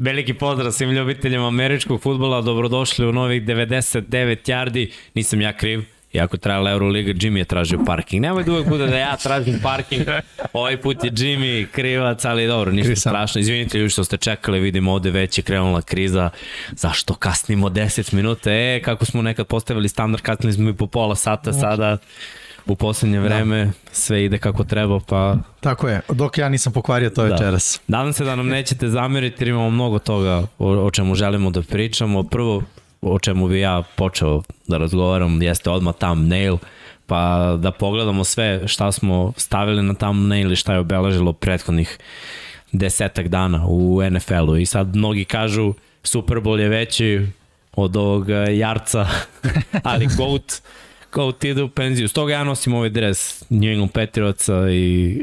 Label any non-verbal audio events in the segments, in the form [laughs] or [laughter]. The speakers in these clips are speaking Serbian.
Veliki pozdrav svim ljubiteljima američkog futbola, dobrodošli u novih 99 yardi, nisam ja kriv, Iako trajala Euroliga, Jimmy je tražio parking. Nemoj da uvek bude da ja tražim parking. Ovaj put je Jimmy krivac, ali dobro, ništa Krisan. strašno. Izvinite ljudi što ste čekali, vidimo ovde već je krenula kriza. Zašto kasnimo 10 minuta? E, kako smo nekad postavili standard, kasnili smo i po pola sata, sada u poslednje da. vreme da. sve ide kako treba, pa... Tako je, dok ja nisam pokvario to da. večeras. Nadam se da nam nećete zameriti jer imamo mnogo toga o, o čemu želimo da pričamo. Prvo, o čemu bi ja počeo da razgovaram jeste odmah thumbnail, pa da pogledamo sve šta smo stavili na thumbnail i šta je obeležilo prethodnih desetak dana u NFL-u. I sad mnogi kažu Super Bowl je veći od ovog jarca, [laughs] ali GOAT, GOAT ide u penziju. Stoga ja nosim ovaj dres New England Patriotsa i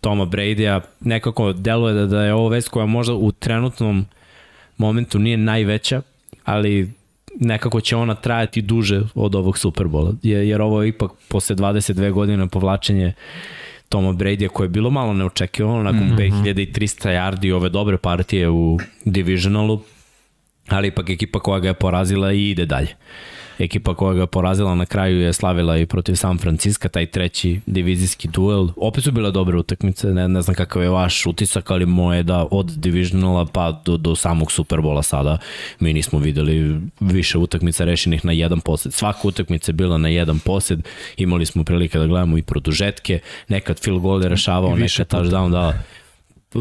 Toma Brady-a. Nekako deluje da, da je ovo vest koja možda u trenutnom momentu nije najveća, ali nekako će ona trajati duže od ovog Superbola, jer ovo je ipak posle 22 godine povlačenje Toma Brady koje je bilo malo neočekivano nakon mm -hmm. 5300 yardi ove dobre partije u divisionalu, ali ipak ekipa koja ga je porazila i ide dalje. Uh, ekipa koja ga porazila na kraju je slavila i protiv San Francisco, taj treći divizijski duel. Opet su bile dobre utakmice, ne, ne znam kakav je vaš utisak, ali moje da od divisionala pa do, do samog Superbola sada mi nismo videli više utakmica rešenih na jedan posed. Svaka utakmica je bila na jedan posed, imali smo prilike da gledamo i produžetke, nekad Phil Gold je rešavao, nekad touchdown, da,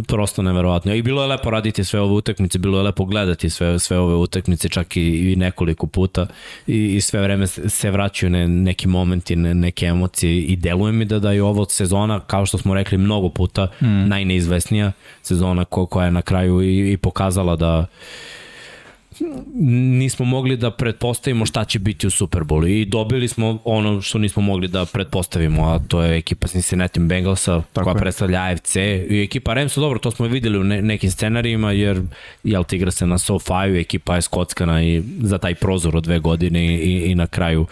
prosto neverovatno. I bilo je lepo raditi sve ove utakmice, bilo je lepo gledati sve, sve ove utakmice, čak i, i nekoliko puta i, i sve vreme se vraćaju ne, neki momenti, ne, neke emocije i deluje mi da da je ovo sezona, kao što smo rekli mnogo puta, mm. najneizvesnija sezona ko, koja je na kraju i, i pokazala da nismo mogli da pretpostavimo šta će biti u Superbolu i dobili smo ono što nismo mogli da pretpostavimo, a to je ekipa Cincinnati Bengalsa Tako koja je. predstavlja AFC i ekipa Ramsa, dobro, to smo videli u ne, nekim scenarijima jer jel ti igra se na SoFi-u, ekipa je skockana i za taj prozor od dve godine i, i na kraju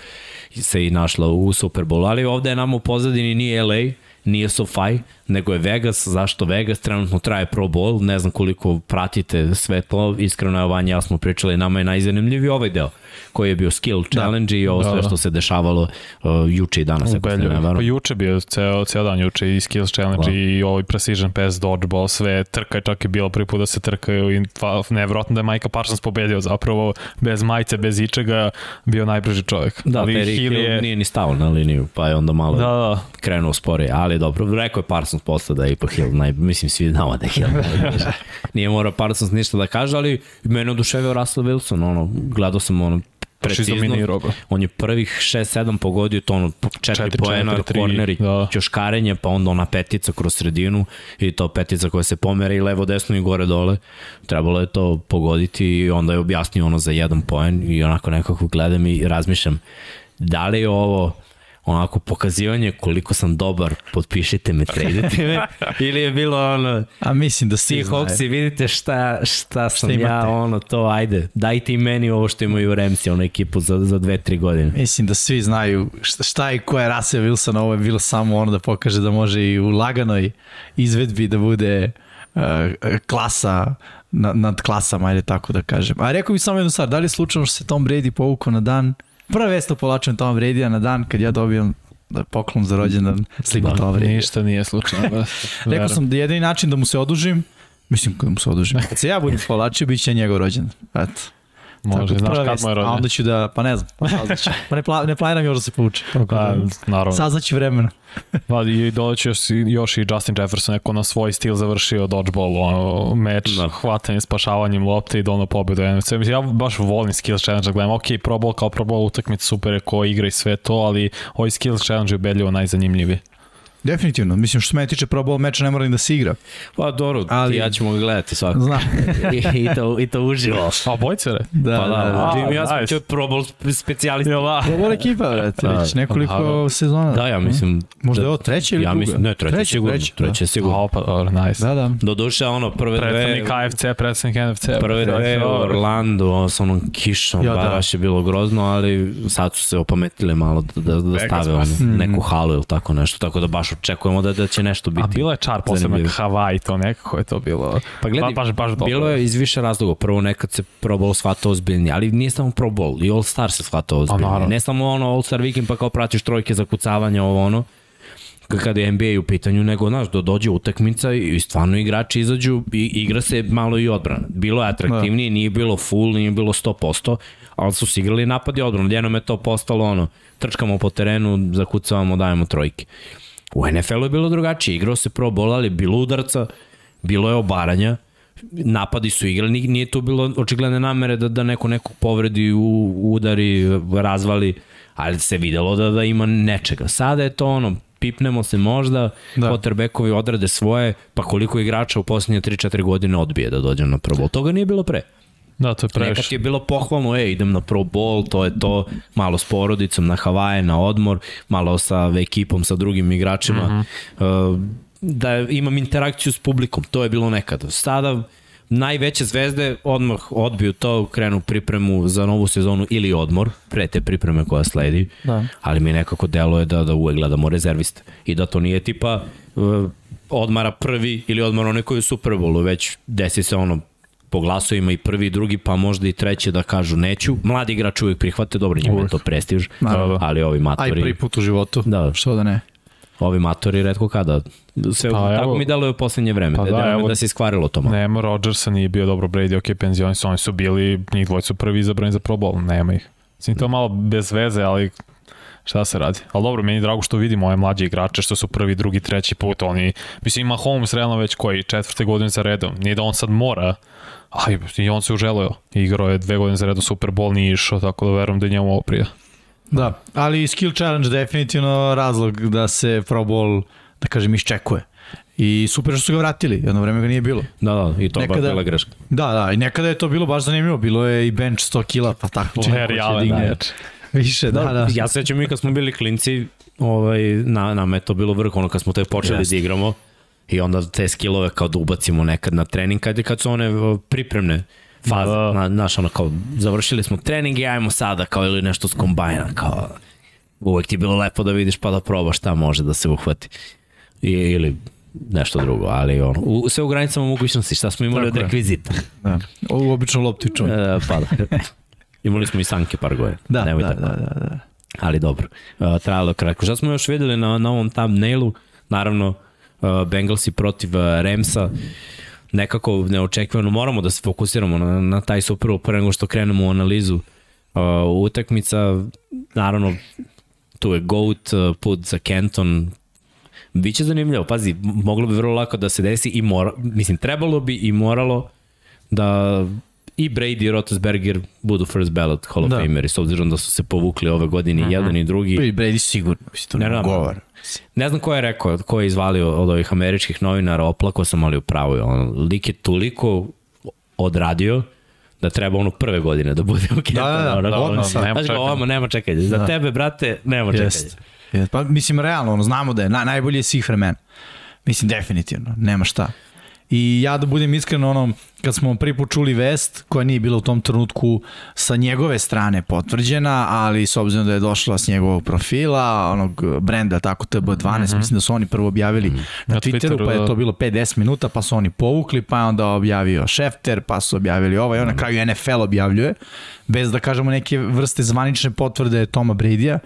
se i našla u Superbolu, ali ovde je nam u pozadini nije LA, nije SoFi, nego je Vegas. Zašto Vegas? Trenutno traje Pro Bowl, ne znam koliko pratite sve to. Iskreno je Vanja, ja smo pričali, nama je najzanimljiviji ovaj deo koji je bio skill da. challenge da. i ovo sve da, da. što se dešavalo uh, juče i danas. Ako se ne pa juče bio ceo, ceo dan juče i skills challenge da. i ovaj precision pass, dodgeball, sve trka je čak i bilo prvi put da se trkaju i nevjerojatno da je Micah Parsons pobedio zapravo bez majice, bez ičega bio najbrži čovjek. Da, ali Terry Hill je... nije ni stao na liniju, pa je onda malo da, da. krenuo sporije, ali dobro, rekao je Parsons posle da je ipak Hill, naj, mislim svi znamo da je Hill [laughs] nije morao Parsons ništa da kaže, ali mene oduševio Russell Wilson, ono, gledao sam ono, precizno. On je prvih 6-7 pogodio to ono 4 poena, korneri, da. ćoškarenje, pa onda ona petica kroz sredinu i to petica koja se pomera i levo, desno i gore dole. Trebalo je to pogoditi i onda je objasnio ono za jedan poen i onako nekako gledam i razmišljam da li je ovo onako pokazivanje koliko sam dobar, potpišite me, tradete me, [laughs] ili je bilo ono, a mislim da svi Hawksi, vidite šta, šta sam šta ja, ono, to, ajde, dajte i meni ovo što imaju Remsi, ono ekipu za, za dve, tri godine. Mislim da svi znaju šta, šta i koja je Russell Wilson, ovo je bilo samo ono da pokaže da može i u laganoj izvedbi da bude uh, klasa nad, nad klasama, ajde tako da kažem. A rekao bih samo jednu stvar, da li je slučajno što se Tom Brady povukao na dan Prva vest o povlačenju Toma Brady na dan kad ja dobijam da poklon za rođendan sliku da, Toma Brady. Ništa nije slučajno. [laughs] Rekao sam da jedini način da mu se odužim, mislim da mu se odužim. [laughs] Kad se ja budem povlačio, bit će njegov rođendan. Eto. Može, Tako, znaš kad mu je rođendan. A onda ću da, pa ne znam, pa, pa ne, pla, ne planiram još da se povuče. Pa, da, naravno. Saznaći vremena. [laughs] Pa i doći još, još i Justin Jefferson neko na svoj stil završio dodgeball ono, meč, da. hvatanje, spašavanjem lopte i dono pobedu ja baš volim skills challenge da gledam. Ok, Pro Bowl kao Pro Bowl utakmica super je ko igra i sve to, ali ovaj skills challenge je ubedljivo najzanimljiviji. Definitivno. Mislim, što se mene tiče Pro Bowl meča ne mora ni da se igra. Pa dobro, ali... ja ćemo ga gledati svakako. Znam. [laughs] I, I, to, I to uživo. [laughs] A bojce, re? Da, pa da, da. da. Jimmy, ja sam nice. Pro Bowl specijalisti. Da. Pro Bowl ekipa, već da. nekoliko da, sezona. Da, ja mislim... Možda je ovo treće ili ja druga? Mislim, ne, treće, treće sigurno. Treće, treće da. sigurno. A, pa, dobro, nice. Da, da. Do duše, ono, prve dve... Predstavnik KFC, predstavnik NFC. Prve dve, Orlando, ono, sa onom kišom, ja, da. baš je bilo grozno, ali sad su se opametili malo da, da, da stave ono, neku halu ili tako nešto, tako da baš očekujemo da, da će nešto biti. A bilo je čar posebno. Hawaii, to nekako je to bilo. Pa gledaj, ba, baš, baš dobro. bilo je iz više razloga. Prvo nekad se Pro Bowl shvata ozbiljnije, ali nije samo Pro Bowl, i All Star se shvata ozbiljnije. naravno. Ne samo ono All Star Weekend pa kao pratiš trojke za kucavanje, ovo ono, kada je NBA u pitanju, nego, znaš, do dođe utakmica i stvarno igrači izađu i igra se malo i odbrana. Bilo je atraktivnije, nije bilo full, nije bilo 100%, ali su se igrali napad i odbrana. Jednom je to postalo ono, trčkamo po terenu, zakucavamo, dajemo trojke. U NFL-u je bilo drugačije, igrao se pro bowl, ali bilo udarca, bilo je obaranja, napadi su igrali, nije tu bilo očigledne namere da, da neko nekog povredi, u, udari, razvali, ali se videlo da, da ima nečega. Sada je to ono, pipnemo se možda, da. Quarterbackovi odrade svoje, pa koliko igrača u poslednje 3-4 godine odbije da dođe na Pro Bowl. Toga nije bilo pre. Da, to je Nekad previše. je bilo pohvalno, ej, idem na Pro Bowl, to je to, malo s porodicom na Havaje, na odmor, malo sa ekipom, sa drugim igračima, mm -hmm. uh, da imam interakciju s publikom, to je bilo nekada. Sada najveće zvezde odmah odbiju to, krenu pripremu za novu sezonu ili odmor, pre te pripreme koja sledi, Da. ali mi nekako deluje da, da uvek gledamo rezerviste i da to nije tipa uh, odmara prvi ili odmara onaj koji je u Super Bowlu, već desi se ono po glasovima i prvi i drugi, pa možda i treći da kažu neću. Mladi igrači uvek prihvate, dobro, njima je to prestiž, Naravno. ali ovi Aj, matori, prvi put u životu. Da. Što da ne? ovi matori redko kada. Sve, Pa, tako evo- mi deluje u poslednje vreme, Pa da, da, evo- da se iskvarilo to malo. Nema Rodgersa, nije bio dobro Brady, ok, penzioni su, oni su bili, njih dvojica su prvi izabrani za Pro Bowl, nema ih. Mislim, to je malo bez veze, ali šta se radi. Ali dobro, meni je drago što vidimo ove mlađe igrače, što su prvi, drugi, treći put, oni, mislim, ima Holmes realno već koji, četvrte godine za redom, nije da on sad mora, ali i on se uželeo. Igrao je dve godine za redom Super Bowl, nije išao, tako da verujem da je njemu ovo prija. Da, ali skill challenge definitivno razlog da se Pro Bowl, da kažem, iščekuje. I super što su ga vratili, jedno vreme ga nije bilo. Da, da, i to je baš Nekada- bila greška. Da, da, i nekada je to bilo baš zanimljivo, bilo je i bench 100 kila, pa tako čini ko digne najjači. Više, da, da. Ja se sećam i kad smo bili klinci, ovaj, na, nama je to bilo vrh, ono kad smo te počeli Jeste. da igramo i onda te skillove kao da ubacimo nekad na trening, kad, kad su one pripremne faze, Da. na, znaš, ono kao, završili smo trening i ajmo sada, kao ili nešto s kombajna, kao, uvek ti je bilo lepo da vidiš pa da probaš šta može da se uhvati. I, ili nešto drugo, ali ono, u, sve u granicama mogućnosti, šta smo imali Tako od rekvizita. da. Ovu običnu loptu čujem. E, pa da. [laughs] Imali smo i sanke par godina. Da, Nemoj da, tako. da, da, da. Ali dobro, uh, trajalo kratko. Šta smo još videli na, na ovom thumbnailu? Naravno, uh, Bengalsi protiv uh, Ramsa, nekako neočekivano moramo da se fokusiramo na, na taj Super Bowl pre nego što krenemo u analizu uh, utakmica. Naravno, tu je Goat, uh, put za Kenton, Biće zanimljivo, pazi, moglo bi vrlo lako da se desi i mora, mislim, trebalo bi i moralo da i Brady i Rotosberger budu first ballot Hall of Da. Fameri, s obzirom da su se povukli ove godine i jedan i drugi. I Brady sigurno, mislim, to Ne, ne, ne, govor. Ne znam ko je rekao, ko je izvalio od ovih američkih novinara, oplako sam, ali upravo je. On, lik je toliko odradio da treba ono prve godine da bude u Kentonu. Da, da, da, ono, odmah ono, sad. Znaš Nema čekanja. ovamo nema čekanja. Za Da. tebe, brate, nema čekanja. Jest. Pa, mislim, realno, ono, znamo da je na, najbolje svih vremena. Mislim, definitivno, nema šta. I ja da budem iskren, ono, kad smo prvi put čuli vest, koja nije bila u tom trenutku sa njegove strane potvrđena, ali s obzirom da je došla s njegovog profila, onog brenda, tako TB12, mm -hmm. mislim da su oni prvo objavili na, Na Twitteru, Twitteru, pa je da. to bilo 5-10 minuta, pa su oni povukli, pa je onda objavio Schefter, pa su objavili ovaj, on na kraju NFL objavljuje, bez da kažemo neke vrste zvanične potvrde Toma Bradya.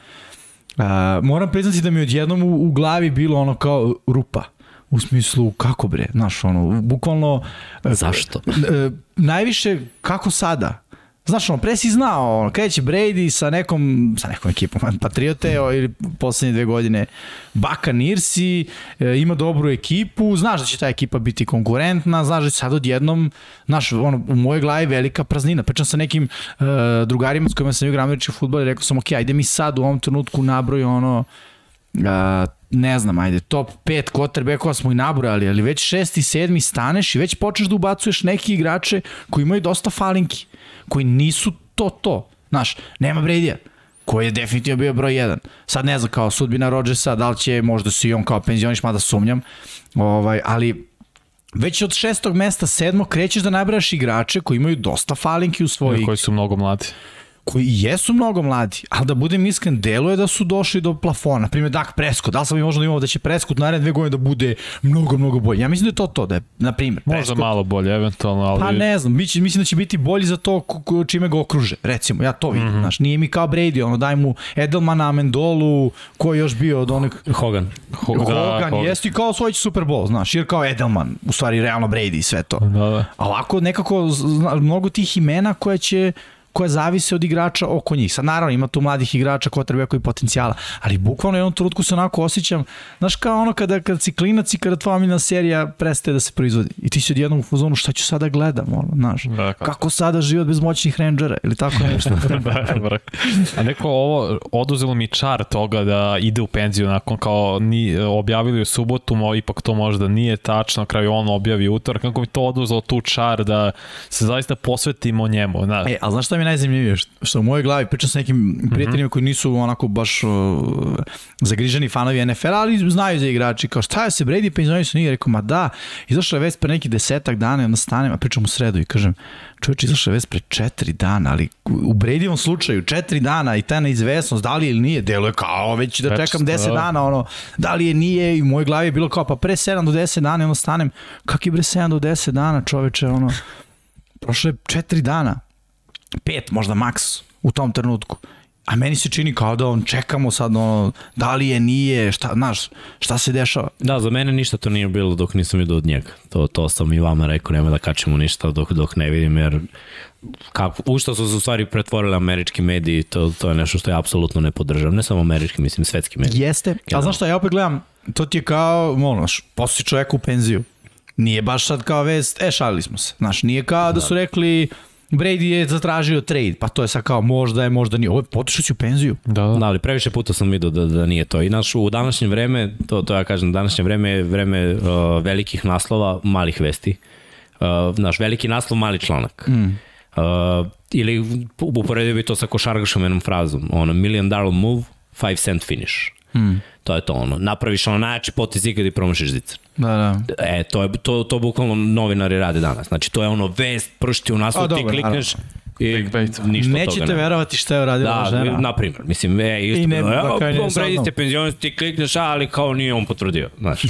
Uh, moram priznati da mi odjednom u, u glavi bilo ono kao rupa. U smislu, kako bre, znaš, ono, bukvalno... e, Zašto? e, najviše, kako sada? Znaš, ono, pre si znao, ono, kreće Brady sa nekom, sa nekom ekipom, [laughs] Patriote o, ili poslednje dve godine Buccaneersi, e, ima dobru ekipu, znaš da će ta ekipa biti konkurentna, znaš da će sad odjednom, znaš, ono, u mojoj glavi velika praznina. Pričam sa nekim e, drugarima s kojima sam igrao američki futbol i rekao sam, ok, ajde mi sad u ovom trenutku nabroj ono, a, ne znam, ajde, top 5 quarterbackova smo i nabrojali, ali već šesti, sedmi staneš i već počneš da ubacuješ neki igrače koji imaju dosta falinki, koji nisu to to. Znaš, nema Brady-a, koji je definitivno bio broj 1. Sad ne znam, kao sudbina Rodgersa, da li će možda se i on kao penzioniš, mada sumnjam, ovaj, ali već od šestog mesta, sedmog krećeš da nabrajaš igrače koji imaju dosta falinki u svojoj Koji su mnogo mladi. Koji jesu mnogo mladi, ali da budem iskren, deluje da su došli do plafona. Na primjer, Dak Prescott, da li sam mi možda da imao da će Prescott naredne dve godine da bude mnogo, mnogo bolji? Ja mislim da je to to, da je, na primjer, Možda Prescott, malo bolje, eventualno, ali... Pa ne znam, biće, mislim da će biti bolji za to čime ga okruže, recimo, ja to vidim, mm -hmm. znaš, nije mi kao Brady, ono, daj mu Edelmana, Amendolu, ko je još bio od onih Hogan. Ho- Hogan, da, Hogan jeste i kao osvojići Super Bowl, znaš, jer kao Edelman, u stvari realno Brady i sve to. Da, da. A ovako nekako zna, mnogo tih imena koje će koja zavise od igrača oko njih. Sad naravno ima tu mladih igrača ko treba i potencijala, ali bukvalno u jednom trenutku se onako osjećam, znaš kao ono kada, kada si klinac i kada tvoja miljena serija prestaje da se proizvodi i ti si odjednom u fazonu šta ću sada gledam, ono, znaš, Da, kako. kako sada život bez moćnih rangera ili tako [laughs] nešto. da, brak. A neko ovo, oduzelo mi čar toga da ide u penziju nakon kao ni, objavili u subotu, mo, ipak to možda nije tačno, na kraju on objavi utorak, kako mi to oduzelo tu čar da se zaista posvetimo njemu, znaš. E, ali znaš šta mi je najzanimljivije? Što, u mojoj glavi pričam sa nekim prijateljima koji nisu onako baš uh, zagriženi fanovi NFL, ali znaju za igrači. Kao šta je se Brady penzionio se nije? Rekao, ma da, izašla je vest pre neki desetak dana i onda stanem, a pričam u sredu i kažem, čovječ, izašla je vest pre četiri dana, ali u Bradyvom slučaju četiri dana i ta neizvesnost, da li je ili nije, deluje kao već da čekam deset da. dana, ono, da li je nije i u mojoj glavi je bilo kao, pa pre 7 do 10 dana i onda stanem, kak je bre 7 do 10 dana, čoveče, ono, prošlo je četiri dana, pet možda maks u tom trenutku. A meni se čini kao da on čekamo sad ono, da li je, nije, šta, znaš, šta se dešava. Da, za mene ništa to nije bilo dok nisam vidio od njega. To, to sam i vama rekao, nema da kačemo ništa dok, dok ne vidim, jer kako, u što su se u stvari pretvorili američki mediji, to, to je nešto što ja apsolutno ne podržavam. Ne samo američki, mislim svetski mediji. Jeste, ali znaš šta, ja opet gledam, to ti je kao, ono, posle čoveka u penziju. Nije baš sad kao vest, e, šalili smo se. Znaš, nije kao da su rekli, Brady je zatražio trade, pa to je sad kao možda je, možda nije. Ovo je potišao si u penziju. Da, da. Da, ali previše puta sam vidio da, da nije to. I naš, u današnje vreme, to, to ja kažem, današnje vreme je vreme uh, velikih naslova, malih vesti. Uh, naš veliki naslov, mali članak. Mm. Uh, ili uporedio bi to sa košarkašom jednom frazom. Ono, million dollar move, five cent finish. Mm. To je to ono. Napraviš ono najjači potez ikad i promašiš zicer. Da, da. E, to, je, to, to bukvalno novinari rade danas. Znači, to je ono vest, pršti u naslov, ti dobro, klikneš i Clickbait. ništa od toga Nećete nema. verovati šta je uradila Da, žena. na primjer, mislim, e, isto, I ne- I ne, evo, Tom Brady ste penzioner, ti klikneš, ali kao nije on potvrdio, znaš,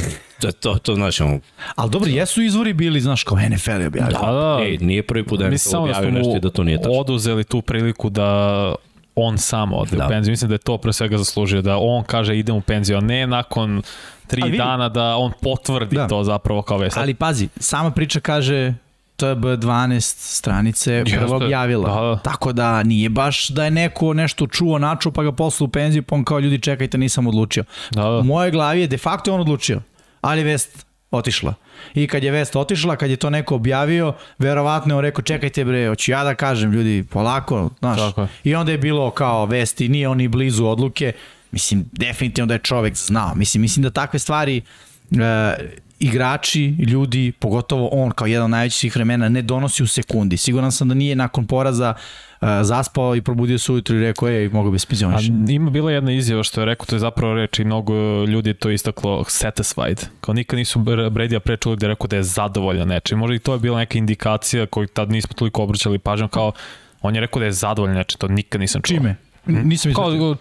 to, to, to znači, on, Ali dobro, jesu izvori bili, znaš, kao NFL je objavio. Da, da. ej, nije prvi put da je da objavio nešto i da to nije tačno. oduzeli tu priliku da on sam ode Da. u penziju. Mislim da je to pre svega zaslužio, da on kaže idem u penziju, a ne nakon tri vidi- dana da on potvrdi Da. to zapravo kao vest. Ali pazi, sama priča kaže to je B12 stranice prvo objavila. Da, da. Tako da nije baš da je neko nešto čuo, načuo pa ga poslu u penziju, pa on kao ljudi čekajte nisam odlučio. Da, da. U mojoj glavi je de facto on odlučio, ali vest otišla. I kad je vest otišla, kad je to neko objavio, verovatno je on rekao čekajte bre, hoću ja da kažem ljudi, polako, znaš. Tako. I onda je bilo kao vesti, nije on ni blizu odluke. Mislim, definitivno da je čovek znao. Mislim, mislim da takve stvari e, igrači, ljudi, pogotovo on kao jedan od najvećih vremena, ne donosi u sekundi. Siguran sam da nije nakon poraza e, zaspao i probudio se ujutro i rekao, ej, mogu bi se A ima bila jedna izjava što je rekao, to je zapravo reč i mnogo ljudi je to istaklo satisfied. Kao nikad nisu Brady-a pre čuli da je rekao da je zadovoljan nečim. Možda i to je bila neka indikacija koju tad nismo toliko obraćali pažnjom, kao on je rekao da je zadovoljan nečim, to nikad nisam čuo. Čime? Nisam Kao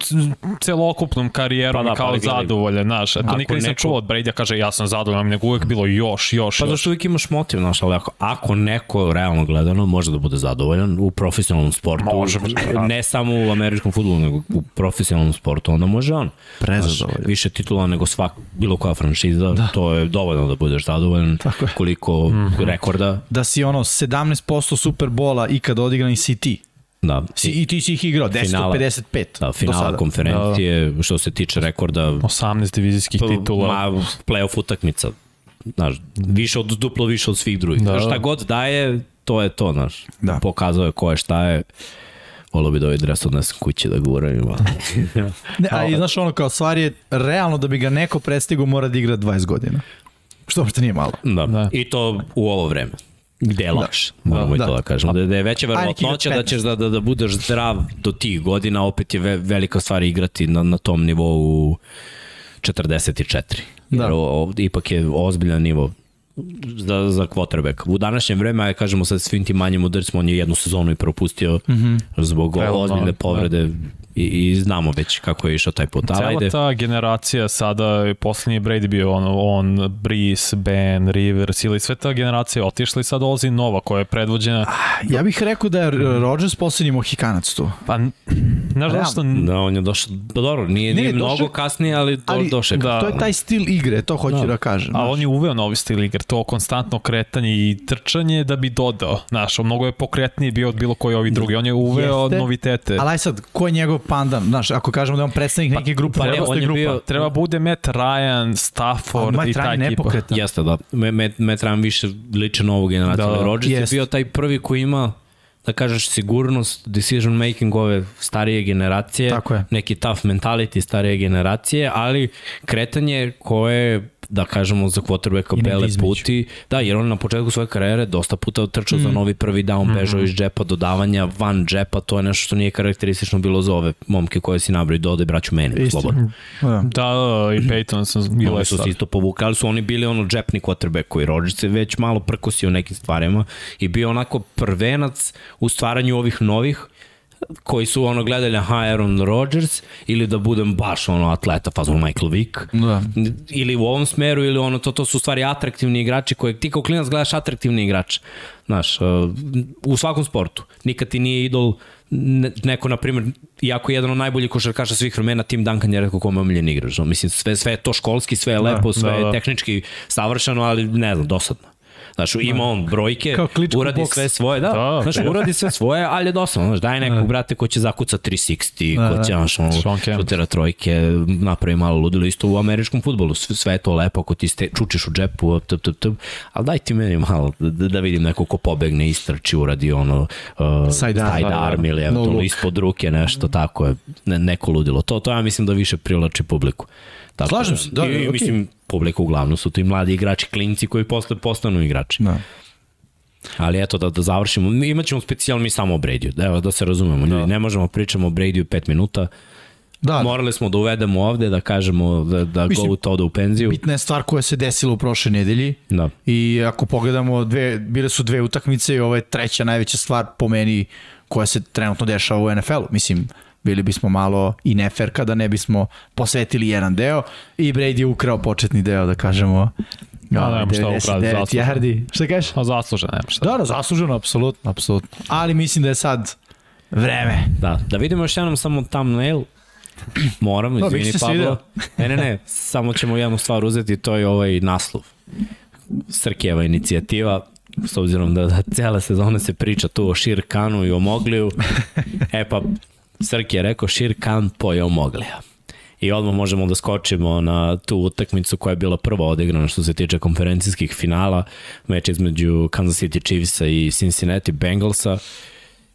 celokupnom karijerom Pa da, kao pa zadovoljan, znaš. To nikad nisam neko- čuo od Brady-a kaže ja sam zadovoljan, nego uvek bilo još, još, Pa još. zašto uvijek imaš motiv, znaš, ali ako, ako neko realno gledano može da bude zadovoljan u profesionalnom sportu, Može, ne samo u američkom futbolu, nego u profesionalnom sportu, onda može on. Prezadovoljan. Više titula nego svak, bilo koja franšiza, da. to je dovoljno da budeš zadovoljan. Tako je. Koliko Mhm. rekorda, Da si ono 17% Superbola ikad odigran i si ti. Da. Si, I ti si ih igrao, 10 od Finala. 55. Da, do finala sada. konferencije, što se tiče rekorda, 18 divizijskih titula. ma, playoff utakmica, znaš, više od, duplo više od svih drugih. Da. Da. Šta god daje, to je to, znaš. Da. Pokazao je ko je šta je. Volio bi da ovaj dres odnesem kući da ga uravim. [laughs] Ne, a i znaš ono kao stvar je, realno da bi ga neko prestigao mora da igra 20 godina. Što uopšte nije malo. da. Da. I to u ovo vreme. Gde je lakše, moramo i Da. to da kažemo. Da, da je veća verovatnoća da 15. ćeš da, da, da budeš zdrav do tih godina, opet je ve, velika stvar igrati na, na tom nivou 44. Da. Jer o, o, ipak je ozbiljan nivo za, za quarterback. U današnje vreme, aj kažemo sa svim tim manjim udarcima, on je jednu sezonu i propustio mm -hmm. zbog Evo, ozbiljne da, povrede i, i znamo već kako je išao taj put. Cela ajde, ta generacija sada, poslednji je Brady bio on, on Breeze, Ben, Rivers ili sve ta generacija otišla i sad dolazi nova koja je predvođena. Ja bih rekao da je Rodgers poslednji mohikanac tu. Pa, znaš zašto? da, on je došao, pa dobro, nije, nije došao- mnogo kasnije, ali, do, Ali, došao da. To je taj stil igre, to hoću da, Da. kažem. A on je uveo novi stil igre, to konstantno kretanje i trčanje da bi dodao. Znaš, mnogo je pokretniji bio od bilo koji ovi drugi. On je uveo Jeste. novitete. Ali aj sad, ko je njegov pandan? Znaš, ako kažemo da je on predstavnik neke grupe, pa ne, on je grupa. bio- Treba bude Matt Ryan, Stafford Ali i ta Matt Ryan ekipa. nepokretan. Jeste, da. Me, me trebam više liče na ovu generaciju. Da, Rodgers jest. je bio taj prvi koji ima da kažeš sigurnost, decision making ove starije generacije, Tako je. neki tough mentality starije generacije, ali kretanje koje da kažemo za quarterbacka bele puti, da, jer on na početku svoje karijere dosta puta trčao mm. za novi prvi down, Mhm. bežao iz džepa, dodavanja van džepa, to je nešto što nije karakteristično bilo za ove momke koje si nabrao i dodaj braću meni, slobodno. Da. Da, da, i Peyton sam bilo Oni je su se isto povukli, ali su oni bili ono džepni quarterback koji Rodgers se već malo prkosio nekim stvarima i bio onako prvenac u stvaranju ovih novih koji su ono gledali aha Aaron Rodgers ili da budem baš ono atleta fazon Michael Vick. Da. ili u ovom smeru ili ono to to su stvari atraktivni igrači koje ti kao klinac gledaš atraktivni igrač. Znaš uh, u svakom sportu. Nikad ti nije idol ne, neko na primjer iako je jedan od najboljih košarkaša svih vremena Tim Duncan je rekao kome je omiljen igrač. Mislim sve sve je to školski sve je lepo sve da, je da. tehnički savršeno ali ne znam dosadno Znaš, ima on brojke, uradi sve svoje, da, Da, znaš, da. uradi sve svoje, ali je dosadno, znaš, daj nekog, brate, ko će zakuca 360, Da, ko da. će, znaš, ono, šutira trojke, napravi malo ludilo, isto u američkom futbolu, sve, je to lepo, ako ti ste, čučiš u džepu, tup, tup, tup, ali daj ti meni malo, da, da vidim neko ko pobegne, istrči, uradi ono, uh, Side arm. ili No eventualno ispod ruke, nešto tako je, ne, neko ludilo. To, to ja mislim da više privlači publiku. Tako Slažem se, da, I, okej. mislim, publika uglavnom su to i mladi igrači, klinci koji posle postanu igrači. Da. Ali eto, da, da završimo, imaćemo specijalno mi samo o Bradyu, da, evo, da se razumemo, ljudi, ne možemo pričamo o Bradyu 5 minuta, Da, morali smo da uvedemo ovde, da kažemo da, da Mislim, go to ode u penziju. bitna je stvar koja se desila u prošle nedelji. Da. I ako pogledamo, dve, bile su dve utakmice i ovo je treća najveća stvar po meni koja se trenutno dešava u NFL-u. Mislim, bili bismo malo i nefer kada ne bismo posvetili jedan deo i Brady je ukrao početni deo, da kažemo. Da, nemamo šta ukradi, 99 zasluženo. yardi. Šta kažeš? A zaslužen, nema šta. Da, da, zasluženo, apsolutno, apsolutno. Ali mislim da je sad vreme. Da, da vidimo još jednom samo thumbnail. Moram, Da, izvini Pablo. video. Ne, ne, ne, samo ćemo jednu stvar uzeti, to je ovaj naslov. Srkijeva inicijativa, s obzirom da, da cijela sezona se priča tu o Šir Kanu i o Mogliju. E pa, Srki je rekao Šir Kan pojeo Moglija. I odmah možemo da skočimo na tu utakmicu koja je bila prva odigrana što se tiče konferencijskih finala, meč između Kansas City Chiefsa i Cincinnati Bengalsa.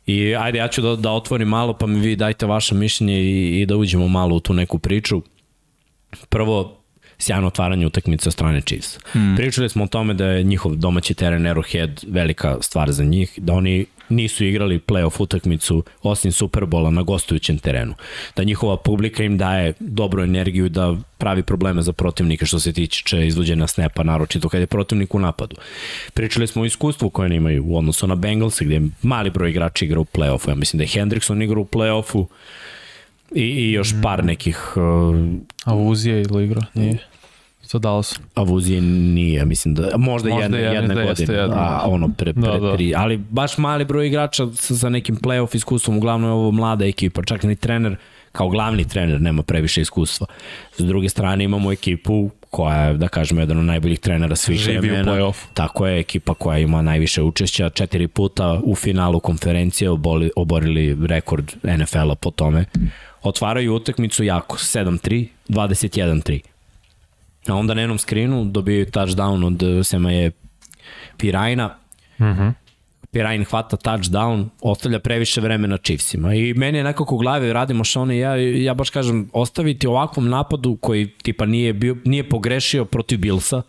I ajde, ja ću da, da otvorim malo, pa mi vi dajte vaše mišljenje i, i da uđemo malo u tu neku priču. Prvo, sjajno otvaranje utakmice od strane Chiefs. Hmm. Pričali smo o tome da je njihov domaći teren Arrowhead velika stvar za njih, da oni nisu igrali playoff utakmicu osim Superbola na gostujućem terenu. Da njihova publika im daje dobru energiju da pravi probleme za protivnike što se tiče izvođenja snepa, naročito kad je protivnik u napadu. Pričali smo o iskustvu koje imaju u odnosu na Bengals gde mali broj igrača igra u playoffu. Ja mislim da je Hendrickson igra u playoffu i, i još par nekih uh, A Uzije ili igra? Nije. Sa Dallasom. Avuzije nije, mislim da možda, Možda jedne, je, jedne mislim da jeste jedna. a ono pre, pre Da, da. tri, ali baš mali broj igrača sa, sa nekim playoff iskustvom, uglavnom je ovo mlada ekipa, čak ni trener kao glavni trener nema previše iskustva. S druge strane imamo ekipu koja je, da kažemo, jedan od najboljih trenera svih Živi vremena. Tako je, ekipa koja ima najviše učešća, četiri puta u finalu konferencije oboli, oborili rekord NFL-a po tome. Otvaraju utakmicu jako, 7-3, 21-3. A onda na jednom skrinu dobijaju touchdown od eh, Semaje Pirajna. Mm -hmm. Pirajn hvata touchdown, ostavlja previše vremena Chiefsima. I meni je nekako u glavi, radimo što i ja, ja baš kažem, ostaviti ovakvom napadu koji tipa nije, bio, nije pogrešio protiv Billsa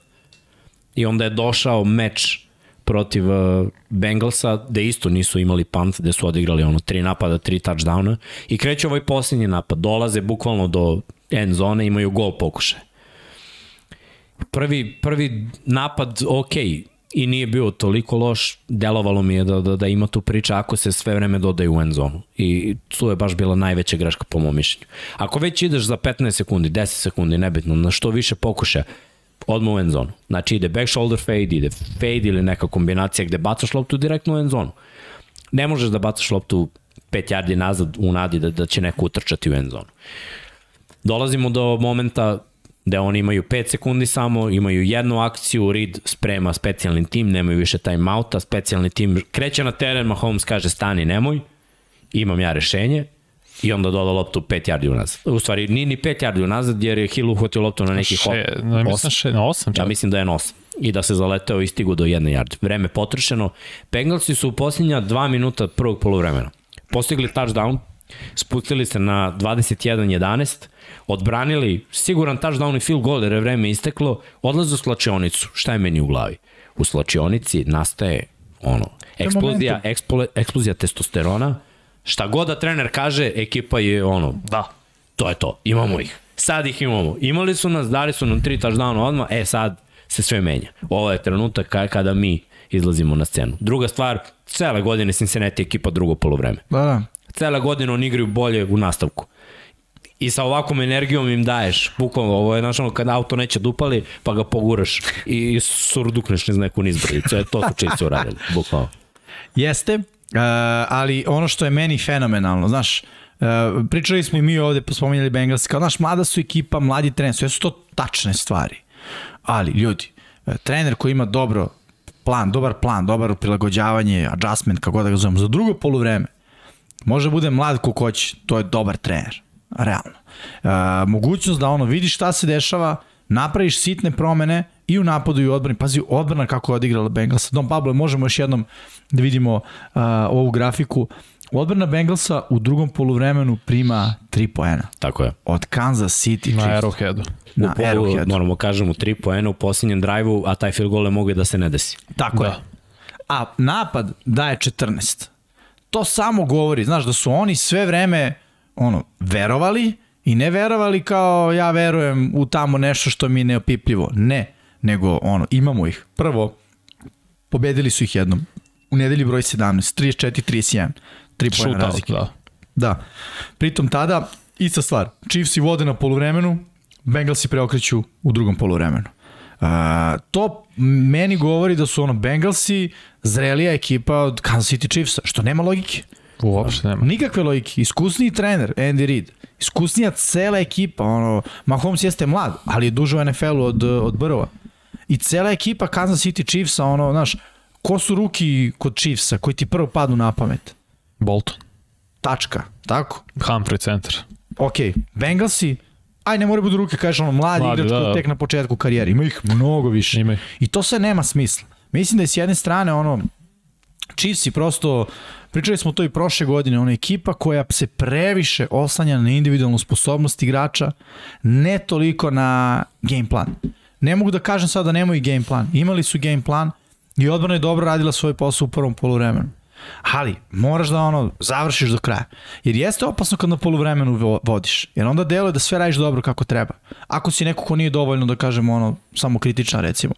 i onda je došao meč protiv uh, Bengalsa, gde isto nisu imali punt, gde su odigrali ono tri napada, tri touchdowna i kreće ovaj posljednji napad, dolaze bukvalno do end zone, imaju gol pokušaja. prvi, prvi napad ok, i nije bio toliko loš, delovalo mi je da, da, da ima tu priča ako se sve vreme dodaje u end zonu. I tu je baš bila najveća greška po mom mišljenju. Ako već ideš za 15 sekundi, 10 sekundi, nebitno, na što više pokuša, odmah u end zonu. Znači ide back shoulder fade, ide fade ili neka kombinacija gde bacaš loptu direktno u end zonu. Ne možeš da bacaš loptu 5 yardi nazad u nadi da, da će neko utrčati u end zonu. Dolazimo do momenta da oni imaju 5 sekundi samo, imaju jednu akciju, Reed sprema specijalni tim, nemaju više timeouta, specijalni tim kreće na teren, Mahomes kaže stani, nemoj, imam ja rešenje, i onda doda loptu 5 yardi unazad. U stvari, nije ni 5 yardi unazad, jer je Hill uhvatio loptu na nekih 8. No, mislim še, na 8 Ja mislim da je na 8. I da se zaleteo i stigu do 1 yardi. Vreme potrošeno. Bengalsi su u posljednja 2 minuta prvog polovremena postigli touchdown, spustili se na 21-11, odbranili siguran touchdown i field goal jer je vreme isteklo, odlaze u slačionicu. Šta je meni u glavi? U slačionici nastaje ono, eksplozija, eksplo, eksplozija testosterona, šta god da trener kaže, ekipa je ono, da, to je to, imamo ih. Sad ih imamo. Imali su nas, dali su nam tri touchdowna odmah, e sad se sve menja. Ovo je trenutak kada mi izlazimo na scenu. Druga stvar, cele godine Cincinnati ekipa drugo polovreme. Da, da. Cele godine oni igraju bolje u nastavku. I sa ovakvom energijom im daješ, bukvalno, ovo je znaš ono kada auto neće dupali, pa ga poguraš i surdukneš niz neku nizbrdicu. E, to su čisti uradili, bukvalno. Jeste, uh, ali ono što je meni fenomenalno, znaš, uh, pričali smo i mi ovde, spominjali Bengals, kao, znaš, mlada su ekipa, mladi trener, sve su to tačne stvari. Ali, ljudi, uh, trener koji ima dobro plan, dobar plan, dobar prilagođavanje, adjustment, kako da ga zovem, za drugo poluvreme, može bude mlad ko hoće, to je dobar trener, realno. E, mogućnost da ono vidi šta se dešava, napraviš sitne promene i u napadu i u odbrani. Pazi, odbrana kako je odigrala Bengalsa. Don Pablo, možemo još jednom da vidimo uh, ovu grafiku. Odbrana Bengalsa u drugom poluvremenu prima 3 poena. Tako je. Od Kansas City Chiefs. Na Arrowheadu. Na u polu, Arrowheadu. moramo kažemo 3 poena u posljednjem drajvu, a taj field goal je mogu da se ne desi. Tako da. je. A napad daje 14. To samo govori, znaš, da su oni sve vreme ono, verovali i ne verovali kao ja verujem u tamo nešto što mi je neopipljivo. Ne, nego ono, imamo ih. Prvo, pobedili su ih jednom. U nedelji broj 17, 34-31. 3 pojena razlike. Da. Da. Pritom tada, ista stvar, Chiefs i vode na poluvremenu, Bengalsi preokreću u drugom poluvremenu. Uh, to meni govori da su ono Bengalsi zrelija ekipa od Kansas City Chiefsa, što nema logike. Uopšte nema. Nikakve logike. Iskusniji trener, Andy Reid. Iskusnija cela ekipa. Ono, Mahomes jeste mlad, ali je duže u NFL-u od, od Brova. I cela ekipa Kansas City Chiefsa, ono, znaš, ko su ruki kod Chiefsa koji ti prvo padnu na pamet? Bolton. Tačka. Tako? Humphrey centar. Ok, Bengalsi, aj ne mora budu ruke, kažeš ono, mladi, mladi igrač da, da. tek na početku karijere. Ima ih mnogo više. Ima ih. I to sve nema smisla. Mislim da je s jedne strane ono, Chiefs i prosto, pričali smo to i prošle godine, ona ekipa koja se previše oslanja na individualnu sposobnost igrača, ne toliko na game plan. Ne mogu da kažem sad da nemaju game plan. Imali su game plan i odbrana je dobro radila svoj posao u prvom poluvremenu. Ali, moraš da ono, završiš do kraja. Jer jeste opasno kad na poluvremenu vodiš. Jer onda deluje da sve radiš dobro kako treba. Ako si neko ko nije dovoljno, da kažemo, ono, samo kritičan recimo.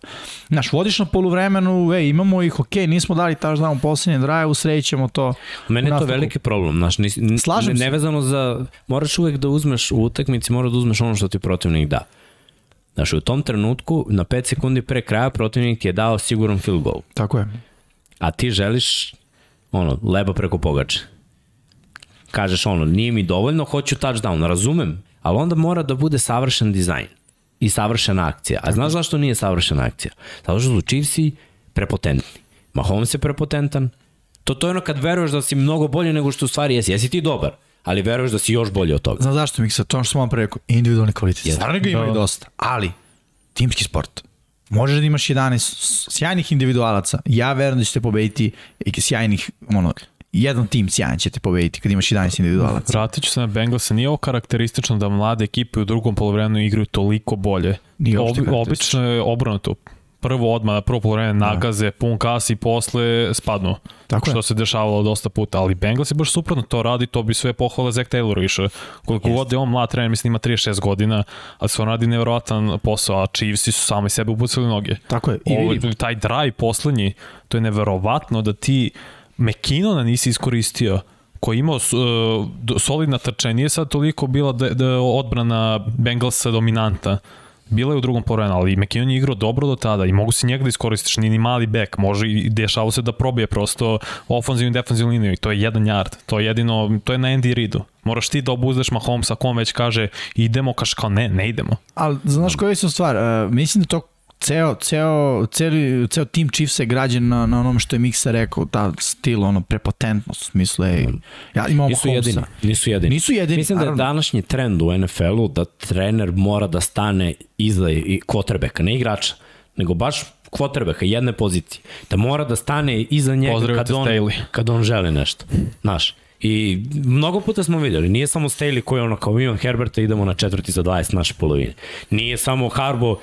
Znaš, vodiš na poluvremenu, ej, imamo ih, ok, nismo dali taš dan u posljednjem drive srećemo to. Mene je to veliki problem. Znaš, nis, Slažem ne, nevezano za, moraš uvek da uzmeš u utakmici, moraš da uzmeš ono što ti protivnik da. Znaš, u tom trenutku, na 5 sekundi pre kraja, protivnik je dao siguran field goal. Tako je. A ti želiš ono, leba preko pogače. Kažeš ono, nije mi dovoljno, hoću touchdown, razumem, ali onda mora da bude savršen dizajn i savršena akcija. A znaš zašto nije savršena akcija? Zato što su Chiefsi prepotentni. Mahomes je prepotentan. To, to je ono kad veruješ da si mnogo bolje nego što u stvari jesi. Jesi ti dobar, ali veruješ da si još bolje od toga. Znaš zašto mi se to što sam vam rekao, individualni kvalitet. Yes. Stvarno ga imaju dosta, ali timski sport. Možeš da imaš 11 sjajnih individualaca. Ja verujem da ćete pobediti i sjajnih, ono, jedan tim sjajan ćete pobediti kad imaš 11 individualaca. Vratit ću se na Bengals, nije ovo karakteristično da mlade ekipe u drugom polovremenu igraju toliko bolje. Nije Ob, obično je obrnuto. Prvo odmah na prvo vreme nagaze, pun kas i posle spadnu. Tako je. što se dešavalo dosta puta, ali Bengals je baš suprotno to radi, to bi sve pohvale Zach Taylor više. Koliko god je on mlad trener, mislim ima 36 godina, ali se on radi nevjerovatan posao, a Chiefs su sami sebe upucali noge. Tako je. I Ovo, vidi, taj drive poslednji, to je neverovatno da ti McKinnona nisi iskoristio koji je imao uh, solidna trčanja, nije sad toliko bila da, da je odbrana Bengalsa dominanta, Bila je u drugom povremenu, ali McKinnon je igrao dobro do tada i mogu se njega da iskoristiš, ni, ni mali bek, može i dešava se da probije prosto ofenzivnu i defenzivnu liniju i to je jedan yard, to je jedino, to je na Andy Reidu. Moraš ti da obuzdeš Mahomes ako on već kaže idemo, kaže kao ne, ne idemo. ali znaš koja je su stvar? Uh, mislim da to ceo, ceo, celi, ceo tim Chiefsa je građen na, na onome što je Miksa rekao, ta stil, ono, prepotentnost, u smislu, ej, ja imam Nisu jedini. Nisu jedini. Nisu jedini, Mislim da je naravno. današnji trend u NFL-u da trener mora da stane iza i quarterbacka, ne igrača, nego baš quarterbacka, jedne pozicije. Da mora da stane iza njega Pozdravite kad on, Staley. kad on želi nešto. Znaš, I mnogo puta smo videli, nije samo Staley koji je ono kao Ivan Herberta idemo na četvrti za 20 naše polovine. Nije samo Harbo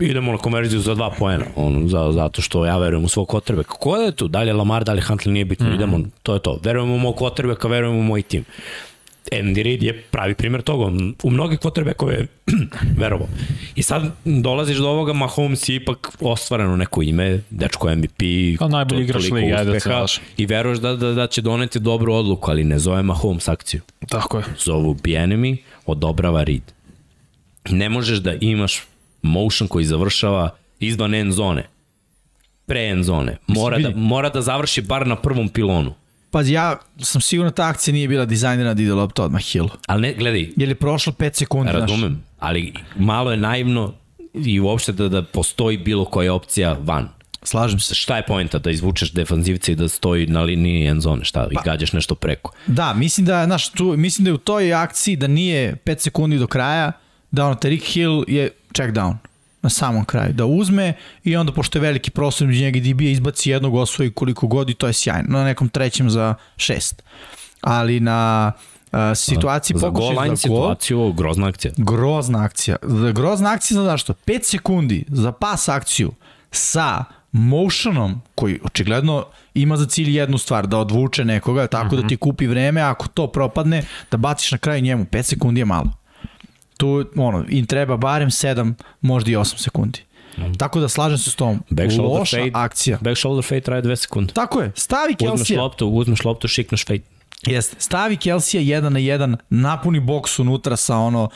idemo na konverziju za dva poena, on, za, zato što ja verujem u svog kotrbe. Ko je tu? Da li je Lamar, da li je Huntley, nije bitno, mm. idemo, to je to. Verujemo u mog kotrbe, verujemo u moj tim. Andy Reid je pravi primjer toga. U mnogi quarterbackove [clears throat] je verovao. I sad dolaziš do ovoga, Mahomes je ipak ostvareno neko ime, dečko MVP, Kao najbolji to- igrač lige, ajde da se. I veruješ da, da, da će doneti dobru odluku, ali ne zove Mahomes akciju. Tako je. Zovu Bienemy, odobrava Reid. Ne možeš da imaš motion koji završava izvan end zone. Pre end zone. Mora da, mora da završi bar na prvom pilonu. Pazi, ja sam siguran da ta akcija nije bila dizajnirana da ide lopta odmah Hill. Ali ne, gledaj, Jer je prošlo 5 sekundi. Razumem, ali malo je naivno i uopšte da, da postoji bilo koja opcija van. Slažem se. Šta je pojenta? Da izvučeš defanzivce i da stoji na liniji end zone, šta? I gađaš nešto preko. Da, mislim da, znaš, tu, mislim da je u toj akciji da nije 5 sekundi do kraja, da ono, Tariq Hill je check down na samom kraju, da uzme i onda pošto je veliki prostor među njega i DB izbaci jednog osvoji koliko god i to je sjajno, na nekom trećem za šest. Ali na uh, situaciji Za pokušaj za gol, situaciju, grozna akcija. grozna akcija. Grozna akcija za zašto? 5 sekundi za pas akciju sa motionom koji očigledno ima za cilj jednu stvar, da odvuče nekoga, tako da ti kupi vreme, ako to propadne, da baciš na kraju njemu. 5 sekundi je malo. Tu ono, im treba barem 7, možda i 8 sekundi. Tako da slažem se s tom. Back shoulder Loša fade. akcija. Back shoulder fade traje dve sekunde. Tako je, stavi Uzmeš Kelsija. loptu, uzmeš loptu, šikneš fade. Jeste, stavi Kelsija jedan na jedan, napuni boks unutra sa ono,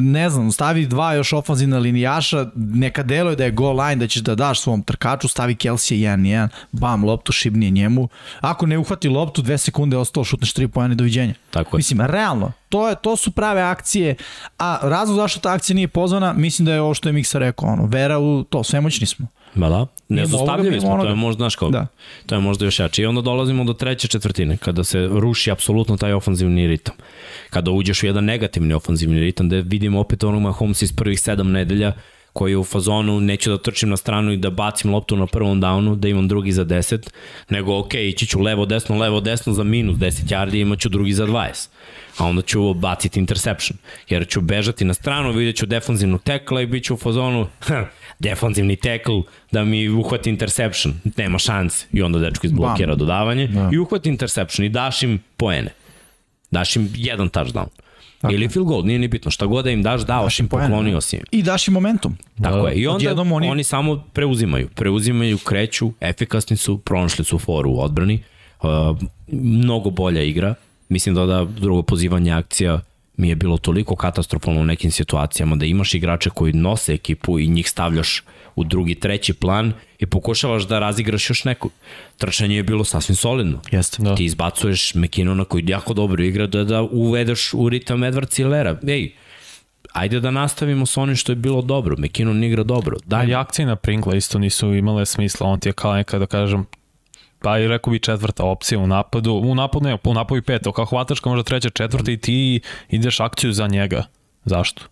ne znam, stavi dva još ofanzivna linijaša, neka deluje da je goal line, da ćeš da daš svom trkaču, stavi Kelsija jedan na jedan, bam, loptu šibnije njemu. Ako ne uhvati loptu, dve sekunde je ostalo, šutneš tri pojene, doviđenja. Tako je. Mislim, realno, to, je, to su prave akcije, a razlog zašto ta akcija nije pozvana, mislim da je ovo što je Miksa rekao, ono, vera u to, svemoćni smo. Ma da, ne mimo smo, to je možda, znaš kao, Da. to je možda još jače. I onda dolazimo do treće četvrtine, kada se ruši apsolutno taj ofanzivni ritam. Kada uđeš u jedan negativni ofanzivni ritam, da vidimo opet onog Mahomes iz prvih sedam nedelja, koji je u fazonu neću da trčim na stranu i da bacim loptu na prvom downu, da imam drugi za 10, nego ok, ići ću levo, desno, levo, desno za minus 10 yardi i imat ću drugi za 20. A onda ću baciti interception, jer ću bežati na stranu, vidjet ću defanzivnu tekla i bit ću u fazonu [laughs] defanzivni tackle da mi uhvati interception, nema šanse. I onda dečko izblokira dodavanje Da. i uhvati interception i daš im poene. Daš im jedan touchdown. Tako. Ili field goal, nije ni bitno. Šta god da im daš, dao si im, poklonio da. si im. I daš im momentum. Tako je. I onda oni- oni samo preuzimaju. Preuzimaju, kreću, efikasni su, pronašli su foru u odbrani. Uh, mnogo bolja igra. Mislim da da drugo pozivanje akcija mi je bilo toliko katastrofalno u nekim situacijama da imaš igrače koji nose ekipu i njih stavljaš u drugi, treći plan i pokušavaš da razigraš još neku. Trčanje je bilo sasvim solidno. Jeste. Da. Ti izbacuješ McKinnona koji jako dobro igra da, da uvedeš u ritam Edwards i Lera. Ej, ajde da nastavimo sa onim što je bilo dobro. McKinnon igra dobro. Daj, I akcije na Pringla isto nisu imale smisla, on ti je kao neka da kažem pa i rekao bi četvrta opcija u napadu, u napadu ne, u napadu i peto, kao hvataš kao možda treća, četvrta i ti ideš akciju za njega. Zašto?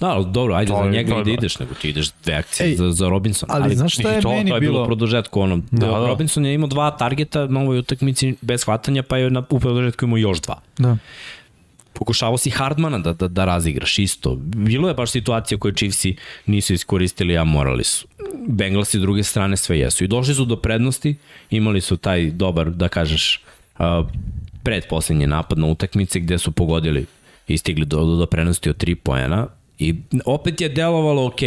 Da, ali dobro, ajde To za je- njega to i da ideš, nego ti ideš dve akcije Ej, za, za Robinson. ali znaš šta je to, meni to je bilo bilo? u produžetku, ono, Da, da, da. Robinson je imao dva targeta na ovoj utakmici bez hvatanja, pa je na, u produžetku imao još dva. Da. Pokušavao si Hardmana da, da, da razigraš isto. Bilo je baš situacija koje Chiefsi nisu iskoristili, a morali su. Bengalsi s druge strane sve jesu. I došli su do prednosti, imali su taj dobar, da kažeš, uh, predposlednji napad na utakmici gde su pogodili i stigli do, do, do prednosti od 3 poena i opet je delovalo ok.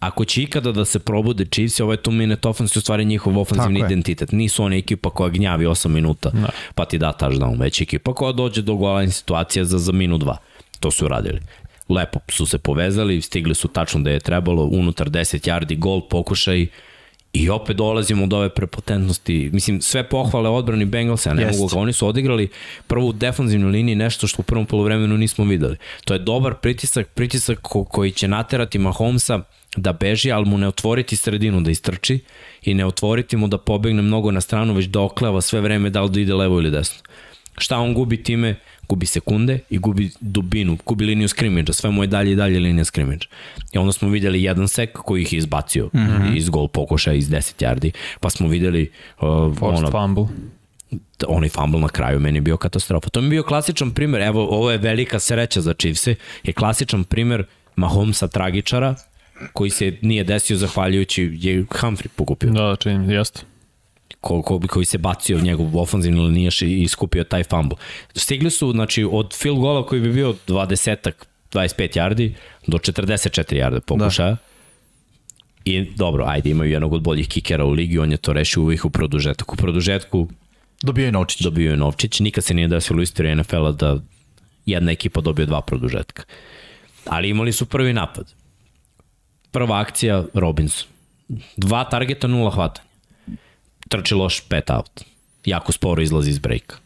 Ako će ikada da se probude Chiefs, ovaj two minute offense u stvari njihov ofenzivni identitet. Nisu oni ekipa koja gnjavi 8 minuta da. pa ti da touchdown, već ekipa koja dođe do gola situacija za, za minut 2. To su uradili lepo su se povezali, stigli su tačno da je trebalo, unutar 10 yardi, gol, pokušaj, I opet dolazimo do ove prepotentnosti. Mislim, sve pohvale odbrani Bengalsa, ne Jest. mogu ga. Oni su odigrali prvu defanzivnu liniju nešto što u prvom polovremenu nismo videli. To je dobar pritisak, pritisak ko, koji će naterati Mahomesa da beži, ali mu ne otvoriti sredinu da istrči i ne otvoriti mu da pobegne mnogo na stranu, već da okleva sve vreme da li da ide levo ili desno. Šta on gubi time? Gubi sekunde i gubi dubinu, gubi liniju skrimidža, sve mu je dalje i dalje linija skrimidža. I onda smo videli jedan sek koji ih je izbacio mm -hmm. iz gol pokušaja iz 10 yardi, pa smo videli uh, Forced ono, fumble onaj fumble na kraju meni je bio katastrofa. To mi je bio klasičan primer, evo ovo je velika sreća za Chiefs, je klasičan primer Mahomesa tragičara koji se nije desio zahvaljujući je Humphrey pokupio. Da, čini, jeste ko, ko, koji se bacio njegov ofanzivni linijaš i iskupio taj fumble. Stigli su, znači, od field gola koji bi bio 20 25 yardi do 44 yarde pokušaja. Da. I dobro, ajde, imaju jednog od boljih kikera u ligi, on je to rešio uvijek u produžetku. U produžetku Dobio je Novčić. Dobio je Novčić. Nikad se nije desilo u istoriji NFL-a da jedna ekipa dobije dva produžetka. Ali imali su prvi napad. Prva akcija Robinson. Dva targeta, nula hvata trči loš pet out. Jako sporo izlazi iz breaka.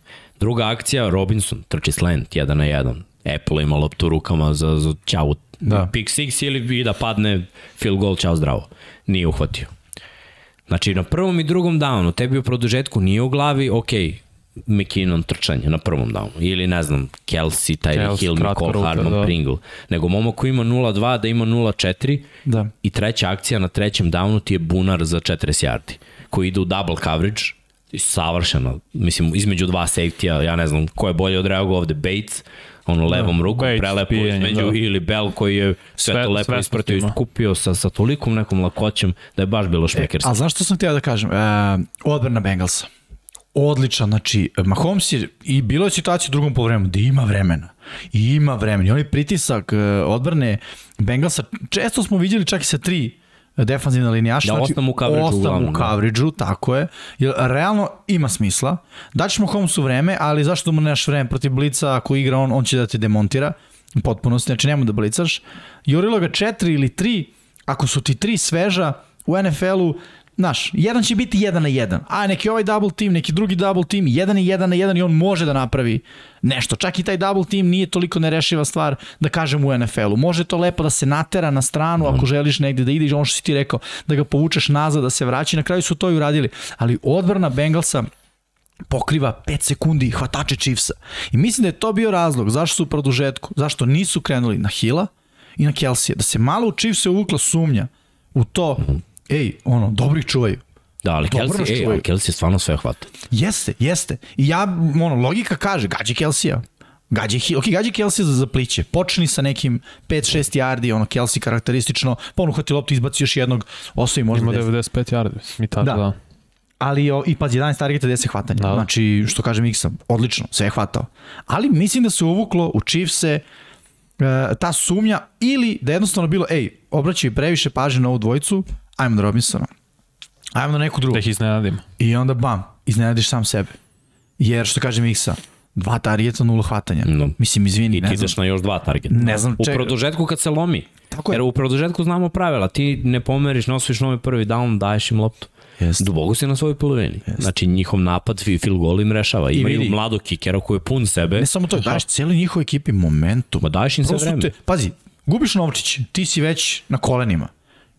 Druga akcija, Robinson trči slant 1 na 1. Apple ima loptu rukama za, za ćavu da. pick six ili i da padne field goal, ćao zdravo. Nije uhvatio. Znači, na prvom i drugom downu, tebi u produžetku nije u glavi, ok, McKinnon trčanje na prvom downu. Ili, ne znam, Kelsey, Tyreek Kelsey, Hill, Nicole Harman, da. Pringle. Nego momo koji ima 0-2 da ima 0-4 da. i treća akcija na trećem downu ti je bunar za 40 yardi koji ide u double coverage, savršeno, mislim, između dva safety-a, ja ne znam ko je bolje odreagovao ovde, Bates, ono levom da, rukom, Bates, prelepo pijenje, između, da. ili Bell koji je sve, sve to lepo ispratio i skupio sa, sa tolikom nekom lakoćem da je baš bilo šmekerski. E, a zašto sam htio da kažem? E, odbrana Bengalsa. Odličan, znači, Mahomes je, i bilo je situacija u drugom polovremenu, da ima vremena. I ima vremena. I onaj pritisak e, odbrane Bengalsa, često smo vidjeli čak i sa tri defanzivna linijaša. Da, znači, ostam u coverage Ostam u coverage da. tako je. Jer realno ima smisla. Daćemo Holmesu vreme, ali zašto mu nemaš vreme protiv Blica, ako igra on, on će da te demontira. Potpunosti, znači nemoj da blicaš. Jurilo ga 4 ili 3, ako su ti 3 sveža, u NFL-u Znaš, jedan će biti jedan na jedan, a neki ovaj double team, neki drugi double team, jedan je jedan na jedan i on može da napravi nešto. Čak i taj double team nije toliko nerešiva stvar da kažem u NFL-u. Može to lepo da se natera na stranu ako želiš negde da ideš, ono što si ti rekao, da ga povučeš nazad, da se vraći. Na kraju su to i uradili. Ali odbrana Bengalsa pokriva 5 sekundi hvatače Chiefsa. I mislim da je to bio razlog zašto su u produžetku, zašto nisu krenuli na Hila i na Kelsija. Da se malo u Chiefsa uvukla sumnja u to ej, ono, dobro ih čuvaju. Da, ali Kelsey, ej, ali Kelsey stvarno sve hvata. Jeste, jeste. I ja, ono, logika kaže, gađi Kelsija. Gađi, ok, gađi Kelsey za, za pliće. Počni sa nekim 5-6 yardi, ono, Kelsey karakteristično, pa loptu, izbaci još jednog, osvoji možda Ima 95 yardi, mi tako da. da. Ali o, i pad 11 targeta 10 hvatanja. Da. Znači, što kaže Miksa, odlično, sve je hvatao. Ali mislim da se uvuklo u Chiefs-e e, ta sumnja ili da jednostavno bilo, ej, obraćaj previše pažnje na ovu dvojicu, ajmo da Robinsona, ajmo na neku drugu. Da ih iznenadimo. I onda bam, iznenadiš sam sebe. Jer što kaže Miksa, dva targeta, nula hvatanja. No. Mislim, izvini, I ti ideš na još dva targeta. Ne znam čega. U produžetku kad se lomi. Tako je. Jer u produžetku znamo pravila. Ti ne pomeriš, ne osvojiš novi prvi down, daješ im loptu. Jest. Duboko si na svojoj polovini. Jest. Znači njihov napad field goal im rešava. I Imaju vidi, mladog kikera koji je pun sebe. Ne samo to, daješ cijeli njihovoj ekipi momentum. Ma daješ im sve vreme. Te, pazi, gubiš Novčić, ti si već na kolenima.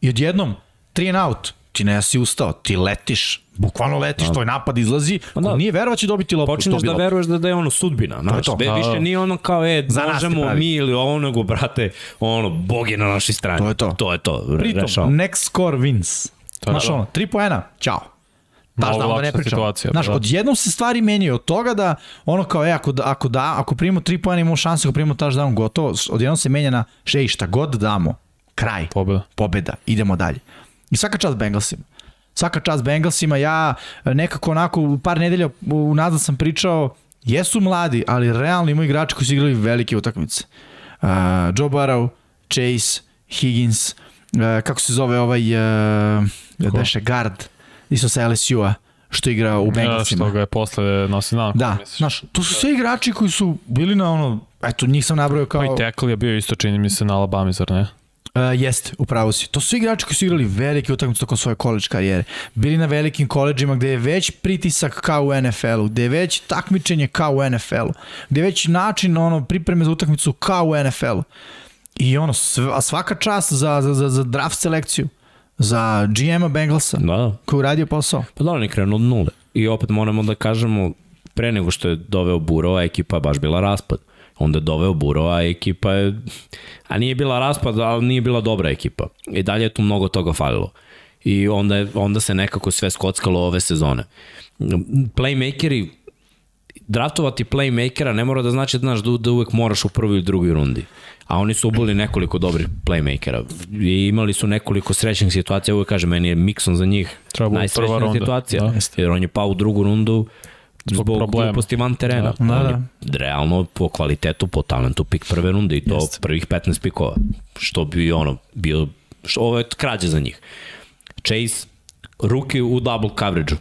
I odjednom three and out, ti ne si ustao, ti letiš, bukvalno letiš, tvoj napad izlazi, da. nije verova će dobiti loptu. Počneš da veruješ da, da je ono sudbina, znaš, to, to. više nije ono kao, e, Za možemo mi ili ovo, nego, brate, ono, Bog je na našoj strani. To je to. To je to, Pritom, rešao. next score wins. To Znaš, ono, tri poena, čao. Daš da ne pričam. Situacija, Znaš, da. odjednom se stvari menjaju od toga da ono kao, e, ako, da, ako, da, ako primimo tri poena imamo šanse, ako primimo touchdown, gotovo, odjednom se menja na, ej, šta god damo, kraj, pobeda, pobeda idemo dalje. I svaka čast Bengalsima. Svaka čast Bengalsima, ja nekako onako u par nedelja unazad sam pričao, jesu mladi, ali realno imaju igrači koji su igrali velike utakmice. Uh, Joe Burrow, Chase, Higgins, uh, kako se zove ovaj, uh, beše guard, isto sa LSU-a, što igra u Bengalsima. Ja, što ga je posle nosi na Da, znaš, to su sve igrači koji su bili na ono, eto, njih sam nabrojao kao... Pa i Tekl je bio isto, čini mi se, na Alabama, zar ne? Uh, jeste, upravo si. To su igrači koji su igrali velike utakmice tokom svoje koleđ karijere. Bili na velikim koleđima gde je već pritisak kao u NFL-u, gde je već takmičenje kao u NFL-u, gde je već način ono, pripreme za utakmicu kao u NFL-u. I ono, svaka čast za, za, za, za draft selekciju, za GM-a Bengalsa, Da, da. koji uradio posao. Pa da, on je krenuo od nule. I opet moramo da kažemo, pre nego što je doveo Buro, a ekipa je baš bila raspad. Onda je doveo Buro, a ekipa je... A nije bila raspad, ali nije bila dobra ekipa. I dalje je tu mnogo toga falilo. I onda, je, onda se nekako sve skockalo ove sezone. Playmakeri, draftovati playmakera ne mora da znači da, znaš, da, da uvek moraš u prvoj ili drugoj rundi. A oni su ubili nekoliko dobrih playmakera. I imali su nekoliko srećnih situacija. Uvek kažem, meni je Mixon za njih Treba runda. situacija. Da. Jer on je pao u drugu rundu Zbog zbog, problema. gluposti van terena. Da, da. je realno po kvalitetu, po talentu pik prve runde i to Jeste. prvih 15 pikova. Što bi ono bio, što, ovo je krađe za njih. Chase, ruki u double coverage-u.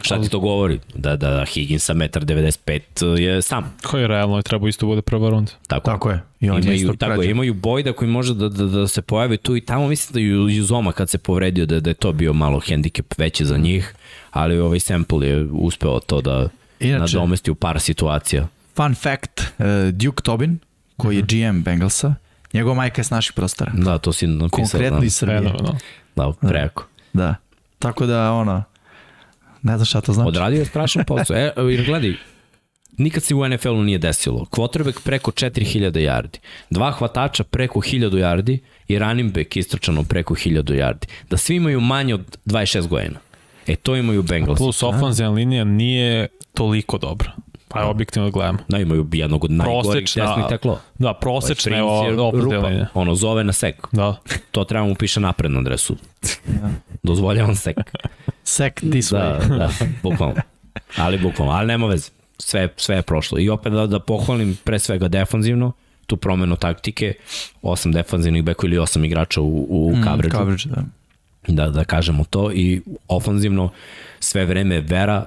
Šta ti to govori? Da, da Higgins sa 1,95 je sam. Koji je realno treba isto bude prva runda. Tako, Tako je. I on je imaju, isto tako, je, krađe. imaju Bojda koji može da, da, da se pojavi tu i tamo mislim da ju Juzoma kad se povredio da, da je to bio malo hendikep veći za njih, ali ovaj Sample je uspeo to da Inače- nadomesti u par situacija. Fun fact, uh, Duke Tobin, koji je GM Bengalsa, njegova majka je s naših prostora. Da, to si napisao. Konkretno da, iz Srbije. Fenomenalno. da, preko. Da. Tako da, ono, ne znam šta to znači. Odradio je strašan posao. E, jer gledaj, nikad se u NFL-u nije desilo. Quarterback preko 4000 yardi, dva hvatača preko 1000 yardi i running back istračano preko 1000 yardi. Da svi imaju manje od 26 godina. E, to imaju Bengals. Plus ofenzivna linija nije toliko dobra. Pa je objektivno da gledamo. Da, imaju jednog od najgorih desnih teklo. Da, prosečna je linija. Ono, zove na sek. Da. To treba mu piše napred na adresu. Dozvoljavam sek. Sec this way. Da, da, bukvalno. Ali bukvalno, ali nema veze. Sve, sve je prošlo. I opet da, da pohvalim pre svega defanzivno, tu promenu taktike, osam defanzivnih beko ili osam igrača u, u Mm, coverage coverage, da. Da, da kažemo to i ofanzivno sve vreme vera,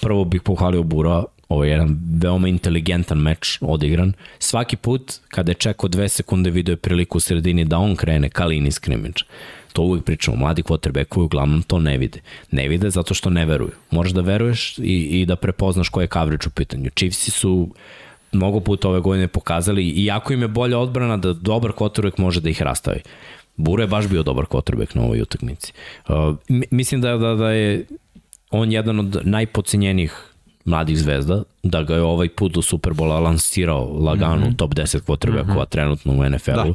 prvo bih pohvalio Bura, ovo je jedan veoma inteligentan meč odigran. Svaki put kada je čekao dve sekunde video je priliku u sredini da on krene ka liniji scrimmage. To uvijek pričamo, mladi quarterbackovi uglavnom to ne vide. Ne vide zato što ne veruju. Moraš da veruješ i, i da prepoznaš koji je coverage u pitanju. Chiefsi su mnogo puta ove godine pokazali, iako im je bolja odbrana, da dobar quarterback može da ih rastavi. Bura je baš bio dobar quarterback na ovoj utakmici. Uh, mi- mislim da, da, da je on jedan od najpocenjenijih mladih zvezda, da ga je ovaj put do Superbola lansirao lagano mm -hmm. top 10 quarterbackova mm -hmm. trenutno u NFL-u. Da.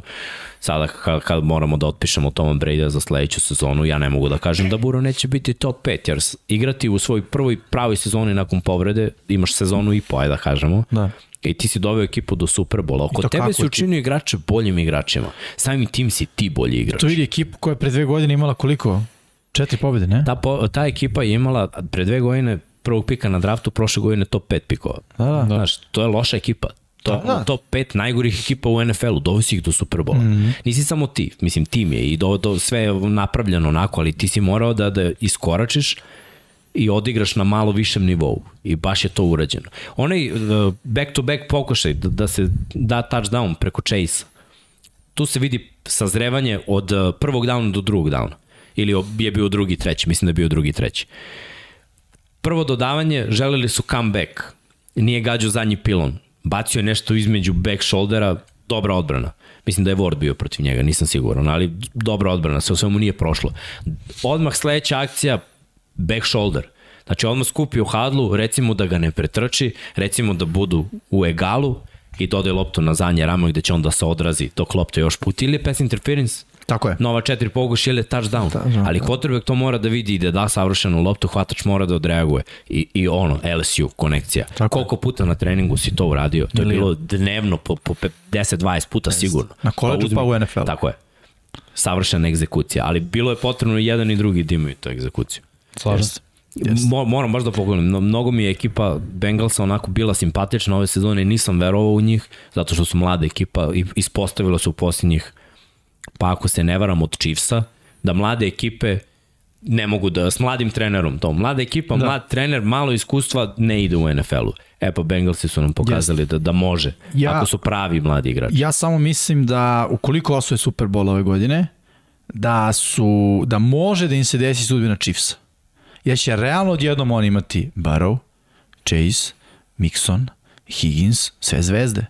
Sada kad, kad moramo da otpišemo Toma Brady za sledeću sezonu, ja ne mogu da kažem da Buro neće biti top 5, jer igrati u svoj prvoj pravoj sezoni nakon povrede, imaš sezonu i po, da kažemo, Da. i ti si doveo ekipu do Superbola. Oko tebe ekipu? učinio igrače boljim igračima. Samim tim si ti bolji igrač. To vidi ekipu koja je pre dve godine imala koliko? Četiri pobjede, ne? Ta, po, ta ekipa je imala pre dve godine prvog pika na draftu, prošle godine top 5 pikova. Da, da. Znaš, to je loša ekipa. To, Da, da. top 5 najgorih ekipa u NFL-u, dovesi ih do Superbola. Mm -hmm. Nisi samo ti, mislim tim je i do, do, sve je napravljeno onako, ali ti si morao da, da iskoračiš i odigraš na malo višem nivou i baš je to urađeno. Onaj uh, back-to-back pokušaj da, da se da touchdown preko Chase, tu se vidi sazrevanje od uh, prvog downa do drugog downa. Ili je bio drugi, treći, mislim da je bio drugi, treći. Prvo dodavanje, želeli su comeback. Nije gađao zadnji pilon. Bacio je nešto između back shouldera, dobra odbrana. Mislim da je Ward bio protiv njega, nisam siguran, ali dobra odbrana, sve u svemu nije prošlo. Odmah sledeća akcija, back shoulder. Znači odmah skupi u hadlu, recimo da ga ne pretrči, recimo da budu u egalu i dodaje loptu na zadnje ramo gde će on da se odrazi dok lopta još put. Ili je pass interference, Tako je. nova četiri poguš ili je touchdown. Touchdown, Ali da. quarterback to mora da vidi i da da savršenu loptu, hvatač mora da odreaguje. I, i ono, LSU konekcija. Tako je. Koliko puta na treningu si to uradio? To je bilo dnevno po, po pe- 10-20 puta sigurno. Na koledžu uzmi- pa u NFL-u. Tako je. savršena egzekucija, ali bilo je potrebno i jedan i drugi da imaju tu egzekuciju. Slažem se. Mo, moram baš da pogledam, no, mnogo mi je ekipa Bengalsa onako bila simpatična ove sezone i nisam verovao u njih, zato što su mlada ekipa i ispostavilo se u posljednjih, pa ako se ne varam od Chiefsa, da mlade ekipe ne mogu da, s mladim trenerom to, mlada ekipa, da. mlad trener, malo iskustva ne ide u NFL-u. E pa Bengalsi su nam pokazali da, da može, ja, ako su pravi mladi igrači. Ja samo mislim da ukoliko osvoje Super Bowl ove godine, da su da može da im se desi sudbina Chiefsa jer će realno odjednom on imati Barrow, Chase, Mixon, Higgins, sve zvezde.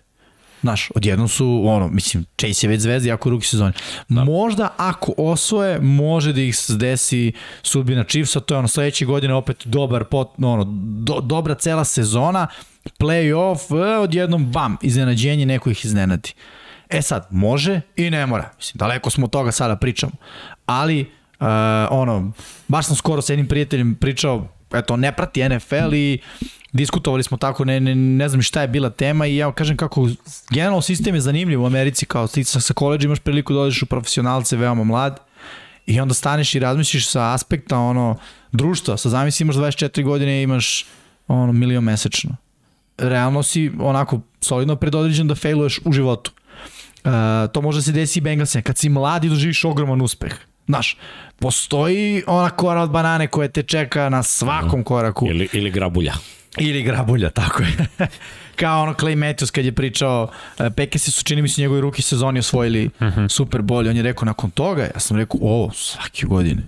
Znaš, odjednom su, ono, mislim, Chase je već zvezda, jako ruki sezoni. Da. Možda ako osvoje, može da ih desi sudbina Chiefsa, to je ono sledeće godine opet dobar pot, ono, do, dobra cela sezona, play-off, e, odjednom bam, iznenađenje, neko ih iznenadi. E sad, može i ne mora. Mislim, daleko smo od toga sada pričamo. Ali, Uh, ono, baš sam skoro sa jednim prijateljem pričao, eto, ne prati NFL i diskutovali smo tako, ne, ne, ne znam šta je bila tema i ja kažem kako generalno sistem je zanimljiv u Americi, kao ti sa, sa koleđa imaš priliku da odeš u profesionalce veoma mlad i onda staneš i razmisliš sa aspekta ono, društva, sa zamisli imaš 24 godine i imaš ono, milion mesečno. Realno si onako solidno predodređen da failuješ u životu. Uh, to može da se desi i Bengalsima. Kad si mlad i doživiš ogroman uspeh. Znaš, postoji ona kora od banane koja te čeka na svakom koraku. Ili, ili grabulja. Ili grabulja, tako je. [laughs] Kao ono Clay Matthews kad je pričao, e, Pekesi su čini mi se njegovi ruki sezoni osvojili uh mhm. -huh. Super Bowl on je rekao nakon toga, ja sam rekao, o, svake godine.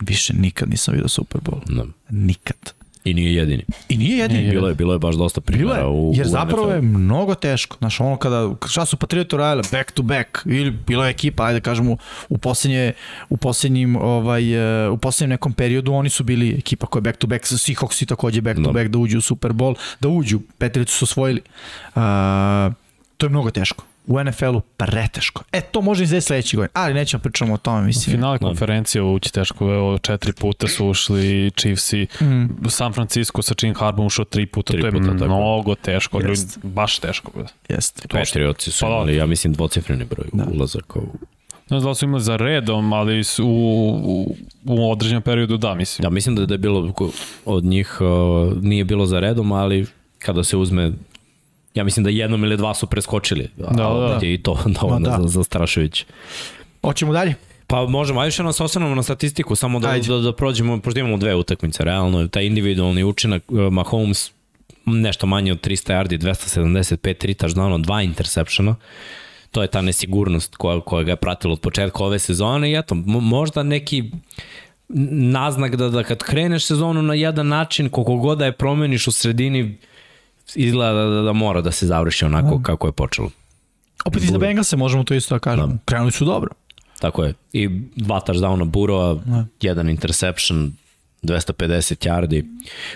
Više nikad nisam vidio Super Bowl. No. Nikad. I nije jedini. I nije jedini. bilo je, bilo je baš dosta primjera u Jer zapravo NFL. je mnogo teško. Znaš, ono kada, šta su Patrioti radile? Back to back. Ili bilo je ekipa, ajde da kažemo, u poslednje, u poslednjim, ovaj, uh, u poslednjem nekom periodu oni su bili ekipa koja je back to back, Seahawks i takođe back to no. back da uđu u Super Bowl, da uđu, Patrioti su osvojili. Uh, to je mnogo teško u NFL-u preteško. E, to može izvesti sledeći godin, ali nećemo pričamo o tome, mislim. Finale konferencije ući teško, evo, četiri puta su ušli Chiefsi, mm. San Francisco sa Jim Harbom ušao tri puta, tri to je puta, mnogo tako. teško, Jest. baš teško. Jeste. Patrioci su pa da. imali, ja mislim, dvocifreni broj da. ulazaka u Ne znam da su imali za redom, ali u, u, u određenom periodu da, mislim. Da, mislim da, da je bilo od njih, uh, nije bilo za redom, ali kada se uzme Ja mislim da jednom ili dva su preskočili. Da, da, da. I to [laughs] dovoljno da. za, za Strašović. Hoćemo dalje? Pa možemo, ajde što nas osvrnemo na statistiku, samo da, da, da prođemo, pošto imamo dve utakmice, realno, taj individualni učinak, uh, Mahomes nešto manje od 300 yardi, 275, 3 touchdowna, dva interseptiona, to je ta nesigurnost koja, koja ga je pratila od početka ove sezone i eto, možda neki naznak da, da kad kreneš sezonu na jedan način, koliko god da je promeniš u sredini, izgleda da, da, da mora da se završi onako da. kako je počelo. Opet i za Bengalse možemo to isto da kažemo. Da. Krenuli su dobro. Tako je. I dva touchdowna Burova, da. jedan interception, 250 yardi.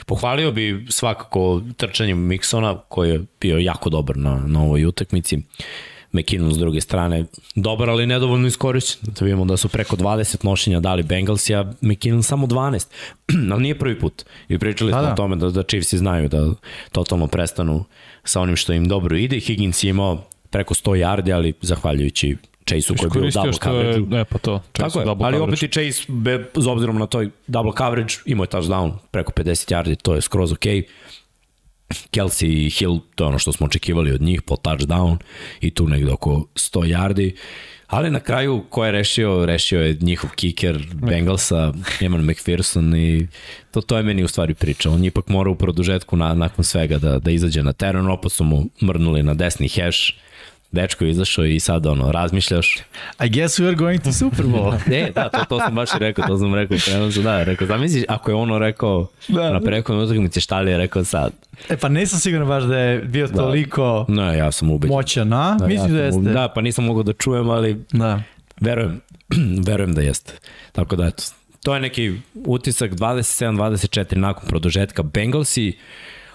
Pohvalio bi svakako trčanjem Miksona, koji je bio jako dobar na, na ovoj utakmici. McKinnon s druge strane dobar, ali nedovoljno iskorišćen. Da vidimo da su preko 20 nošenja dali Bengalsi, a McKinnon samo 12. [clears throat] ali nije prvi put. I pričali da, smo da. o tome da, da Chiefs znaju da totalno prestanu sa onim što im dobro ide. Higgins je imao preko 100 yardi, ali zahvaljujući Chase-u koji je bio double coverage. Je, ne, pa to. Tako je, ali coverage. opet i Chase, be, z obzirom na toj double coverage, imao je touchdown preko 50 yardi, to je skroz okej. Okay Kelsey i Hill, to je ono što smo očekivali od njih po touchdown i tu negde oko 100 yardi. Ali na kraju ko je rešio? Rešio je njihov kicker Bengalsa, Eman McPherson i to, to je meni u stvari priča. On ipak mora u produžetku na, nakon svega da, da izađe na teren, opet su mu mrnuli na desni hash, dečko je izašao i sad ono, razmišljaš. I guess we are going to Super Bowl. [laughs] e, da, to, to sam baš i rekao, to sam rekao, prenosu, da, rekao, zamisliš, ako je ono rekao da, na prekonoj utakmici šta li je rekao sad. E pa nisam siguran baš da je bio da. toliko ne, ja sam ubeđen. moćan, a? Da, Mislim ja da jeste. Da, pa nisam mogao da čujem, ali da. verujem, [clears throat] verujem da jeste. Tako da, eto, to je neki utisak 27-24 nakon produžetka. Bengalsi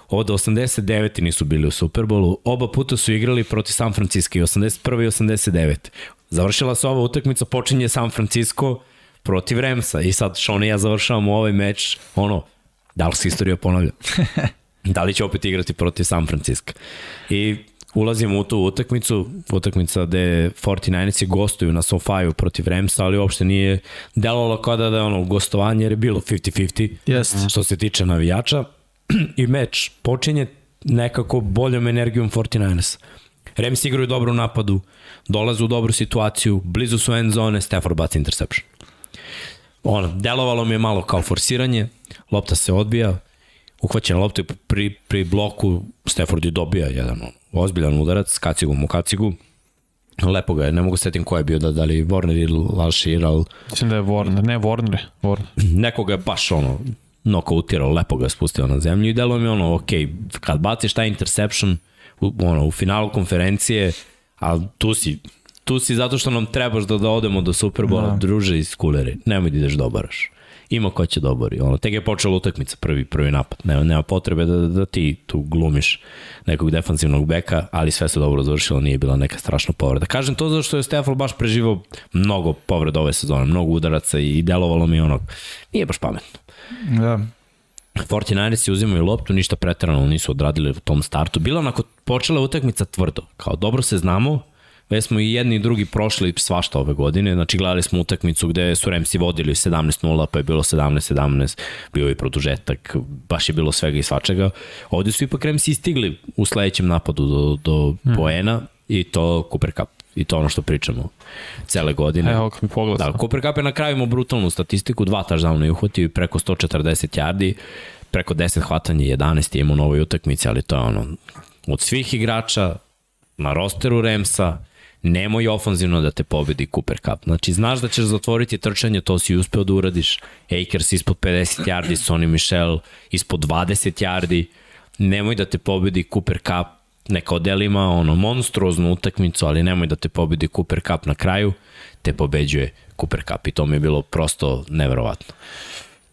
Od 89. nisu bili u Superbolu, oba puta su igrali protiv San Francisco i 81. i 89. Završila se ova utakmica, počinje San Francisco protiv Remsa i sad Sean i ja završavamo ovaj meč, ono, da li se istorija ponavlja? [laughs] da li će opet igrati protiv San Francisco? I ulazimo u tu utakmicu, utakmica gde 49ersi gostuju na SoFi-u protiv Ramsa, ali uopšte nije delovalo kao da je ono gostovanje jer je bilo 50-50 Jest. što se tiče navijača i meč počinje nekako boljom energijom 49ers. Rams igraju dobro u napadu, dolaze u dobru situaciju, blizu su end zone, Stafford baci interception. Ono, delovalo mi je malo kao forsiranje, lopta se odbija, uhvaćena lopta pri, pri bloku Stafford je dobija jedan ozbiljan udarac, kacigom u kacigu, lepo ga je, ne mogu setim ko je bio, da, da li Warner ili Lalšir, ali Mislim da je Warner, ne Warner, Warner. nekoga je baš ono nokautirao, lepo ga spustio na zemlju i delo mi ono, ok, kad baciš taj interception u, ono, u finalu konferencije, a tu si, tu si zato što nam trebaš da, da odemo do Superbola, da. druže iz kuleri, nemoj da ideš da obaraš. Ima ko će da obori. Ono, tek je počela utakmica, prvi, prvi napad. Nema, nema potrebe da, da ti tu glumiš nekog defanzivnog beka, ali sve se dobro završilo, nije bila neka strašna povreda. Kažem to zato što je Stefan baš preživao mnogo povreda ove sezone, mnogo udaraca i delovalo mi ono, nije baš pametno. Da. 49ersi uzimaju loptu, ništa pretarano nisu odradili u tom startu. Bila onako počela utakmica tvrdo. Kao dobro se znamo, već smo i jedni i drugi prošli svašta ove godine. Znači gledali smo utakmicu gde su Remsi vodili 17-0, pa je bilo 17-17, bio je produžetak, baš je bilo svega i svačega. Ovde su ipak Remsi stigli u sledećem napadu do, do hmm. poena i to Cooper Cup. I to ono što pričamo cele godine. Evo kad mi pogledam. Da, Cooper Cup je na kraju imao brutalnu statistiku, dva touchdowna je uhvatio i preko 140 yardi, preko 10 hvatanja, 11 je imao u novoj utakmici, ali to je ono, od svih igrača na rosteru Remsa, nemoj ofanzivno da te pobedi Cooper Cup. Znači, znaš da ćeš zatvoriti trčanje, to si uspeo da uradiš. Akers ispod 50 yardi, Sonny Michel ispod 20 yardi. Nemoj da te pobedi Cooper Cup, neka odel ima ono monstruoznu utakmicu, ali nemoj da te pobedi Cooper Cup na kraju, te pobeđuje Cooper Cup i to mi je bilo prosto neverovatno.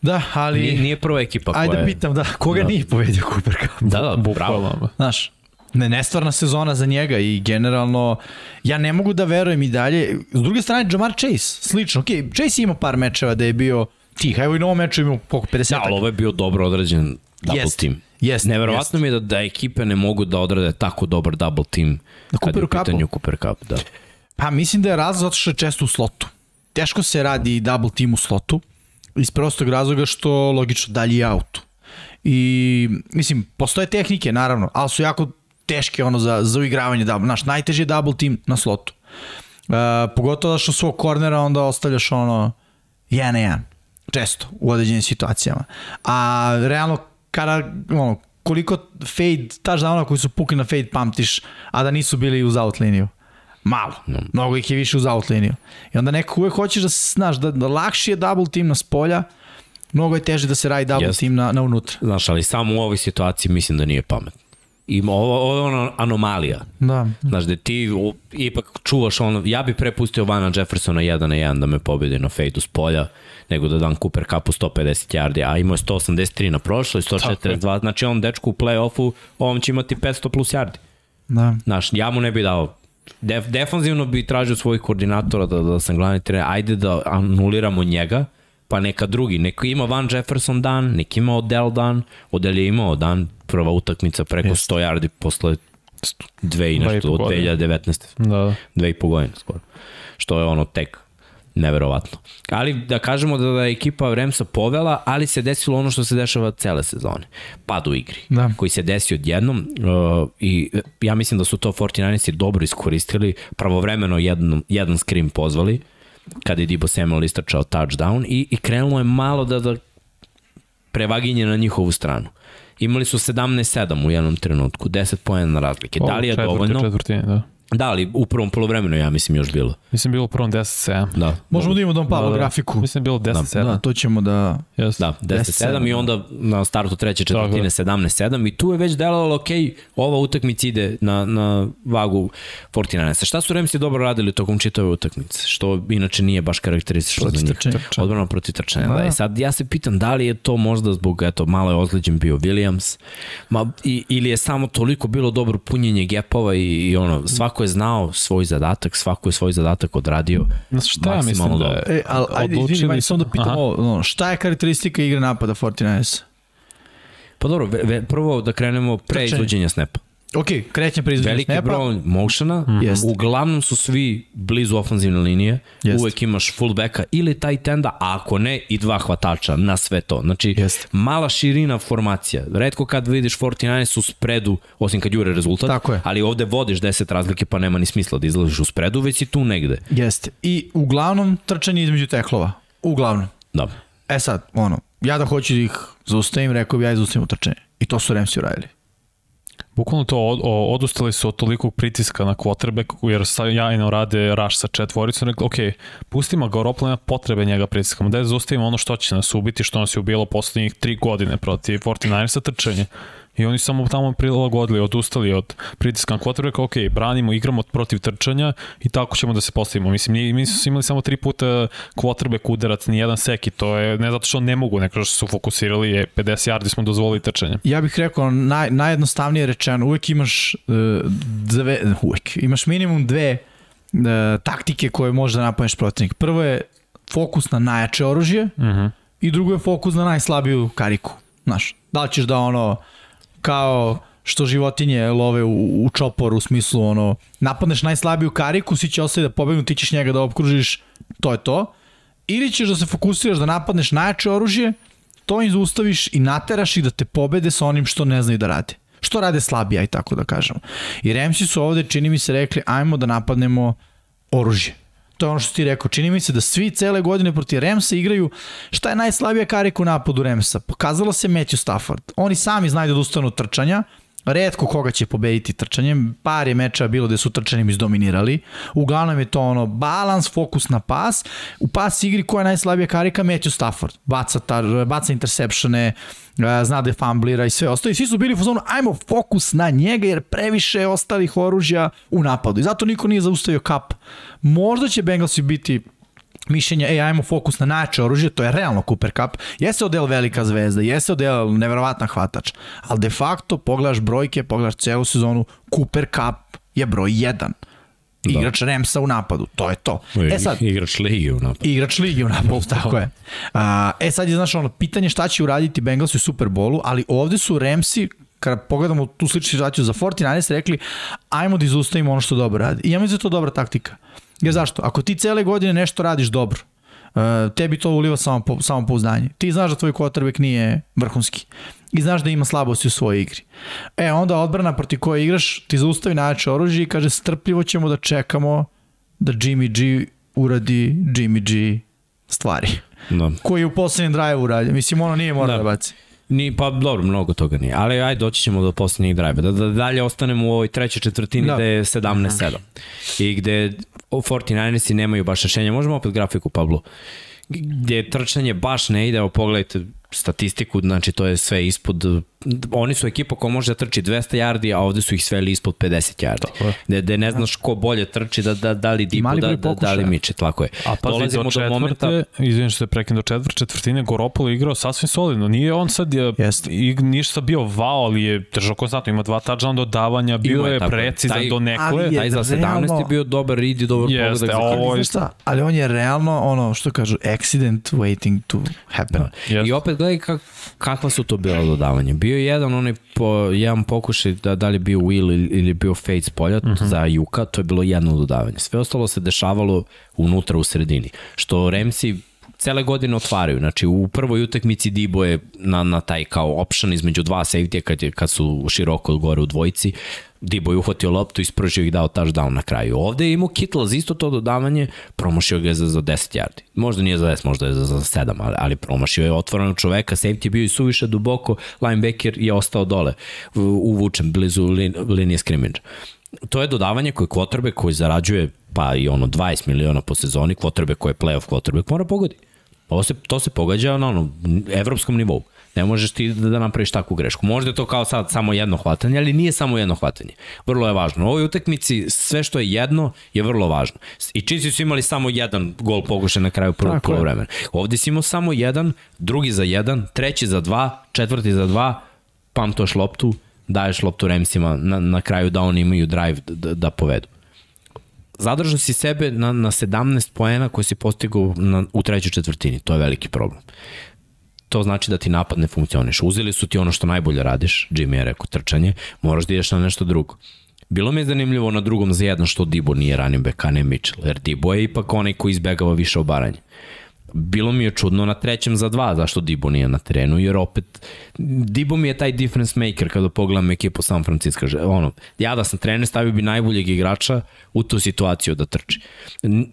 Da, ali... Nije, nije prva ekipa koja Ajde pitam, da, koga Da. nije pobedio Cooper Cup? Da, da, bravo. Bukvalno. Znaš, ne, nestvarna sezona za njega i generalno ja ne mogu da verujem i dalje. S druge strane, Jamar Chase, slično. Ok, Chase ima par mečeva da je bio tih. Evo i na ovom meču ima koliko, 50 Da, ali ovo je bio dobro odrađen double Jest, team. jest, Neverovatno mi je da, da ekipe ne mogu da odrade tako dobar double team Na kad je u pitanju Cooper Cup. Da. Pa mislim da je razlog zato što je često u slotu. Teško se radi double team u slotu iz prostog razloga što logično dalje je auto. I mislim, postoje tehnike naravno, ali su jako teške ono za, za uigravanje double. Znaš, najteži je double team na slotu. Uh, pogotovo da što svog kornera onda ostavljaš ono 1 na 1. Često u određenim situacijama. A realno kada ono, koliko fade, touchdowna koji su pukli na fade pamtiš, a da nisu bili uz out liniju. Malo. Mnogo ih je više uz out liniju. I onda neko uvek hoćeš da, znaš, da, da lakši je double team na spolja, mnogo je teže da se radi double Jest. team na, na unutra. Znaš, ali samo u ovoj situaciji mislim da nije pametno. I ovo, ovo je ono anomalija. Da. Znaš, da ti u, ipak čuvaš ono, ja bi prepustio Vana Jeffersona 1 na 1 da me pobedi na fejdu s polja, nego da dam Cooper Cupu 150 yardi, a imao je 183 na prošloj, 142, znači on dečku u play-offu, on će imati 500 plus yardi. Da. Znaš, ja mu ne bi dao Def, defanzivno bi tražio svojih koordinatora da, da sam glavni trener, ajde da anuliramo njega, pa neka drugi, neko ima Van Jefferson dan, neki ima Odell dan, Odell je imao dan, prva utakmica preko Jest. 100 yardi posle dve i nešto, od godine. 2019. Da, da. Dve i po godine skoro. Što je ono tek neverovatno. Ali da kažemo da, da je ekipa Remsa povela, ali se desilo ono što se dešava cele sezone. Pad u igri. Da. Koji se desio odjednom uh, i uh, ja mislim da su to 49ersi dobro iskoristili, pravovremeno jedan, jedan screen pozvali kada je Debo Samuel istračao touchdown i, i krenulo je malo da, da prevaginje na njihovu stranu. Imali su 17-7 u jednom trenutku, 10 pojena razlike. Da li je četvrti, dovoljno? Četvrti, da. Da, ali u prvom polovremenu ja mislim još bilo. Mislim bilo u prvom 10-7. Da. Možemo da imamo Don Pablo Da, da. grafiku. Mislim bilo 10-7. Da, to ćemo da... Jeste. Da, 10-7 i onda na startu treće četvrtine je. 17-7 i tu je već delovalo, ok, ova utakmica ide na, na vagu 49. Šta su Remsi dobro radili tokom čitave utakmice? Što inače nije baš karakteristično za njih. trčanja. Odbrana protiv trčanja, da. Da. I sad ja se pitam da li je to možda zbog, eto, malo je ozleđen bio Williams, ma, i, ili je samo toliko bilo dobro punjenje gepova i, i ono, svako je znao svoj zadatak, svako je svoj zadatak odradio Znaš šta ja mislim da je? E, ali, ajde, izvini, Odlučili su- samo da pitam Aha. ovo, no, šta je karakteristika igre napada 49ers? Pa dobro, ve, ve, prvo da krenemo pre izvođenja snapa. Ok, krećem pre izvinjenja veliki snapa. broj motiona, Jeste. uglavnom su svi blizu ofenzivne linije, Jeste. uvek imaš fullbacka ili tight enda, a ako ne i dva hvatača na sve to. Znači, Jeste. mala širina formacija. Redko kad vidiš 49 su u spredu, osim kad jure rezultat, Tako je. ali ovde vodiš 10 razlike pa nema ni smisla da izlaziš u spredu, već si tu negde. Jeste. I uglavnom trčanje između teklova. Uglavnom. Dobro. E sad, ono, ja da hoću da ih zaustavim, rekao bi ja izustavim utrčanje. I to su Ramsi uradili. Bukvalno to od, odustali su od tolikog pritiska na quarterbacku, jer sa, jajno rade raš sa četvoricom, rekli, ok, pustimo ga, Garoppolo nema potrebe njega pritiskamo, da je zaustavimo ono što će nas ubiti, što nas je ubilo poslednjih tri godine protiv 49ersa trčanje. I oni samo tamo prilagodili, odustali od pritiska na quarterbacka, ok, branimo, igramo protiv trčanja i tako ćemo da se postavimo. Mislim, mi, su imali samo tri puta quarterback udarac, ni jedan sek i to je, ne zato što ne mogu, neko što su fokusirali, je 50 yardi smo dozvolili trčanje. Ja bih rekao, naj, najjednostavnije rečeno, uvek imaš uh, dve, uvek, imaš minimum dve uh, taktike koje može da napadneš protivnik. Prvo je fokus na najjače oružje uh Mhm. -huh. i drugo je fokus na najslabiju kariku. Znaš, da li ćeš da ono, kao što životinje love u, u čoporu u smislu ono, napadneš najslabiju kariku, svi će ostaviti da pobegnu, ti ćeš njega da opkružiš, to je to. Ili ćeš da se fokusiraš da napadneš najjače oružje, to im zaustaviš i nateraš ih da te pobede sa onim što ne znaju da rade. Što rade slabija i tako da kažemo. I Remsi su ovde, čini mi se, rekli, ajmo da napadnemo oružje. To je ono što ti rekao. Čini mi se da svi cele godine protiv Remsa igraju šta je najslabija karika u napadu Remsa. Pokazalo se Matthew Stafford. Oni sami znaju da odustanu od trčanja, redko koga će pobediti trčanjem, par je meča bilo gde su trčanjem izdominirali, uglavnom je to ono balans, fokus na pas, u pas igri koja je najslabija karika, Matthew Stafford, baca, tar, baca interseptione, zna da je famblira i sve ostalo. I svi su bili u fazonu, ajmo fokus na njega jer previše ostalih oružja u napadu. I zato niko nije zaustavio kap. Možda će Bengalsi biti mišljenja, ej, ajmo fokus na najjače oružje, to je realno Cooper Cup, jeste odel velika zvezda, jeste odel neverovatan hvatač, ali de facto pogledaš brojke, pogledaš celu sezonu, Cooper Cup je broj 1. Da. Igrač Remsa u napadu, to je to. E sad, igrač ligi u napadu. Igrač ligi u napadu, [laughs] tako je. A, e sad je, znaš, ono, pitanje šta će uraditi Bengals u Super Bowlu, ali ovde su Remsi, kada pogledamo tu sličnu situaciju za 49ers, rekli, ajmo da izustavimo ono što dobro radi. I ja mislim da je to dobra taktika. Jer zašto? Ako ti cele godine nešto radiš dobro, uh, tebi to uliva samo, samo pouzdanje. Ti znaš da tvoj quarterback nije vrhunski. I znaš da ima slabosti u svojoj igri. E, onda odbrana proti koje igraš ti zaustavi najjače oružje i kaže strpljivo ćemo da čekamo da Jimmy G uradi Jimmy G stvari. Da. Koji je u poslednjem drive uradio. Mislim, ono nije mora da, Da. da baci. Ni, pa dobro, mnogo toga nije. Ali ajde, doći ćemo do poslednjeg drajba. Da, da dalje ostanemo u ovoj trećoj četvrtini Da. gde je 17-7. I gde 49ersi nemaju baš rešenja. Možemo opet grafiku, Pablo. Gde trčanje baš ne ide, evo pogledajte statistiku, znači to je sve ispod, oni su ekipa koja može da trči 200 yardi, a ovde su ih sveli ispod 50 yardi. Gde, gde ne znaš ko bolje trči, da, da, da li Dipo, da, da, da li. Miče, tako je. A pazi, Dolazimo do četvrte, momenta- izvinim što se prekim do četvrt, četvrtine, Goropolo igrao sasvim solidno. Nije on sad, je, Jeste. i, ništa bio vao, ali je držao konstantno, ima dva touchdown dodavanja, bio je, je precizan Taj- do nekle. ali je- Taj za 17 realno- je bio dobar read i dobar Jeste, pogodak za ovo Ali je- on je realno, ono, što kažu, accident waiting to happen. Da. Jeste. I opet gledaj kak, kakva su to bila dodavanja. Bio je jedan onaj po, jedan pokušaj da, da li je bio Will ili, ili bio Fade s polja uh -huh. za Juka, to je bilo jedno dodavanje. Sve ostalo se dešavalo unutra u sredini. Što Remsi cele godine otvaraju. Znači u prvoj utakmici Dibo je na, na taj kao option između dva safety kad, je, kad su široko gore u dvojici. Dibo je uhvatio loptu, ispržio ih dao touchdown na kraju. Ovde je imao Kittle za isto to dodavanje, promašio ga je za, za 10 yardi. Možda nije za 10, možda je za, za 7, ali, ali promašio je otvorenog čoveka, safety je bio i suviše duboko, linebacker je ostao dole, uvučen blizu lin, linije scrimmage. To je dodavanje koje kvotrbe koji zarađuje pa i ono 20 miliona po sezoni, kvotrbe koje je playoff kvotrbe, mora pogodi. Ovo se, to se pogađa na ono, evropskom nivou. Ne možeš ti da, da napraviš takvu grešku. Možda je to kao sad samo jedno hvatanje, ali nije samo jedno hvatanje. Vrlo je važno. U ovoj utakmici sve što je jedno je vrlo važno. I Chiefs su imali samo jedan gol pogušen na kraju prvog polovremena. Ovde si imao samo jedan, drugi za jedan, treći za dva, četvrti za dva, pamtoš loptu, daješ loptu Remsima na, na kraju da oni imaju drive da, da, da povedu zadržao si sebe na, na 17 poena koje si postigao na, u trećoj četvrtini. To je veliki problem. to znači da ti napad ne funkcioniš. Uzeli su ti ono što najbolje radiš, Jimmy je rekao trčanje, moraš da ideš na nešto drugo. Bilo mi je zanimljivo na drugom za jedan što Dibo nije running back, a ne Mitchell, jer Dibo je ipak onaj koji izbegava više obaranje bilo mi je čudno na trećem za dva zašto Dibo nije na terenu, jer opet Dibo mi je taj difference maker kada pogledam ekipu San Francisco. Ono, ja da sam trener stavio bi najboljeg igrača u tu situaciju da trči.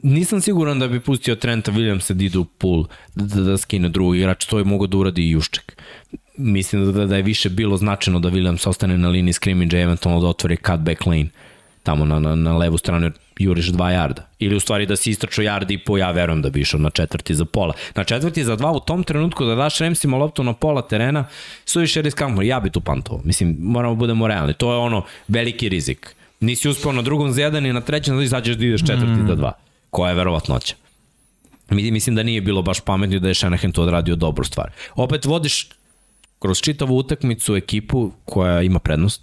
Nisam siguran da bi pustio Trenta Williamsa da ide u pool, da, da skine drugog igrača, to je mogo da uradi i Jušček. Mislim da, da je više bilo značajno da Williams ostane na liniji scrimmage eventualno da otvori cutback lane tamo na, na, na levu stranu juriš dva jarda. Ili u stvari da si istračo jard i po, ja verujem da bi išao na četvrti za pola. Na četvrti za dva u tom trenutku da daš Remsima loptu na pola terena, suviše riskantno. Ja bi tu pantovao. Mislim, moramo da budemo realni. To je ono veliki rizik. Nisi uspeo na drugom za jedan i na trećem da izađeš da ideš četvrti mm. za dva. Koja je verovatnoća. Mislim da nije bilo baš pametno da je Shanahan to odradio dobru stvar. Opet vodiš kroz čitavu utakmicu ekipu koja ima prednost,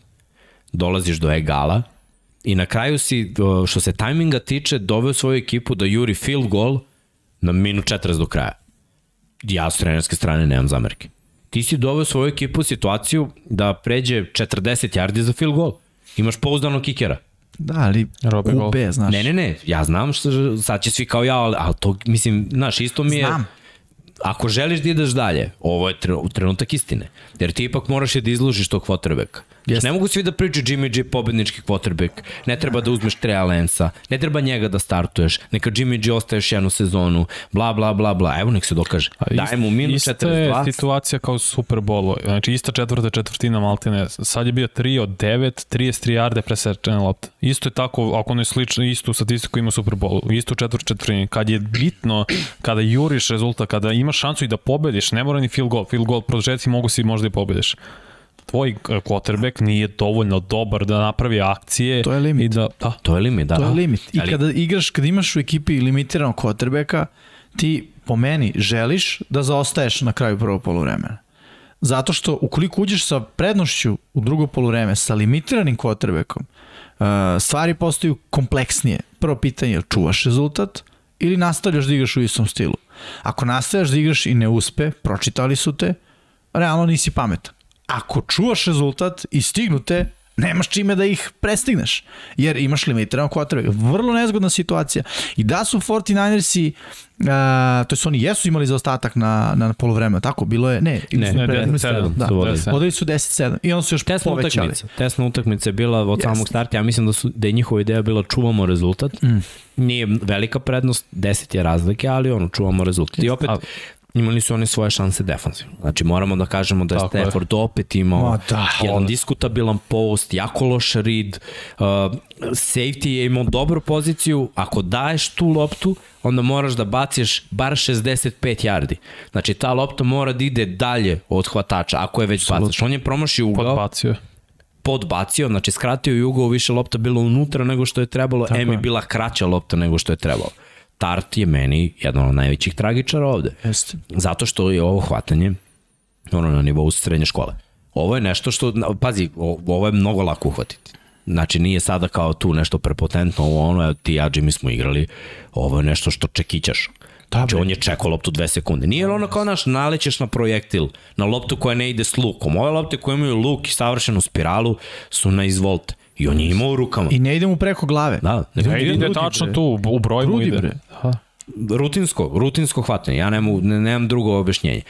dolaziš do egala, I na kraju si, što se tajminga tiče, doveo svoju ekipu da juri field goal na minut 40 do kraja. Ja s trenerske strane nemam zamerke. Ti si doveo svoju ekipu u situaciju da pređe 40 yardi za field goal. Imaš pouzdanog kikera. Da, ali QB, znaš. Ne, ne, ne, ja znam što sad će svi kao ja, ali, ali to, mislim, znaš, isto mi je... Znam ako želiš da ideš dalje, ovo je trenutak istine. Jer ti ipak moraš da izložiš tog quarterbacka. Yes. Ne mogu svi da pričaju Jimmy G pobednički quarterback, ne treba da uzmeš Treja Lensa, ne treba njega da startuješ, neka Jimmy G ostaješ jednu sezonu, bla bla bla bla, evo nek se dokaže. Daj mu minus 42. Ista je situacija kao Super Bowl, znači ista četvrta četvrtina Maltine, sad je bio 3 od 9, 33 yarde presečene lopte. Isto je tako, ako ne slično, istu statistiku ima Super Bowl, istu četvrt četvrtini. Kad je bitno, kada juriš rezultat, kada imaš šansu i da pobediš, ne mora ni field goal, field goal produžetci mogu si možda i pobediš tvoj quarterback nije dovoljno dobar da napravi akcije. To je limit. I da, da. To je limit, da. To je limit. I Ali... kada igraš, kada imaš u ekipi limitiranog quarterbacka, ti po meni želiš da zaostaješ na kraju prvog polovremena. Zato što ukoliko uđeš sa prednošću u drugo polovreme sa limitiranim quarterbackom, uh, stvari postaju kompleksnije. Prvo pitanje je čuvaš rezultat ili nastavljaš da igraš u istom stilu. Ako nastavljaš da igraš i ne uspe, pročitali su te, realno nisi pametan ako čuvaš rezultat i stignute, nemaš čime da ih prestigneš, jer imaš limitiran quarterback. Vrlo nezgodna situacija. I da su 49ersi, uh, to su oni jesu imali zaostatak na, na polovreme, tako? Bilo je, ne, ne, ne, 10-7. Da, vodili su 10-7 i onda su još tesna povećali. Utakmica, tesna utakmica je bila od yes. samog starta, ja mislim da, su, da je njihova ideja bila čuvamo rezultat. Mm. Nije velika prednost, 10 je razlike, ali ono, čuvamo rezultat. I opet, imali su oni svoje šanse defanzivno. Znači moramo da kažemo da je Tako Stafford je. opet imao da, jedan on... diskutabilan post, jako loš read, uh, safety je imao dobru poziciju, ako daješ tu loptu, onda moraš da baciš bar 65 yardi. Znači ta lopta mora da ide dalje od hvatača, ako je već Absolut. bacaš. On je promašio ugao. Podbacio podbacio, znači skratio i ugao, više lopta bilo unutra nego što je trebalo, Tako M je bila kraća lopta nego što je trebalo. Tart je meni jedan od najvećih tragičara ovde. Jeste. Zato što je ovo hvatanje ono na nivou srednje škole. Ovo je nešto što, pazi, ovo je mnogo lako uhvatiti. Znači nije sada kao tu nešto prepotentno, ovo ono, ti ja Jimmy smo igrali, ovo je nešto što čekićaš. Da, znači on je čekao loptu dve sekunde. Nije ono kao naš nalećeš na projektil, na loptu koja ne ide s lukom. Ove lopte koje imaju luk i savršenu spiralu su na izvolte. I on je imao u rukama. I ne ide mu preko glave. Da, ne, ne ide, ide tačno bre. tu, u broj mu ide. Bre. Rutinsko, rutinsko hvatanje. Ja nemam, ne, nemam drugo objašnjenje.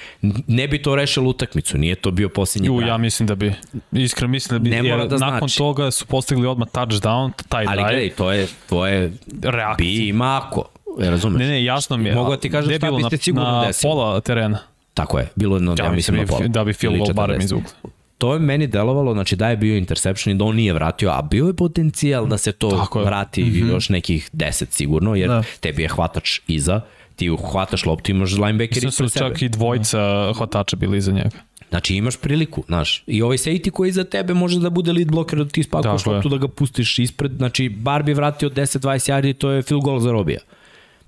Ne bi to rešilo utakmicu, nije to bio posljednji Ju, ja mislim da bi, iskreno mislim da bi, ne mora da nakon znači. toga su postigli odmah touchdown, taj Ali gledaj, to je, to je reakcija. bi i mako. E, razumeš? Ne, ne, jasno mi je. Mogu da ti kažem šta biste sigurno na, na pola terena. Tako je, bilo jedno, ja, ja mislim, na pola. Da bi field goal barem izvukli to je meni delovalo, znači da je bio interception i da on nije vratio, a bio je potencijal da se to Tako vrati mm -hmm. još nekih 10 sigurno, jer da. tebi je hvatač iza, ti hvataš loptu, imaš linebacker ispred sebe. su čak i dvojica hvatača bili iza njega. Znači imaš priliku, znaš, i ovaj safety koji iza tebe može da bude lead blocker da ti spakuješ loptu da ga pustiš ispred, znači bar bi vratio 10-20 yardi, to je field goal za Robija.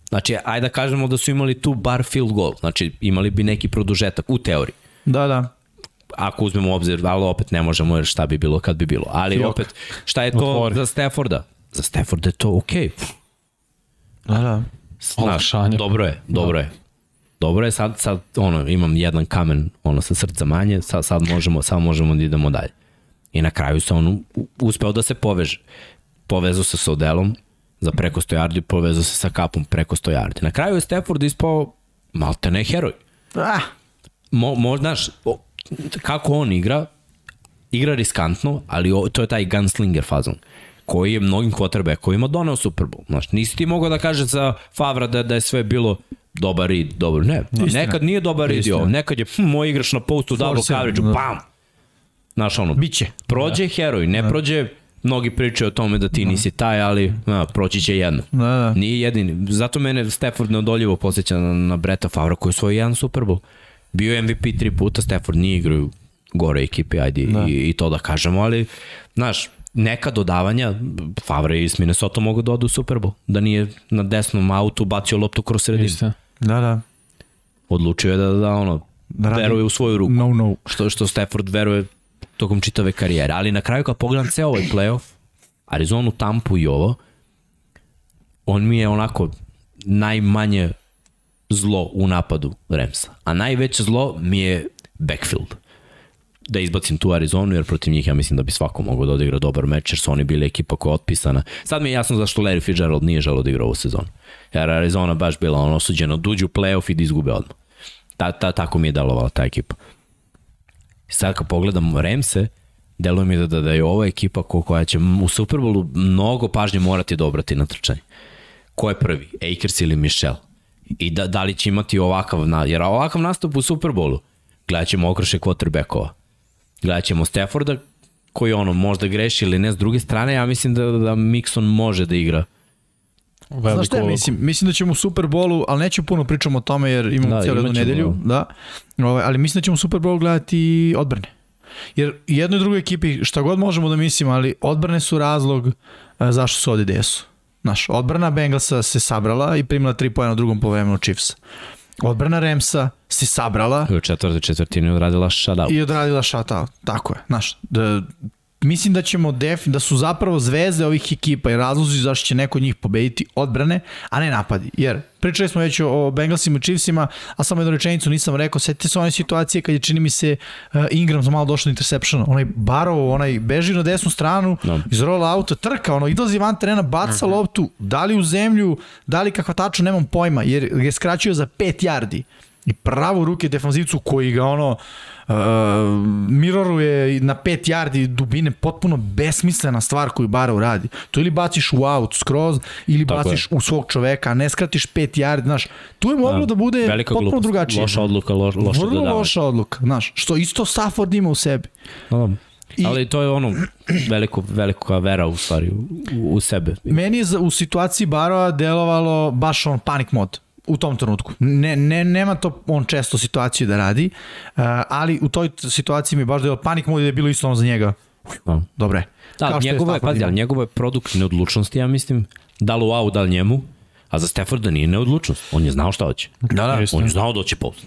Znači, ajde da kažemo da su imali tu bar field goal, znači imali bi neki produžetak u teoriji. Da, da ako uzmemo u obzir, ali opet ne možemo jer šta bi bilo kad bi bilo. Ali Fijok. opet, šta je to Otvori. za Stafforda? Za Stafforda je to okej. Okay. Da, da. Znaš, dobro je, dobro da. je. dobro je sad, sad ono, imam jedan kamen ono, sa srca manje, sad, sad, možemo, sad možemo da idemo dalje. I na kraju se on uspeo da se poveže. Povezao se sa Odelom za preko 100 yardi, povezao se sa kapom preko 100 yardi. Na kraju je Stafford ispao malte ne heroj. Ah, Mo, mo, znaš, kako on igra, igra riskantno, ali o, to je taj gunslinger fazon koji je mnogim quarterbackovima doneo Super Bowl. Znaš, nisi ti mogao da kažeš za Favra da, da je sve bilo dobar read, dobro. Ne, nekad nije dobar Istina. ovo. nekad je hm, moj igraš na postu, double coverage, da. bam! Znaš, ono, biće. prođe heroj, ne prođe, mnogi pričaju o tome da ti nisi taj, ali na, proći će jedno. Da, da. Nije jedini. Zato mene Stafford neodoljivo posjeća na, na Breta Favra koji je svoj jedan Super Bowl. Bio je MVP tri puta, Stafford nije igrao gore ekipe, ajde da. i, i to da kažemo, ali, znaš, neka dodavanja, Favre iz Minnesota mogu da odu u Super Bowl, da nije na desnom autu bacio loptu kroz sredinu. Istina. Da, da. Odlučio je da, da ono, Da radi- veruje u svoju ruku No, no. što, što Stafford veruje tokom čitave karijere. Ali na kraju kad pogledam ceo ovaj playoff, Arizonu, Tampu i ovo, on mi je onako najmanje zlo u napadu Remsa. A najveće zlo mi je backfield. Da izbacim tu Arizonu, jer protiv njih ja mislim da bi svako mogao da odigra dobar meč, jer su oni bili ekipa koja je otpisana. Sad mi je jasno zašto Larry Fitzgerald nije želeo da igra ovu sezonu. Jer Arizona baš bila ono osuđena da uđu u playoff i da izgube odmah. Ta, ta, tako mi je delovala ta ekipa. Sad kad pogledam Remse, deluje mi da, da, da je ova ekipa ko, koja će u Superbowlu mnogo pažnje morati da obrati na trčanje. Ko je prvi? Akers ili Michel? I da, da li će imati ovakav, na, jer ovakav nastup u Superbowlu, gledat ćemo okrše quarterbackova. Gledat ćemo Stafforda, koji ono možda greši ili ne, s druge strane ja mislim da, da Mixon može da igra. Veliku Znaš šta ja mislim? Mislim da ćemo u Super Bowlu, ali neću puno pričamo o tome jer imamo Da, da, cijelu jednu nedelju. Da. Ovaj, ali mislim da ćemo u Super Bowl gledati odbrane. Jer jednoj i drugoj ekipi, šta god možemo da mislimo, ali odbrane su razlog e, zašto su ovde gde su. Znaš, odbrana Bengalsa se sabrala i primila tri pojena u drugom povremenu Chiefs. Odbrana Remsa se sabrala U četvrtoj četvrtini odradila shutout. i odradila shutout. Tako je. Znaš, da, mislim da ćemo def, da su zapravo zvezde ovih ekipa i razlozi zašto će neko od njih pobediti odbrane, a ne napadi. Jer pričali smo već o, Bengalsima i Chiefsima, a samo jednu rečenicu nisam rekao, setite se one situacije kad je čini mi se uh, Ingram za malo došao do interceptiona, onaj Barrow, onaj beži na desnu stranu, Da. iz roll auta, trka, ono, izlazi van terena, baca loptu, da li u zemlju, da li kakva tačno, nemam pojma, jer je skraćio za 5 yardi i pravo ruke defanzivcu koji ga ono uh, miroruje na 5 yardi dubine potpuno besmislena stvar koju Barrow radi. To ili baciš u out skroz ili Tako baciš u svog čoveka, a ne skratiš 5 yardi, znaš. Tu je moglo da, bude Velika potpuno glupost. drugačije. Loša odluka, lo, loše Vrlo dodavanje. loša odluka, znaš, što isto Stafford ima u sebi. Da. I- Ali to je ono veliko, veliko vera u stvari u, u sebe. Meni je za- u situaciji Barova delovalo baš on panic mod u tom trenutku. Ne, ne, nema to on često situaciju da radi, uh, ali u toj situaciji mi je baš delovalo panic mod i da je bilo isto ono za njega. Da. Dobro je. Da, je njegovo je, pazi, ali njegovo je produkt neodlučnosti, ja mislim, da li wow, da li njemu, a za Stafforda nije neodlučnost. On je znao šta hoće. Da, da. On je znao da hoće post.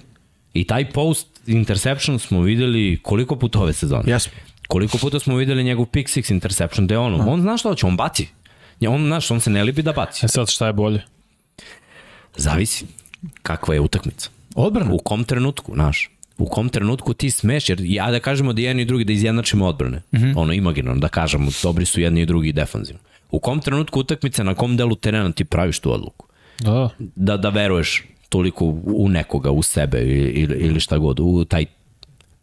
I taj post interception smo videli koliko puta ove sezone. Jesmo. Koliko puta smo videli njegov pick six interception, gde ono, on zna šta hoće, on baci. Ja, On, znaš, on se ne libi da baci. E sad šta je bolje? Zavisi kakva je utakmica. Odbrana. U kom trenutku, znaš, u kom trenutku ti smeš, jer ja da kažemo da jedni i drugi da izjednačimo odbrane, mm -hmm. ono imaginarno da kažemo, dobri su jedni i drugi defanzivno. U kom trenutku utakmice, na kom delu terena ti praviš tu odluku? Da, da. Da, da veruješ toliko u nekoga, u sebe ili, ili, šta god, u taj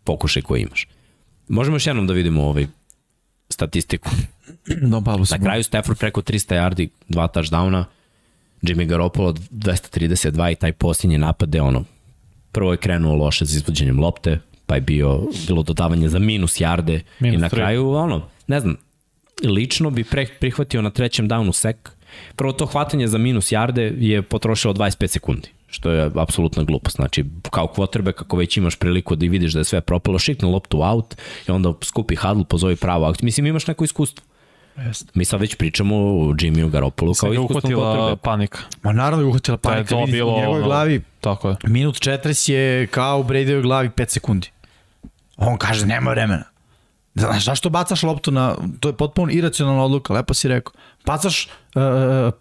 pokušaj koji imaš. Možemo još jednom da vidimo ovaj statistiku. [clears throat] Don Pablo Na kraju Stafford preko 300 yardi, dva touchdowna, Jimmy Garoppolo 232 i taj posljednji napad je ono, prvo je krenuo loše za izvođenjem lopte, pa je bio, bilo dodavanje za minus jarde Minus i na tri. kraju ono, ne znam, lično bi pre, prihvatio na trećem downu sek. Prvo to hvatanje za minus jarde je potrošilo 25 sekundi, što je apsolutna glupost. Znači, kao quarterback, kako već imaš priliku da vidiš da je sve propalo, šiknu loptu out i onda skupi huddle, pozovi pravu akciju. Mislim, imaš neko iskustvo. Jeste. Mi sad već pričamo o Jimmyu Garoppolu kao iskusnom uhvatila quarterbacku. panika. Ma naravno je uhvatila Da je panika, to vidi, bilo... u njegovoj ono, glavi Tako je. minut 40 je kao u Bradyovoj glavi 5 sekundi. On kaže, nema vremena. Znaš, zašto bacaš loptu na, to je potpuno iracionalna odluka, lepo si rekao. Bacaš uh,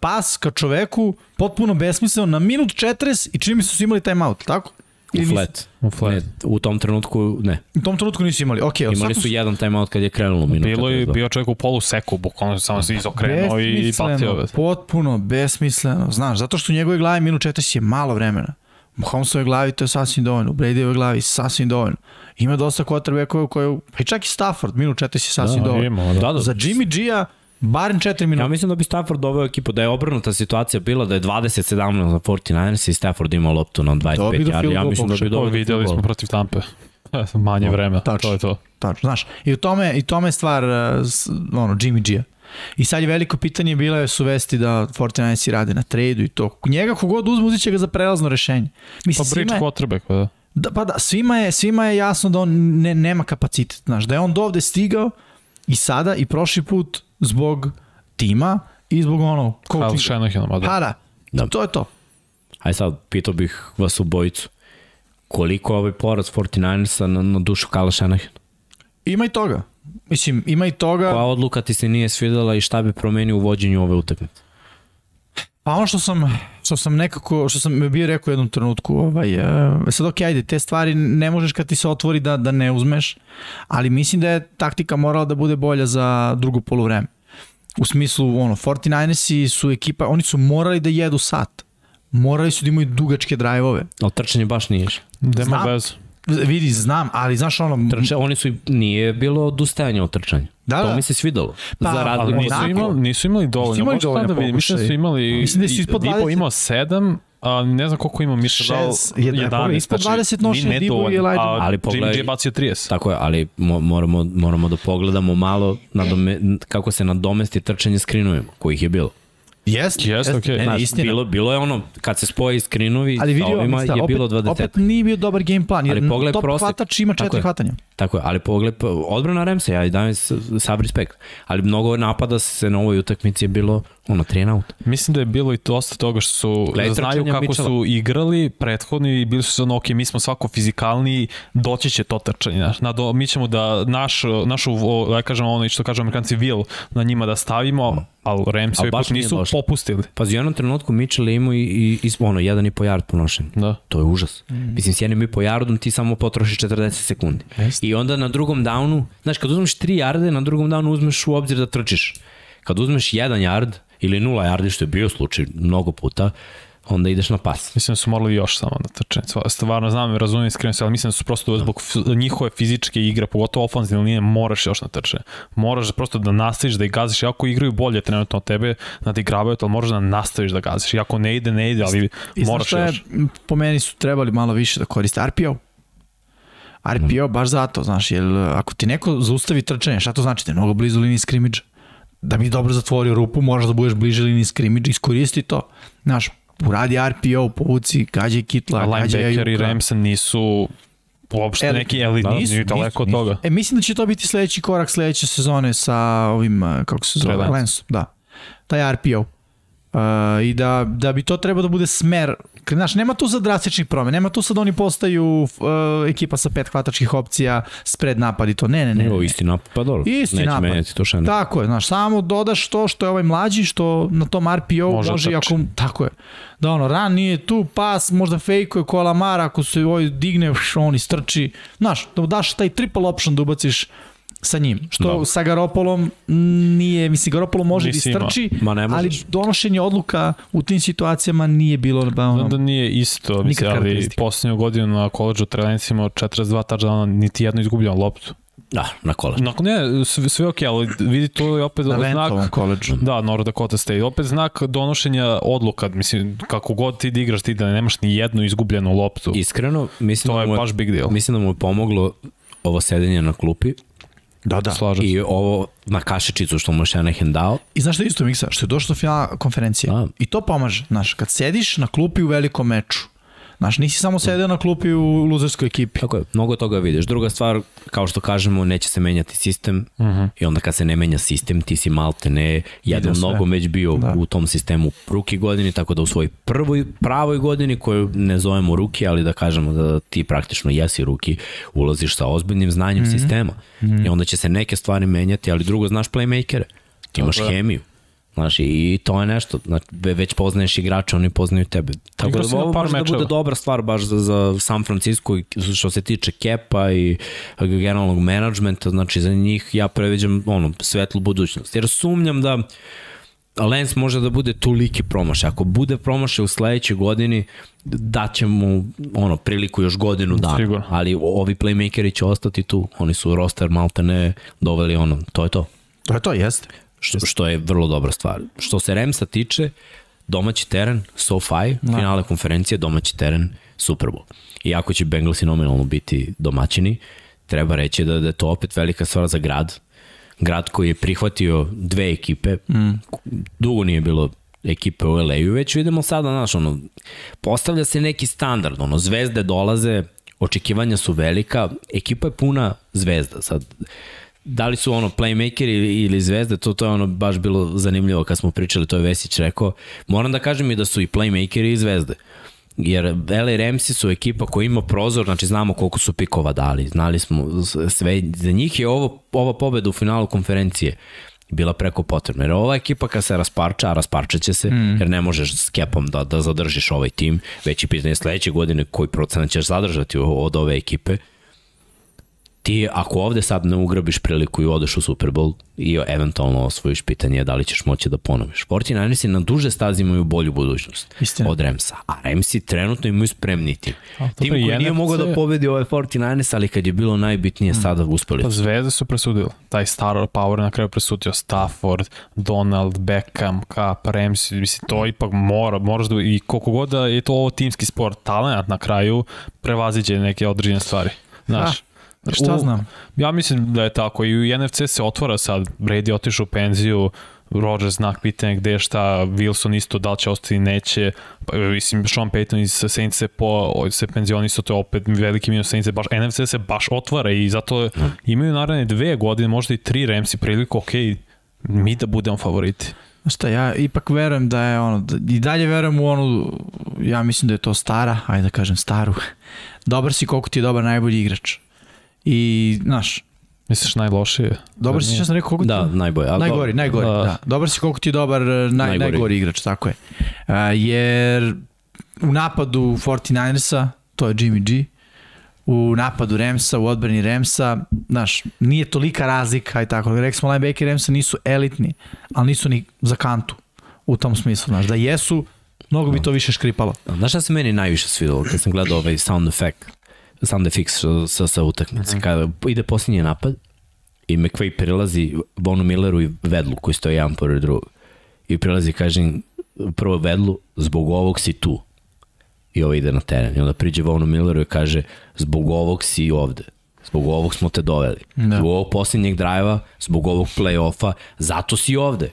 pas ka čoveku, potpuno besmisleno, na minut 40 i čini mi se su imali timeout, tako? U flat. U flat. Ne, u tom trenutku ne. U tom trenutku nisu imali. Ok, Imali su jedan timeout kad je krenulo minuta. Bilo je, 42. bio čovjek u polu seku, bukvalno samo se izokrenuo i ga. Potpuno besmisleno. Znaš, zato što u njegove glavi minut 40 je malo vremena. U Mahomesove glavi to je sasvim dovoljno, u Bradyove glavi sasvim dovoljno. Ima dosta quarterbackova koje, pa i čak i Stafford, minut 40 je sasvim Da, dovoljno. ima, da. Da, da. Za Jimmy G-a, barem 4 minuta. Ja mislim da bi Stafford doveo ekipu, da je obrnuta situacija bila da je 20-17 za 49ers i Stafford imao loptu na 25 To bi do yardi. Ja mislim da bi doveo do Videli smo protiv Tampe. [laughs] Manje vremena, tačno. to je to. Tačno, znaš. I u tome, i tome je stvar, uh, s- ono, Jimmy G-a. I sad je veliko pitanje bila je su vesti da 49ersi rade na tradu i to. Njega kogod uzme, uzit će ga za prelazno rešenje. Pa Mislim, bridge svima je, quarterback, pa da. da, pa da, svima je, svima je jasno da on ne, nema kapacitet. Znaš, da je on dovde stigao i sada i prošli put zbog tima i zbog ono, Kyle coachinga. Shanahan, da. Da, Da. to je to. Aj sad, pitao bih vas u bojicu. Koliko je ovaj poraz 49ersa na, na dušu Kala Shanahan? Ima i toga. Mislim, ima i toga. Koja odluka ti se nije svidela i šta bi promenio u vođenju ove utakmice? Pa ono što sam, što sam nekako, što sam bio rekao u jednom trenutku, ovaj, uh, sad ok, ajde, te stvari ne možeš kad ti se otvori da, da ne uzmeš, ali mislim da je taktika morala da bude bolja za drugo polovreme. U smislu, ono, 49ersi su ekipa, oni su morali da jedu sat. Morali su da imaju dugačke drajvove. Ali trčanje baš nije. Nema Znam. Vidi, znam, ali znaš ono... Trče, oni su, nije bilo odustajanje od trčanja. Da, to da. mi se svidelo. Pa, Za Ali razliku nisu Onako. imali, nisu imali dovoljno. imali Možda dovoljno da vidim, mislim da su imali, Mislim da su ispod Dipo 20. imao 7, a ne znam koliko ima dao Šest, jedan, pogledaj, ispod 20 nošenja Dipo i a Ali Jimmy pogledaj- G je bacio 30. Tako je, ali mo, moramo, moramo da pogledamo malo nadome, kako se nadomesti trčanje skrinovima, kojih je bilo. Jest, Jest, okej. Ne, ne, istina. bilo, bilo je ono, kad se spoje skrinovi ali sa vidio, ovima, mislim, je opet, bilo 20. opet nije bio dobar game plan, jer Ali pogledaj top prosek. hvatač ima Tako četiri je. hvatanja. Tako je, ali pogled, odbrana Remsa, ja i dajem s- sav respekt, ali mnogo napada se na ovoj utakmici je bilo ono, 3 na out. Mislim da je bilo i dosta toga što su Gledaj znaju trčanja kako Mitchella. su igrali prethodni i bili su ono, ok, mi smo svako fizikalniji, doći će to trčanje. Znaš. Nado, mi ćemo da naš, našu, da kažem, ono što kažu amerikanci, will na njima da stavimo, ali Rams Ali ovaj baš put nisu došlo. popustili. Pazi, u jednom trenutku Mitchell je imao i, i, i ono, jedan i po yard po nošenju. Da. To je užas. Mm. Mislim, s jednim i po yardom ti samo potrošiš 40 sekundi. Jeste. I onda na drugom downu, znaš, kad uzmeš 3 yarde, na drugom downu uzmeš u obzir da trčiš. Kad uzmeš 1 yard ili 0 yardi, što je bio slučaj mnogo puta, onda ideš na pas. Mislim da su morali još samo trčanje. Stvar- Stvarno znam i razumijem iskreno se, ali mislim da su prosto zbog njihove fizičke igre, pogotovo ofenzivne linije, moraš još na trčanje. Moraš prosto da nastaviš da ih gaziš, iako igraju bolje trenutno od tebe, nadigravaju to, ali moraš da nastaviš da gaziš. Iako ne ide, ne ide, ali I moraš je, još. po meni su trebali malo više da koriste RPO. RPO baš zato, znaš, jer ako ti neko zaustavi trčanje, šta to znači? Da je mnogo blizu liniji skrimidža. Da bi dobro zatvorio rupu, moraš da budeš bliže liniji skrimidža, iskoristi to. Znaš, uradi RPO, povuci, gađaj Kitla, A gađaj linebacker i Ajuka. Ramsen nisu uopšte Elitni. neki elitni, Da, nisu, daleko od nisu. toga. E, mislim da će to biti sledeći korak sledeće sezone sa ovim, eh, kako se zove. Lensom, da. Taj RPO. Uh, I da, da bi to trebao da bude smer, znaš, nema tu sad drastičnih promena, nema tu sad oni postaju uh, ekipa sa pet hvatačkih opcija, spread napad i to, ne, ne, ne. Ne. isti napad, pa dobro. Isti Neće napad. menjati to šene. Tako je, znaš, samo dodaš to što je ovaj mlađi, što na tom RPO Može može, da ako, tako je. Da ono, ran nije tu, pas, možda fejkuje ko Lamar, ako se ovaj digne, on istrči. Znaš, da daš taj triple option da ubaciš sa njim. Što Da. sa Garopolom nije, mislim, Garopolo može Nisi da istrči, Ma ne ali donošenje odluka u tim situacijama nije bilo ba, ono, da nije isto, mislim, ali posljednju godinu na koleđu Trelanica imao 42 touchdowna, niti jednu izgubljenu loptu. Da, na kola. Nakon ne, sve, sve ok, ali vidi to je opet na znak... Koleđu. Da, North Dakota State. Opet znak donošenja odluka. Mislim, kako god ti da igraš, ti da nemaš ni jednu izgubljenu loptu. Iskreno, mislim to da mu je, baš big deal. mislim da mu je pomoglo ovo sedenje na klupi Da, da. Slažem i ovo na kašičicu što mu je Shanahan dao. I znaš šta je isto Miksa? Što je došlo do finala konferencije. Da. I to pomaže. Znaš, kad sediš na klupi u velikom meču, Znaš, nisi samo sedeo na klupi u luzerskoj ekipi. Tako je, mnogo toga vidiš. Druga stvar, kao što kažemo, neće se menjati sistem uh -huh. i onda kad se ne menja sistem, ti si malte ne jedan mnogo već bio da. u tom sistemu ruki godini, tako da u svojoj prvoj pravoj godini, koju ne zovemo ruki, ali da kažemo da ti praktično jesi ruki, ulaziš sa ozbiljnim znanjem uh -huh. sistema uh -huh. i onda će se neke stvari menjati, ali drugo, znaš playmakere, imaš hemiju Znaš, i to je nešto, znači, već poznaješ igrače, oni poznaju tebe. Tako da ovo može da bude dobra stvar baš za, za San Francisco što se tiče kepa i generalnog menadžmenta, znači za njih ja previđam ono, svetlu budućnost. Jer sumnjam da Lens može da bude toliki promašaj. Ako bude promašaj u sledećoj godini, daće mu ono, priliku još godinu dana. Sigurno. Ali ovi playmakeri će ostati tu. Oni su roster malte ne doveli ono. To je to. To je to, jeste što, što je vrlo dobra stvar. Što se Remsa tiče, domaći teren, SoFi, da. finale konferencije, domaći teren, Super Bowl. Iako će Bengalsi nominalno biti domaćini, treba reći da, da je to opet velika stvar za grad. Grad koji je prihvatio dve ekipe, mm. dugo nije bilo ekipe u LA-u, već vidimo sada, znaš, ono, postavlja se neki standard, ono, zvezde dolaze, očekivanja su velika, ekipa je puna zvezda, sad, da li su ono playmaker ili, ili zvezde, to, to je ono baš bilo zanimljivo kad smo pričali, to je Vesić rekao. Moram da kažem i da su i playmakeri i zvezde. Jer LA Ramsey su ekipa koja ima prozor, znači znamo koliko su pikova dali, znali smo sve, za njih je ovo, ova pobeda u finalu konferencije bila preko potrebna. Jer ova ekipa kad se rasparča, a rasparčat će se, mm. jer ne možeš s kepom da, da zadržiš ovaj tim, već i pitanje sledeće godine koji procenat ćeš zadržati od ove ekipe, ti ako ovde sad ne ugrabiš priliku i odeš u Super Bowl i eventualno osvojiš pitanje da li ćeš moći da ponoviš. 49ersi na duže stazi imaju bolju budućnost Istina. od Remsa, a Remsi trenutno imaju spremni tim. A, tim koji NFC... nije mogao da pobedi ove 49ers, ali kad je bilo najbitnije hmm. sada uspeli. Pa zvezde su presudili. Taj star power na kraju presudio Stafford, Donald, Beckham, Cup, Ramsey, mislim to ipak mora, moraš da i koliko god da je to ovo timski sport, talent na kraju prevaziđe neke određene stvari. Znaš, ah Šta znam? Ja mislim da je tako i u NFC se otvara sad, Brady otišao u penziju, Rodgers znak pitanja gde šta, Wilson isto da li će ostati neće, pa, mislim Sean Payton iz Saints se, po, se penzionisto, to je opet veliki minus Saints, baš, NFC se baš otvara i zato imaju naravno dve godine, možda i tri Ramsi priliku, ok, mi da budemo favoriti. Šta, ja ipak verujem da je ono, da, i dalje verujem u onu, ja mislim da je to stara, ajde da kažem staru, [laughs] dobar si koliko ti je dobar najbolji igrač. I, znaš, Misliš najlošije? Dobar si, što sam rekao koliko da, ti... najbolji. Ali najgori, najgori, uh, da. Dobar si koliko ti je dobar, naj, najgori. najgori igrač, tako je. Uh, jer u napadu 49ersa, to je Jimmy G, u napadu Remsa, u odbrani Remsa, znaš, nije tolika razlika i tako. Rekli smo, linebacker Remsa nisu elitni, ali nisu ni za kantu u tom smislu, znaš, da jesu, mnogo bi to više škripalo. Znaš šta se meni najviše svidalo kad sam gledao ovaj sound effect? Sound effects sa, sa utakmice. Mm -hmm. Kada ide posljednji napad i McVay prilazi Bonu Milleru i Vedlu koji stoje jedan pored drugog. I prilazi kaže prvo Vedlu, zbog ovog si tu. I ovo ide na teren. I onda priđe Bonu Milleru i kaže zbog ovog si ovde. Zbog ovog smo te doveli. Da. Zbog ovog posljednjeg drajva, zbog ovog play-offa, zato si ovde.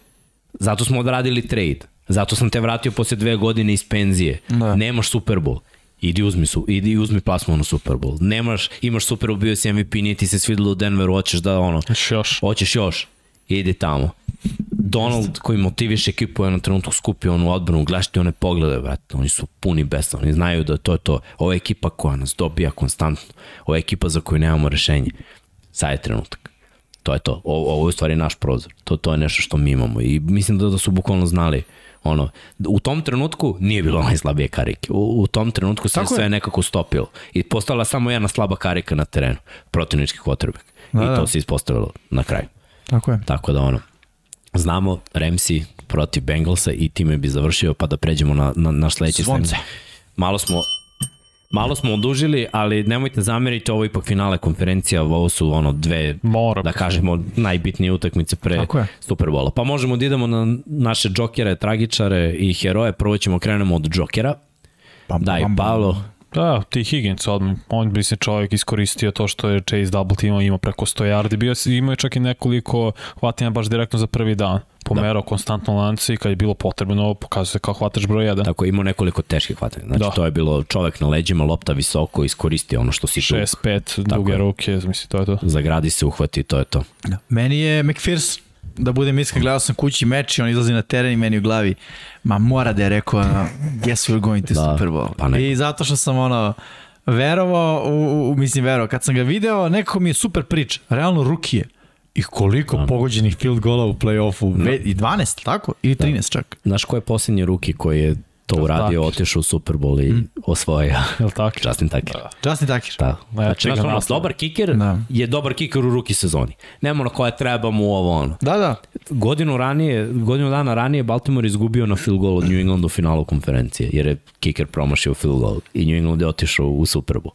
Zato smo odradili trade. Zato sam te vratio posle dve godine iz penzije. Da. Nemaš Super Bowl. Idi uzmi, su, idi uzmi plasmu na Super Bowl. Nemaš, imaš Super Bowl, bio si MVP, nije ti se svidilo u Denveru, hoćeš da ono... Hoćeš još. Hoćeš još. Idi tamo. Donald koji motiviš ekipu je na trenutku skupio onu odbranu, gledaš ti one poglede, brate, oni su puni besa, oni znaju da to je to. Ova ekipa koja nas dobija konstantno, ova ekipa za koju nemamo rešenje. Sad je trenutak. To je to. Ovo, ovo je u stvari naš prozor. To, to je nešto što mi imamo i mislim da, da su bukvalno znali uh, ono, u tom trenutku nije bilo najslabije karike. U, u tom trenutku se sve je. nekako stopilo. I postala samo jedna slaba karika na terenu, protivnički quarterback. Da, I to da. se ispostavilo na kraju. Tako je. Tako da ono, znamo Ramsey protiv Bengalsa i time bi završio pa da pređemo na, na naš sledeći Svonce. Malo smo Malo smo odužili, ali nemojte zameriti, ovo ipak finale konferencija, ovo su ono dve, Mora. da kažemo, najbitnije utakmice pre Superbola. Pa možemo da idemo na naše džokere, tragičare i heroje. Prvo ćemo krenemo od džokera. Bam, Daj, bam, Paolo, Da, ti Higgins odmah, on bi se čovjek iskoristio to što je Chase double teamao, ima preko 100 yardi, bio, imao je čak i nekoliko hvatanja baš direktno za prvi dan. Pomerao da. konstantno lance i kad je bilo potrebno, pokazuje se kao hvatač broj 1. Tako, imao nekoliko teških hvatanja. Znači, da. to je bilo čovek na leđima, lopta visoko, iskoristio ono što si tu. 6-5, duge ruke, mislim, to je to. Zagradi se, uhvati, to je to. Da. Meni je McPherson da budem iskren, gledao sam kući meč i on izlazi na teren i meni u glavi, ma mora da je rekao, guess we're going to da, Super Bowl. Pa I zato što sam ono, verovao, u, u, mislim verovao, kad sam ga video, nekako mi je super priča, realno rukije. I koliko da. pogođenih field gola u play-offu? Da. I 12, tako? Ili 13 da. čak? Znaš ko je posljednji ruki koji je to uradio, otišao u Super Bowl i mm. osvojio. [laughs] Jel tako? Justin Tucker. Da. Justin Tucker. Da. Znači, znači ono, dobar kiker da. je dobar kiker u ruki sezoni. Nema ono koja treba mu ovo ono. Da, da. Godinu ranije, godinu dana ranije Baltimore izgubio na field goal od New England u finalu konferencije, jer je kiker promašio field goal i New England je otišao u Super Bowl.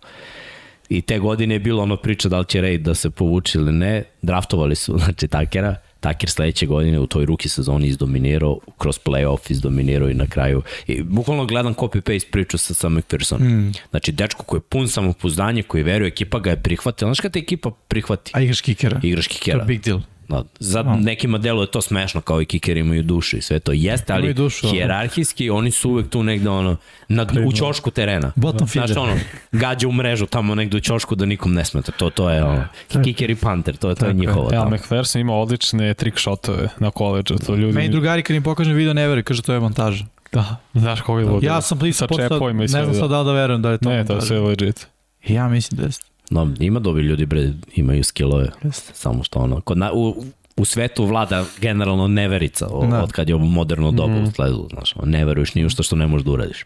I te godine je bilo ono priča da li će Raid da se povuči ili ne. Draftovali su, [laughs] znači, Takera Taker sledeće godine u toj ruki sezoni izdominirao, kroz playoff izdominirao i na kraju. I bukvalno gledam copy-paste priču sa, sa McPherson. Mm. Znači, dečko koji je pun samopouzdanje, koji veruje, ekipa ga je prihvatila. Znaš kada te ekipa prihvati? A igraš kikera. Igraš kikera. To big deal. Da, za no. nekima delo je to smešno kao i kikeri imaju dušu i sve to jeste, ali dušu, hijerarhijski oni su uvek tu negde ono na, u ćošku terena. Bottom feeder. Znaš ono, gađa u mrežu tamo negde u ćošku da nikom ne smeta. To, to je ono, kiker i panter, to, to je njihovo. Ja, McPherson ima odlične trick shotove na koleđu. To ljudi... Meni drugari kad im pokažem video ne veruju, kaže to je montaža. Da, znaš kako je Ja sam sa postao, ne znam sad da li da verujem da je to Ne, to je sve legit. Ja mislim da jeste. No, ima dobri ljudi, bre, imaju skillove. Samo što ono, kod na, u, u svetu vlada generalno neverica o, da. od kad je ovo moderno doba mm. usledu, znaš, ne veruješ ni u što što ne možeš da uradiš.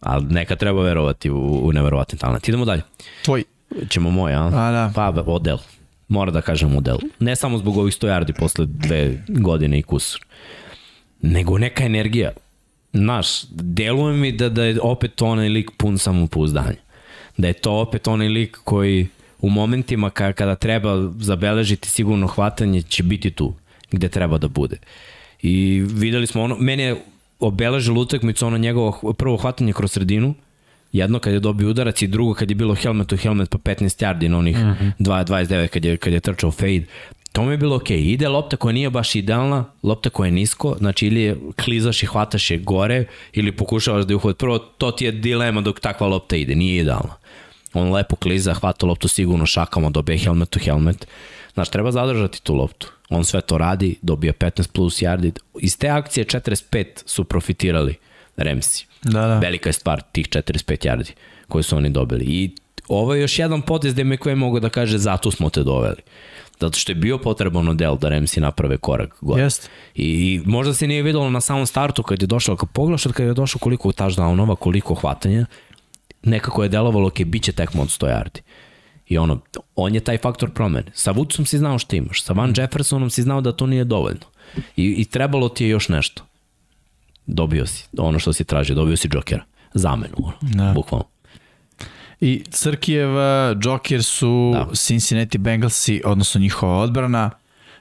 Ali neka treba verovati u, u neverovatni talent. Idemo dalje. Tvoj. Ćemo moj, a? a da. Pa, odel. Mora da kažem odel. Ne samo zbog ovih 100 yardi posle dve godine i kusur. Nego neka energija. Znaš, deluje mi da, da je opet onaj lik pun samopouzdanja da je to opet onaj lik koji u momentima kada treba zabeležiti sigurno hvatanje će biti tu gde treba da bude. I videli smo ono, meni je obeležilo utakmicu ono njegovo prvo hvatanje kroz sredinu, jedno kad je dobio udarac i drugo kad je bilo helmet to helmet pa 15 yardi na onih mm -hmm. 29 kad je, kad je trčao fade. To mi je bilo okej. Okay. Ide lopta koja nije baš idealna, lopta koja je nisko, znači ili je klizaš i hvataš je gore, ili pokušavaš da je uhvat. Prvo, to ti je dilema dok takva lopta ide, nije idealna on lepo kliza, hvata loptu sigurno šakama, dobije helmet to helmet. Znaš, treba zadržati tu loptu. On sve to radi, dobija 15 plus yardi. Iz te akcije 45 su profitirali Remsi. Da, da. Velika je stvar tih 45 yardi koje su oni dobili. I ovo je još jedan potez gde me koje mogu da kaže zato smo te doveli. Zato što je bio potreban del da Remsi naprave korak gore. Jest. I, I možda se nije videlo na samom startu kad je došao, kad pogledaš kad je došao koliko touchdownova, koliko hvatanja, nekako je delovalo, ok, bit će tekmo od 100 yardi. I ono, on je taj faktor promene. Sa Woodsom si znao što imaš, sa Van Jeffersonom si znao da to nije dovoljno. I, i trebalo ti je još nešto. Dobio si ono što si tražio, dobio si Jokera. Zamenu, ono, da. bukvalno. I Crkijev, Joker su da. Cincinnati Bengalsi, odnosno njihova odbrana.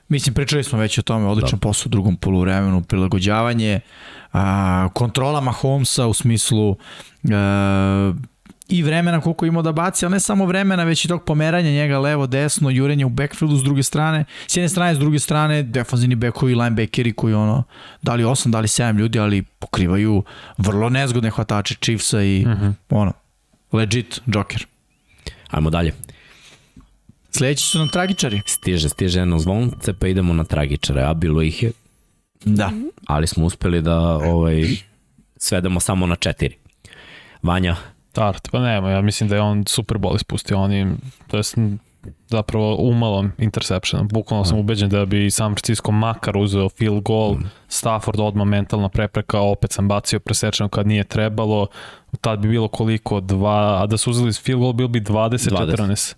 Mislim, pričali smo već o tome, odličan da. posao u drugom poluvremenu, prilagođavanje, a, kontrola Mahomesa u smislu a, i vremena koliko imao da baci, ali ne samo vremena, već i tog pomeranja njega levo, desno, jurenja u backfieldu s druge strane. S jedne strane, s druge strane, defanzivni backovi, linebackeri koji ono, dali 8, dali 7 ljudi, ali pokrivaju vrlo nezgodne hvatače Chiefsa i uh mhm. -huh. ono, legit Joker. Ajmo dalje. Sledeći su nam tragičari. Stiže, stiže jedno zvonce, pa idemo na tragičare, a bilo ih je. Da. Ali smo uspeli da ovaj, svedemo samo na četiri. Vanja, Start, pa nema, ja mislim da je on Super Bowl ispustio onim, to je zapravo umalom interceptionom. Bukvalno sam ubeđen da bi San Francisco makar uzeo field goal, mm. Stafford odmah mentalna prepreka, opet sam bacio presečeno kad nije trebalo, tad bi bilo koliko, dva, a da su uzeli field goal, bilo bi 20-14.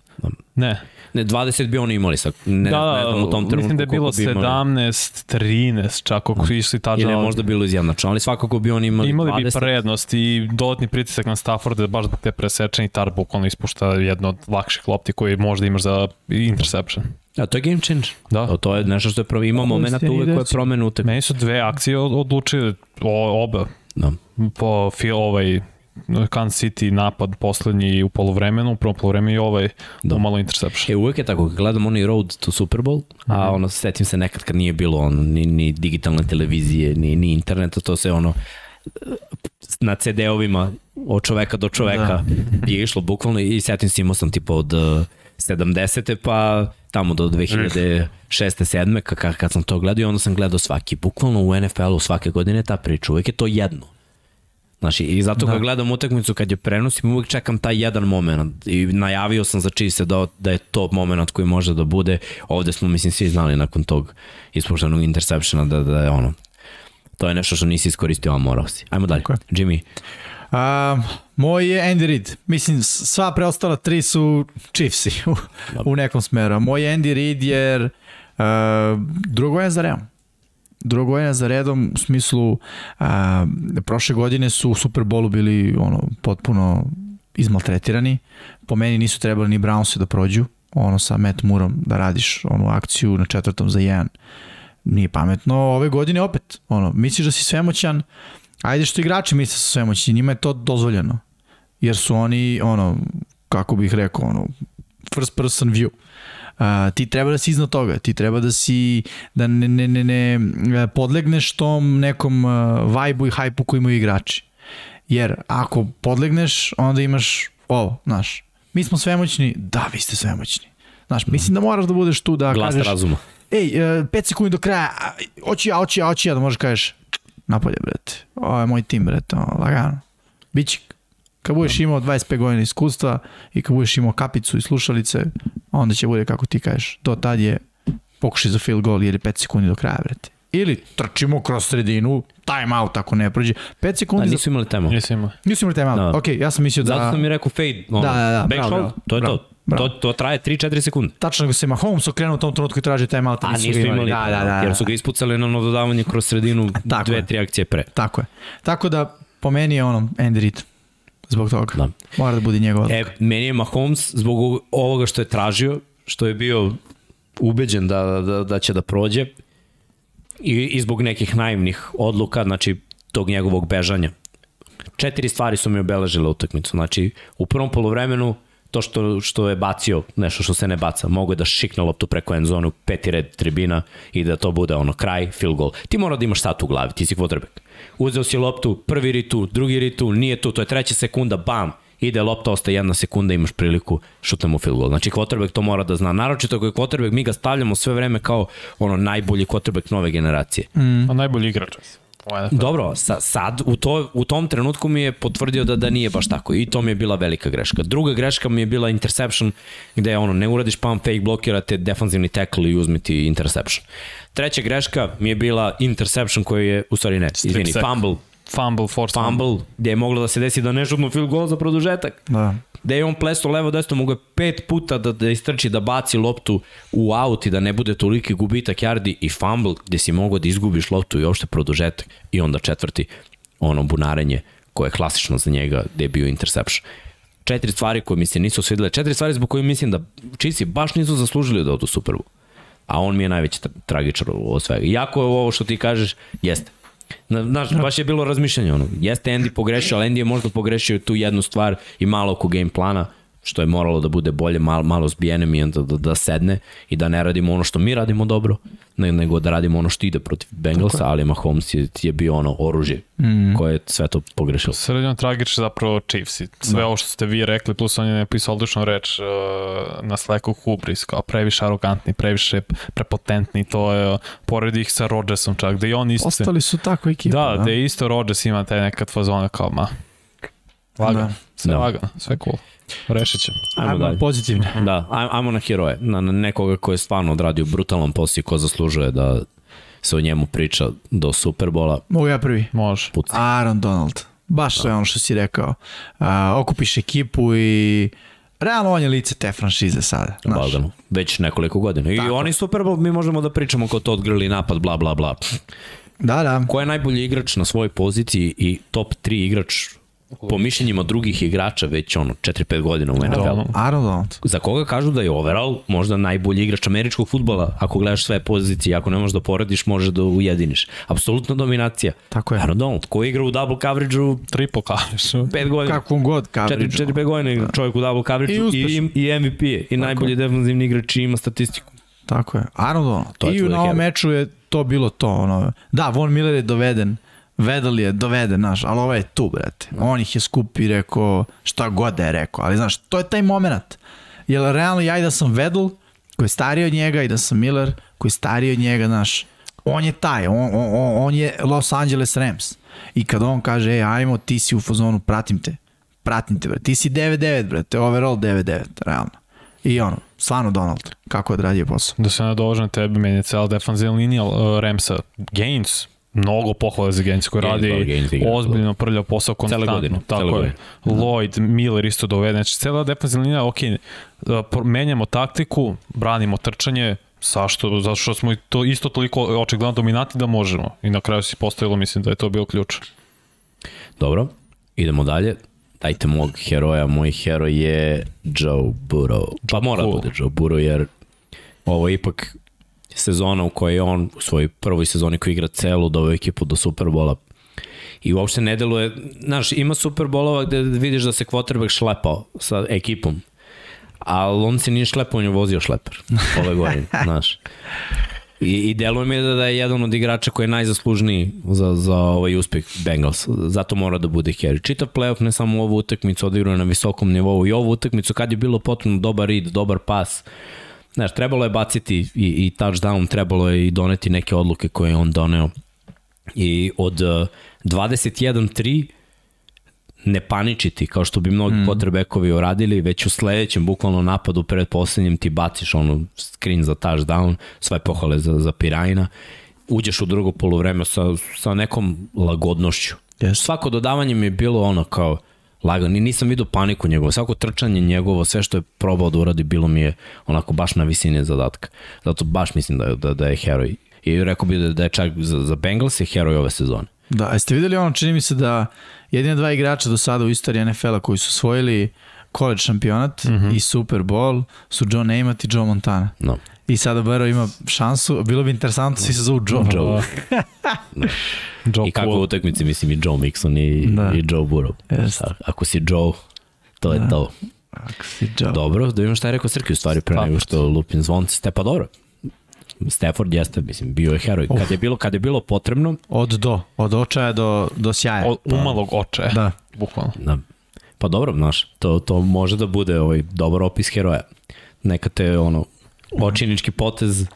Ne. Ne, 20 bi oni imali sa, ne, da, ne znam u tom trenutku. Mislim da je bilo 17, 13, čak ako su išli tađa. Ili je možda bilo izjednačno, ali svakako bi oni imali, imali 20. bi prednost i dodatni pritisak na Stafford da baš da te presečeni tar bukvalno ispušta jedno od lakših lopti koji možda imaš za interception. A to je game change. Da. To je nešto što je prvo, ima moment uvek koje promenu. Meni su dve akcije odlučili, oba. Da. Po fil, ovaj, Kansas City napad poslednji u polovremenu, u prvom polovremenu i ovaj Da. umalo interception. E, uvek je tako, gledam onaj road to Super Bowl, a ono, setim se nekad kad nije bilo ono, ni, ni digitalne televizije, ni, ni interneta, to se ono, na CD-ovima od čoveka do čoveka da. [laughs] je išlo bukvalno i setim se imao sam tipa od uh, 70. pa tamo do 2006. 7. Kad, kad sam to gledao i onda sam gledao svaki, bukvalno u NFL-u svake godine ta priča, uvek je to jedno. Znači, i zato da. kad gledam utakmicu, kad je prenosim, uvek čekam taj jedan moment i najavio sam za čiji se da, da je to moment koji može da bude. Ovde smo, mislim, svi znali nakon tog ispuštenog interceptiona da, da je ono, to je nešto što nisi iskoristio, a morao si. Ajmo dalje. Tako Jimmy, Um, moj je Andy Reid. Mislim, sva preostala tri su Chiefsi u, u nekom smeru. A Moj je Andy Reid jer uh, drugo je za redom. Drugo je za redom u smislu uh, prošle godine su u Superbolu bili ono potpuno izmaltretirani. Po meni nisu trebali ni Brownsi da prođu. Ono sa Matt Moorom da radiš onu akciju na četvrtom za jedan. Nije pametno. Ove godine opet, ono, misliš da si svemoćan, ajde što igrači misle da su svemoćni, njima je to dozvoljeno. Jer su oni, ono, kako bih rekao, ono, first person view. Uh, ti treba da si iznad toga, ti treba da si da ne, ne, ne, ne podlegneš tom nekom uh, vibe-u i hype-u koji imaju igrači. Jer ako podlegneš, onda imaš ovo, znaš, mi smo svemoćni, da, vi ste svemoćni. Znaš, mislim da moraš da budeš tu da glas kažeš, razuma. ej, 5 sekundi do kraja, a, hoću ja, hoću ja, hoću ja, da možeš kažeš, napolje, brate, ovo je moj tim, brate, ono, lagano. Biće, kad budeš imao 25 godina iskustva i kad budeš imao kapicu i slušalice, onda će bude kako ti kažeš, do tad je pokušaj za field goal jer je 5 sekundi do kraja, brate. Ili trčimo kroz sredinu, time out ako ne prođe. 5 Da, sekundi za... nisu imali temu. Nisi imao. Nisu imali time out. Da. Ok, ja sam mislio da... Zato sam mi rekao fade, ono, Da, da, da, back bravo, to je bravo, to. bravo. To, to traje 3-4 sekunde. Tačno nego se Mahomes okrenuo u tom trenutku i traži time out. A nisu imali, da, da, da, jer su ga ispucali na ono dodavanje kroz sredinu [laughs] Tako dve, je. tri akcije pre. Tako je. Tako da, po meni je ono Andy Reid. Zbog toga. Da. Mora da bude njegova odluka. E, meni je Mahomes zbog ovoga što je tražio, što je bio ubeđen da, da, da će da prođe i, i zbog nekih naivnih odluka, znači tog njegovog bežanja. Četiri stvari su mi obeležile utakmicu. Znači, u prvom polovremenu to što, što je bacio nešto što se ne baca. Mogu je da šikne loptu preko end zonu, peti red tribina i da to bude ono kraj, field goal. Ti mora da imaš sat u glavi, ti si quarterback. Uzeo si loptu, prvi ritu, drugi ritu, nije tu, to je treća sekunda, bam, ide lopta, ostaje jedna sekunda, imaš priliku, šutnemo field goal. Znači, quarterback to mora da zna. Naročito ako je quarterback, mi ga stavljamo sve vreme kao ono najbolji quarterback nove generacije. Mm. A najbolji igrač. u. Dobro, sa, sad u, to, u tom trenutku mi je potvrdio da da nije baš tako i to mi je bila velika greška. Druga greška mi je bila interception gde je ono ne uradiš pump fake blokirate defanzivni tackle i uzmi ti interception. Treća greška mi je bila interception koji je, u stvari ne, izvini, sack. fumble, Fumble, forced fumble. fumble, gde je moglo da se desi da ne šutnu field goal za produžetak. Da. Da je on plesto levo desno, mogo je pet puta da, da istrči, da baci loptu u aut i da ne bude toliki gubitak yardi i fumble gde si mogao da izgubiš loptu i uopšte produžetak i onda četvrti ono bunarenje koje je klasično za njega gde je bio interception. Četiri stvari koje mi se nisu svidile, četiri stvari zbog koje mislim da Chiefs baš nisu zaslužili da odu Super Bowl. A on mi je najveći tra tragičar od svega. Iako je ovo što ti kažeš, jeste. Na- Znaš, baš je bilo razmišljanje ono. Jeste Andy pogrešio, ali Andy je možda pogrešio tu jednu stvar i malo oko game plana, što je moralo da bude bolje, malo, malo zbijenem i onda da, da sedne i da ne radimo ono što mi radimo dobro, ne- nego da radimo ono što ide protiv Bengalsa, ali Mahomes je, je bio ono oružje mm. koje je sve to pogrešilo. Sredino tragič zapravo Chiefs. i Sve ovo što ste vi rekli, plus on je napisao odličnu reč uh, na Slacku Hubris, kao previše arogantni, previše prepotentni, to je uh, pored ih sa Rodgersom čak, da i on isto... Ostali su tako ekipa. Da, da je isto Rodgers ima taj nekad fazona kao, ma, lagano, Da. sve Da. lagano, sve cool. Rešit će. Ajmo, Ajmo, dalje. pozitivne. Da, aj- ajmo na heroje, na, na nekoga ko je stvarno odradio brutalan posao i ko zaslužuje da se o njemu priča do Superbola. Mogu ja prvi. Može. Puci. Aaron Donald. Baš to je ono što si rekao. A, okupiš ekipu i realno on je lice te franšize sada. Znaš. Lagano. Već nekoliko godina. I Tako. oni Super Bowl, mi možemo da pričamo kao to odgrli napad, bla, bla, bla. Da, da. Ko je najbolji igrač na svojoj poziciji i top 3 igrač po mišljenjima drugih igrača već ono 4-5 godina u NFL. Donald. Aaron Donald. Za koga kažu da je overall možda najbolji igrač američkog futbola, ako gledaš sve pozicije, ako ne možeš da porediš, može da ujediniš. Apsolutna dominacija. Tako je. Aaron Donald, ko igra u double coverage-u Triple coverage. 5 godina. Kakvom god coverage. 4-5 godina igra čovjek u double coverage I i, i, MVP je, i najbolji defensivni igrač i ima statistiku. Tako je. Aaron Donald. To je I tvoj na ovom heroj. meču je to bilo to. Ono. Da, Von Miller je doveden. Vedel je doveden, znaš, ali ovo je tu, brate. On ih je skup i rekao šta god da je rekao. Ali, znaš, to je taj moment. Jer realno ja i da sam Vedel, koji je stariji od njega, i da sam Miller, koji je stariji od njega, znaš, on je taj, on, on, on, je Los Angeles Rams. I kad on kaže, ej, ajmo, ti si u fazonu, pratim te. Pratim te, brate. Ti si 9-9, brate, overall 9-9, realno. I ono, stvarno Donald, kako je odradio posao. Da se nadožem na tebe, meni je cela defanzivna linija uh, Ramsa. Gaines, mnogo pohvale za Gaines koji da, radi ozbiljno prljav posao konstantno. godine, cele Tako je. godine. Lloyd, Miller isto dovede. Znači, cela defanzivna linija, ok, pro- menjamo taktiku, branimo trčanje, Zašto? Zato što smo to isto toliko očigledno dominati da možemo. I na kraju si postavilo, mislim da je to bio ključ. Dobro, idemo dalje. Dajte mog heroja, moj heroj je Joe Burrow. Pa mora da Cool. bude Joe Burrow jer ovo je ipak sezona u kojoj je on u svojoj prvoj sezoni koji igra celu doveo ekipu do Superbola i uopšte ne deluje, znaš, ima Superbolova gde vidiš da se quarterback šlepao sa ekipom, ali on se nije šlepao, on je vozio šleper ove godine, [laughs] znaš. I, i deluje mi da, da je jedan od igrača koji je najzaslužniji za, za ovaj uspeh Bengals. Zato mora da bude carry. Čitav playoff, ne samo ovu utakmicu, odigrao na visokom nivou i ovu utakmicu kad je bilo potrebno dobar read, dobar pas. Znaš, trebalo je baciti i, i touchdown, trebalo je i doneti neke odluke koje je on doneo. I od uh, 21-3 ne paničiti kao što bi mnogi mm. quarterbackovi uradili, već u sledećem bukvalno napadu pred poslednjem ti baciš ono screen za touchdown, sve pohvale za, za Pirajna, uđeš u drugo polovreme sa, sa nekom lagodnošću. Yes. Svako dodavanje mi je bilo ono kao lagan, Ni- nisam vidio paniku njegovo, svako trčanje njegovo, sve što je probao da uradi bilo mi je onako baš na visini zadatka. Zato baš mislim da, da, da je heroj. I rekao bih da, da je čak za, za Bengals je heroj ove sezone. Da, jeste videli ono, čini mi se da jedina dva igrača do sada u istoriji NFL-a koji su osvojili college šampionat mm -hmm. i Super Bowl su John Namath i Joe Montana. No. I sada Burrow ima šansu, bilo bi interesantno, svi se zovu Joe. Joe. [laughs] [laughs] Joe I kako Cool. utakmici, mislim, i Joe Mixon i, Da. da. i Joe Burrow. A- Ako si Joe, to je Da. to. Ako si Joe. Dobro, da vidimo šta je rekao Srki u stvari pre Pa. nego što lupim zvonce. Ste pa dobro. Stafford jeste, mislim, bio je heroj. Kad je bilo, kad je bilo potrebno, Od do, od očaja do, do sjaja. Od umalog očaja. Da. Bukvalno. na, pa dobro, znaš, to, to može da bude ovaj dobar opis heroja. Neka te, ono, očinički potez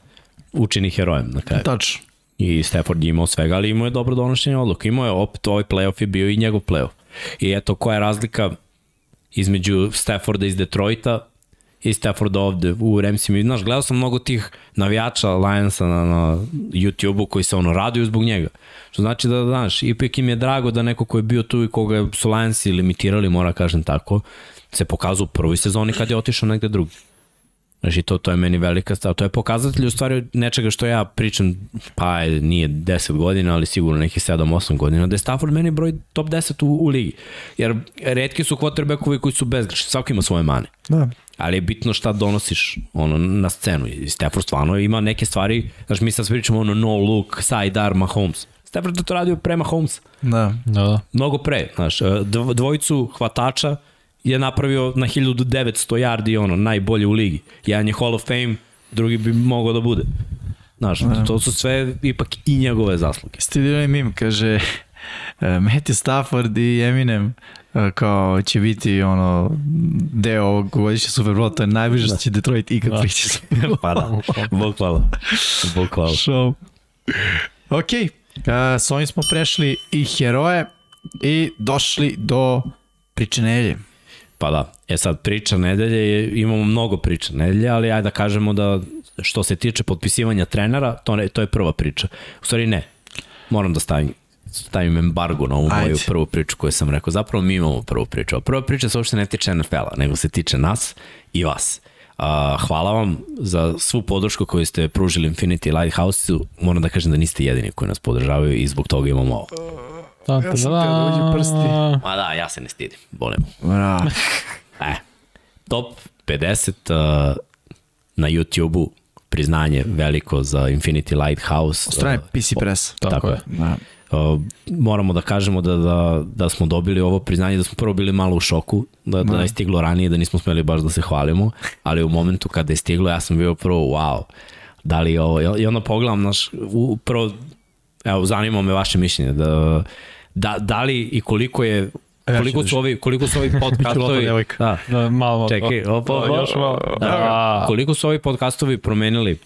učini herojem na kraju. Tačno. I Stafford je imao svega, ali imao je dobro donošenje odluka. Imao je opet ovaj playoff je bio i njegov playoff. I eto, koja je razlika između Stafforda iz Detroita i Stafforda ovde u Ramsima. Znaš, gledao sam mnogo tih navijača Lionsa na, na YouTube-u koji se ono raduju zbog njega. Što znači da, znaš, ipak im je drago da neko ko je bio tu i koga su Lionsi limitirali, mora kažem tako, se pokazao u prvoj sezoni kad je otišao negde drugi. Znači, to, to je meni velika stav. To je pokazatelj u stvari nečega što ja pričam, pa nije 10 godina, ali sigurno neki 7-8 godina, da je Stafford meni broj top 10 u, u ligi. Jer redki su quarterbackovi koji su bezgrešni, svako ima svoje mane. Da. Ali je bitno šta donosiš ono, na scenu. I Stafford stvarno ima neke stvari, znaš, mi sad pričamo ono no look, sidearm, Mahomes. Stafford je to radio pre Mahomes. Da. Da, da. Mnogo pre, znaš, dv- dvojicu hvatača je napravio na 1900 yardi ono, najbolje u ligi. Jedan je Hall of Fame, drugi bi mogao da bude. Znaš, to su sve ipak i njegove zasluge. Ste vidjeli mim, kaže uh, [laughs] Matthew Stafford i Eminem uh, kao će biti ono deo ovog godišnje Super Bowl, to je najbliže što će Detroit ikad da. prići Super Bowl. [laughs] Pa da, bog hvala. Bog hvala. [laughs] Show. Ok, uh, s ovim smo prešli i heroje i došli do priče nedelje. Pa da, e sad priča nedelje, je, imamo mnogo priča nedelje, ali ajde da kažemo da što se tiče potpisivanja trenera, to, ne, to je prva priča. U stvari ne, moram da stavim stavim embargo na ovu Ajde. moju prvu priču koju sam rekao. Zapravo mi imamo prvu priču. A prva priča se uopšte ne tiče NFL-a, nego se tiče nas i vas. A, hvala vam za svu podršku koju ste pružili Infinity Lighthouse-u. Moram da kažem da niste jedini koji nas podržavaju i zbog toga imamo ovo. Da, Ja sam teo da uđe prsti. Ma da, ja se ne stidim, bolimo. Bra. [laughs] E, top 50 uh, na YouTube-u, priznanje veliko za Infinity Lighthouse. Od strane uh, PC Press. Tako, Tako je. Da. Uh, moramo da kažemo da, da, da smo dobili ovo priznanje, da smo prvo bili malo u šoku, da, da je stiglo ranije, da nismo smeli baš da se hvalimo, ali u momentu kada je stiglo ja sam bio prvo wow, da li je ovo, i onda pogledam naš, u, prvo, evo, zanima me vaše mišljenje, da, da, da li i koliko je koliko su ovi koliko su ovi [laughs] podcastovi da, Da, malo, malo. Čekaj, opa, opa, još malo. Da, koliko su ovi podcastovi promenili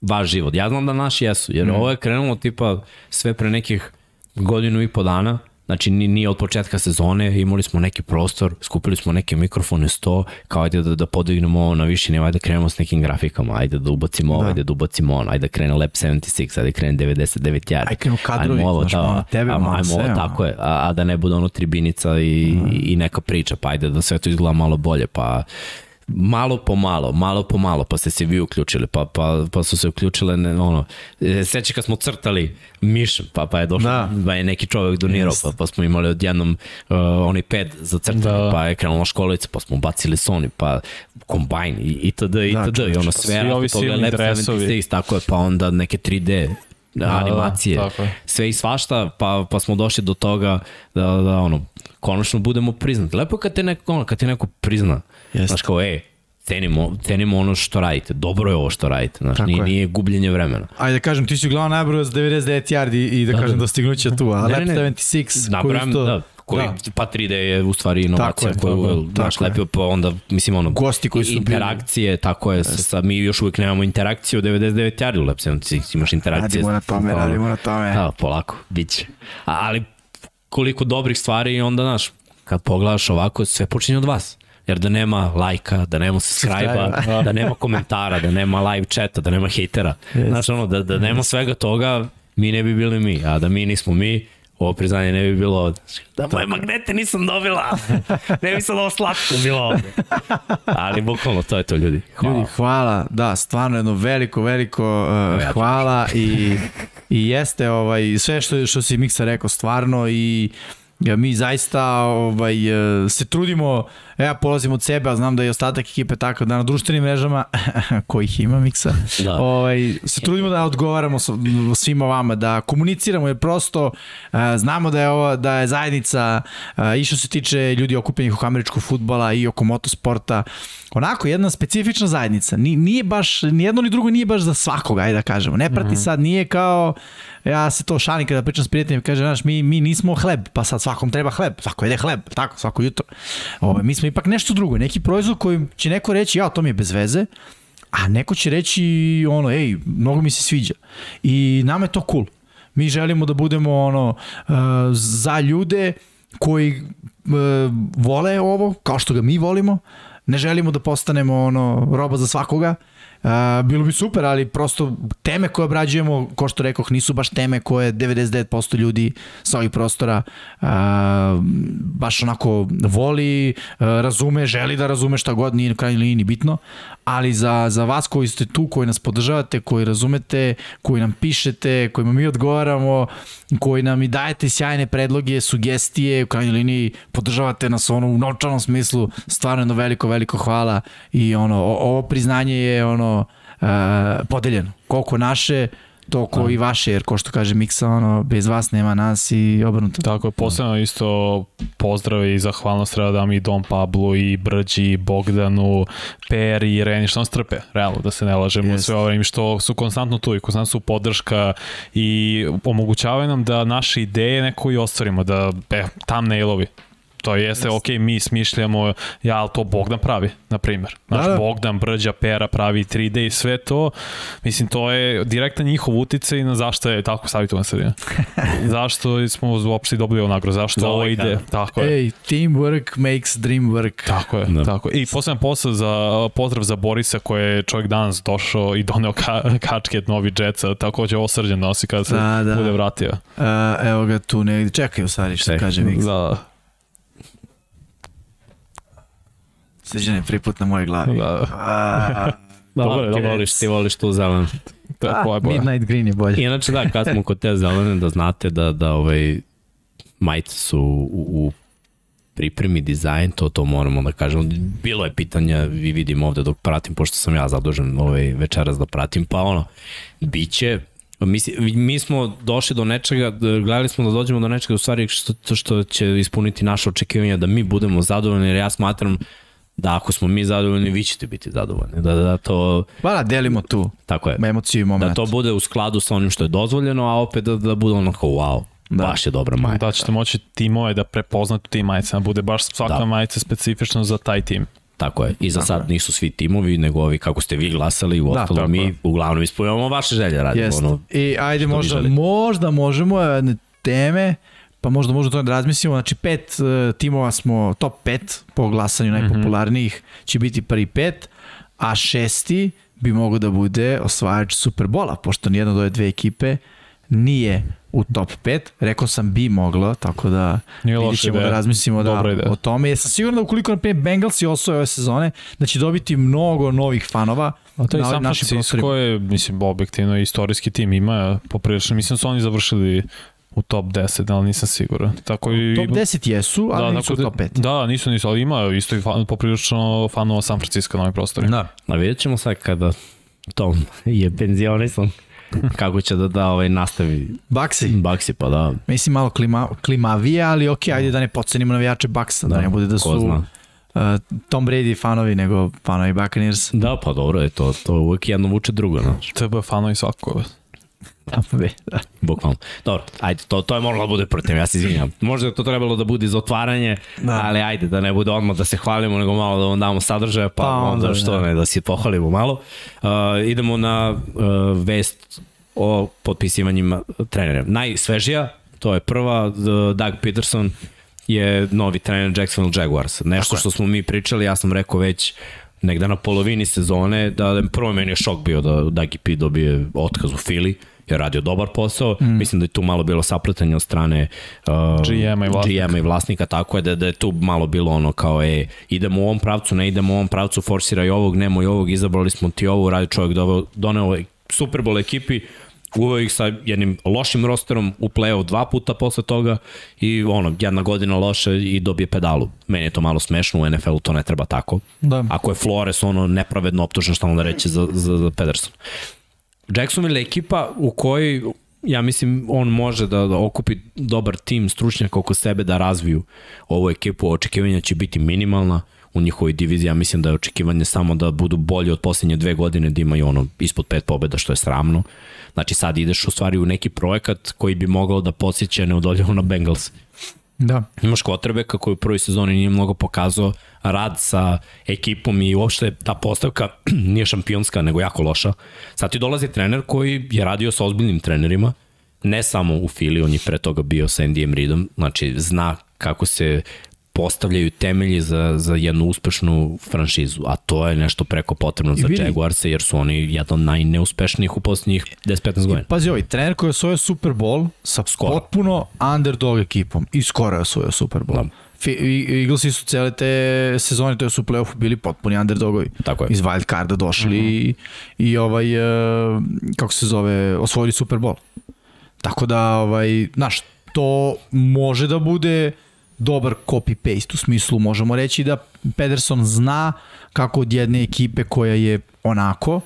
vaš život? Ja znam da naši jesu, jer mm. ovo je krenulo tipa sve pre nekih godinu i po dana, Znači, ni- nije od početka sezone, imali smo neki prostor, skupili smo neke mikrofone, sto, kao ajde da, da podignemo ovo na viši nivo, ajde da krenemo s nekim grafikama, ajde da ubacimo ovo, Da. ajde da ubacimo ono, ajde da krene Lab 76, ajde da krene 99 yard. Ajde krenu kadrovi, ajmo ovo, znaš, da, malo tebe, ajmo, ajmo ovo, tako je, a, a da ne bude ono tribinica i, Mhm. i neka priča, pa ajde da sve to izgleda malo bolje, pa malo po malo, malo po malo, pa ste se vi uključili, pa, pa, pa su se uključile, ne, ono, e, seća kad smo crtali miš, pa, pa je došao, Da. da. pa je neki čovek donirao, pa, pa smo imali odjednom uh, onaj pad za crtanje, Da. da. pa je krenula školica, pa smo bacili Sony, pa kombajn i, i td. i Da. I ono sve, svi ovi silni dresovi. 76, tako je, pa onda neke 3D da, animacije, tako je. sve i svašta, pa, pa smo došli do toga da, da ono, konačno budemo priznati. Lepo je kad te neko, ono, kad te neko prizna. Jeste. Znaš kao, ej, cenimo, cenimo ono što radite, dobro je ovo što radite, znaš, Tako nije, je. nije gubljenje vremena. Ajde da kažem, ti si uglavnom najbroj za 99 yardi i, da, Da, kažem da. dostignuće tu, a Ne, Lab ne, ne. 76 koji Nabrajam, isto... da, koji, da. pa 3D je u stvari inovacija Tako je, koju, je, je. lepio, pa onda, mislim, ono, Gosti koji su bili. interakcije, tako je, sa, sa, mi još uvijek nemamo interakciju u 99 yardi u 76, imaš interakcije. Radimo na tome, radimo na tome. Da, polako, bit će. Ali koliko dobrih stvari onda, znaš, kad pogledaš ovako, sve počinje od vas. Jer da nema lajka, da nema subscribe-a, da nema komentara, da nema live chata, da nema hejtera. Znaš, ono, da, da nema svega toga, mi ne bi bili mi. A da mi nismo mi, ovo priznanje ne bi bilo ovde. Da moje magnete nisam dobila. [laughs] Ne bi sad ovo slatko bilo ovde. Ali bukvalno to je to ljudi. Hvala. Ljudi, hvala, da, stvarno jedno veliko, veliko uh, hvala i, i jeste ovaj, sve što, što si Miksa rekao stvarno i ja, mi zaista ovaj, eh, se trudimo, e, ja polazim od sebe, a znam da je ostatak ekipe tako da na društvenim mrežama, [laughs] kojih ima Miksa, Da. ovaj, se trudimo da odgovaramo svima vama, da komuniciramo jer prosto uh, znamo da je ovo da je zajednica i što se tiče ljudi okupljenih oko američkog futbala i oko motosporta onako jedna specifična zajednica. Ni, nije baš, ni jedno ni drugo nije baš za svakoga, ajde da kažemo. Ne prati sad, nije kao, ja se to šalim kada pričam s prijateljem, kaže, znaš, mi, mi nismo hleb, pa sad svakom treba hleb, svako jede hleb, tako, svako jutro. Ovo, mi smo ipak nešto drugo, neki proizvod koji će neko reći, ja, to mi je bez veze, a neko će reći, ono, ej, mnogo mi se sviđa. I nama je to cool. Mi želimo da budemo, ono, uh, za ljude koji uh, vole ovo, kao što ga mi volimo, ne želimo da postanemo ono roba za svakoga. Uh, bilo bi super, ali prosto teme koje obrađujemo, ko što rekoh, nisu baš teme koje 99% ljudi sa ovih prostora uh, baš onako voli, uh, razume, želi da razume šta god, nije u krajnjoj liniji ni bitno, ali za, za vas koji ste tu, koji nas podržavate, koji razumete, koji nam pišete, kojima mi odgovaramo, koji nam i dajete sjajne predloge, sugestije, u krajnjoj liniji podržavate nas ono u novčanom smislu, stvarno jedno veliko, veliko hvala i ono, ovo priznanje je ono uh, podeljeno. Koliko naše, toliko i vaše, jer ko što kaže Miksa, ono, bez vas nema nas i obrnuto. Tako je, posebno isto pozdrave i zahvalnost treba da dam i Dom Pablu i Brđi, i Bogdanu, Per i Reni, što nas trpe, realno, da se ne lažemo Jest. sve ovo vreme, što su konstantno tu i konstantno su podrška i omogućavaju nam da naše ideje neko i ostvarimo, da, e, thumbnailovi, To jeste, ok, mi smišljamo, ja, ali to Bogdan pravi, na primjer. Znaš, Da, da. Bogdan, Brđa, Pera pravi 3D i sve to, mislim, to je direktan njihov uticaj na zašto je tako savjetovan sredina. [laughs] zašto smo uopšte dobili ovu nagradu, zašto Za ovo ide, kanal. tako je. Ej, teamwork makes dream work. Tako je, Da. tako je. I posebno posao za, pozdrav za Borisa koji je čovjek danas došao i doneo ka, [laughs] kačket novi džetsa, takođe ovo srđan nosi kada se Da, da. bude vratio. Uh, evo ga tu negdje. Čekaj u stvari što kaže Miksa. Da, Srđan je prvi put na mojoj glavi. da, A, Dobro, ti dobro. voliš, ti voliš tu zelenu. tako je boja. Midnight Green je bolje. Inače da, kad smo kod te zelene, da znate da, da ovaj, majice su u, u pripremi dizajn, to to moramo da kažemo. Bilo je pitanja, vi vidim ovde dok pratim, pošto sam ja zadužen ovaj večeras da pratim, pa ono, biće, mi, mi smo došli do nečega, gledali smo da dođemo do nečega u stvari što, što će ispuniti naše očekivanja da mi budemo zadovoljni, jer ja smatram da ako smo mi zadovoljni, vi ćete biti zadovoljni. Da, da to... Ba da, delimo tu tako je. emociju i moment. Da to bude u skladu sa onim što je dozvoljeno, a opet da, da bude ono kao wow, da. baš je dobra majica. Da ćete moći timove da prepoznate tim majicama, da bude baš svaka da. majica specifično za taj tim. Tako je. I za sad nisu svi timovi, nego ovi kako ste vi glasali, u da, ostalo mi uglavnom ispunjavamo vaše želje, radimo Jest. ono. I ajde možda, možda možemo jedne teme, pa možda možda to da razmislimo. Znači pet uh, timova smo, top 5 po glasanju mhm. najpopularnijih mm -hmm. će biti prvi pet, a šesti bi mogo da bude osvajač Superbola, pošto nijedna od ove dve ekipe nije u top 5. Rekao sam bi moglo, tako da Nije vidit ćemo da razmislimo da, o tome. Jesam siguran da ukoliko na primjer Bengalsi osvoje ove sezone, da će dobiti mnogo novih fanova. A to je San Francisco je, mislim, objektivno istorijski tim ima, poprilično, mislim su oni završili u top 10, ali nisam siguran. Tako i, top 10 jesu, ali da, nisu u top 5. Da, nisu, nisu, ali ima isto i fan, poprilično fanova San Francisco na ovoj prostori. Da. A vidjet ćemo sad kada Tom je penzionisan kako će da da ovaj nastavi. Baksi? Baksi, pa da. Mislim malo klima, klimavije, ali ok, ajde da ne pocenimo navijače Baksa, da, da ne bude da su uh, Tom Brady fanovi nego fanovi Buccaneers. Da, pa dobro je to, to uvek jedno vuče drugo, znaš. TB fanovi svako. Da. Bukvalno. Dobro, ajde, to, to je moralo da bude protiv, ja se izvinjam. Možda je to trebalo da bude za otvaranje, da. ali ajde, da ne bude odmah da se hvalimo, nego malo da vam damo sadržaje, pa, pa onda, onda što da. ne, da se pohvalimo malo. Uh, idemo na uh, vest o potpisivanjima trenera. Najsvežija, to je prva, Doug Peterson je novi trener Jacksonville Jaguars. Nešto što smo mi pričali, ja sam rekao već negde na polovini sezone, da prvo meni je šok bio da Dagi P dobije otkaz u Fili, je radio dobar posao. Mm. Mislim da je tu malo bilo sapletanje od strane uh, GM-a i vlasnika. GM i vlasnika, tako je da, da je tu malo bilo ono kao e, idemo u ovom pravcu, ne idemo u ovom pravcu, forsiraj ovog, nemoj ovog, izabrali smo ti ovo, radi čovjek doveo, doneo Super Bowl ekipi, uveo ih sa jednim lošim rosterom u play-off dva puta posle toga i ono, jedna godina loše i dobije pedalu. Meni je to malo smešno, u NFL-u to ne treba tako. Da. Ako je Flores ono nepravedno optužen šta onda reći za, za, za Pederson. Jacksonville je ekipa u kojoj ja mislim on može da, da okupi dobar tim stručnjaka oko sebe da razviju ovu ekipu, očekivanja će biti minimalna u njihovoj diviziji, ja mislim da je očekivanje samo da budu bolji od poslednje dve godine, da imaju ono ispod pet pobeda, što je sramno. Znači sad ideš u stvari u neki projekat koji bi mogao da podsjeća neudoljivo na Bengals. Da. Imaš Kotrbeka koji u prvoj sezoni nije mnogo pokazao rad sa ekipom i uopšte ta postavka [clears throat] nije šampionska, nego jako loša. Sad ti dolazi trener koji je radio sa ozbiljnim trenerima, ne samo u Fili, on je pre toga bio sa Andyjem Reedom, znači zna kako se postavljaju temelji za, za jednu uspešnu franšizu, a to je nešto preko potrebno za Jaguarse, jer su oni jedan od najneuspešnijih u poslednjih 10-15 godina. Pazi ovaj, trener koji je osvojio Super Bowl sa skoro. potpuno underdog ekipom i skoro je osvojio Super Bowl. Da. Eaglesi su cele te sezone, to je su playoffu bili potpuni underdogovi. Tako je. Iz wild carda došli uh -huh. i, i ovaj, uh, kako se zove, osvojili Super Bowl. Tako da, ovaj, znaš, to može da bude dobar copy-paste u smislu možemo reći da Pederson zna kako od jedne ekipe koja je onako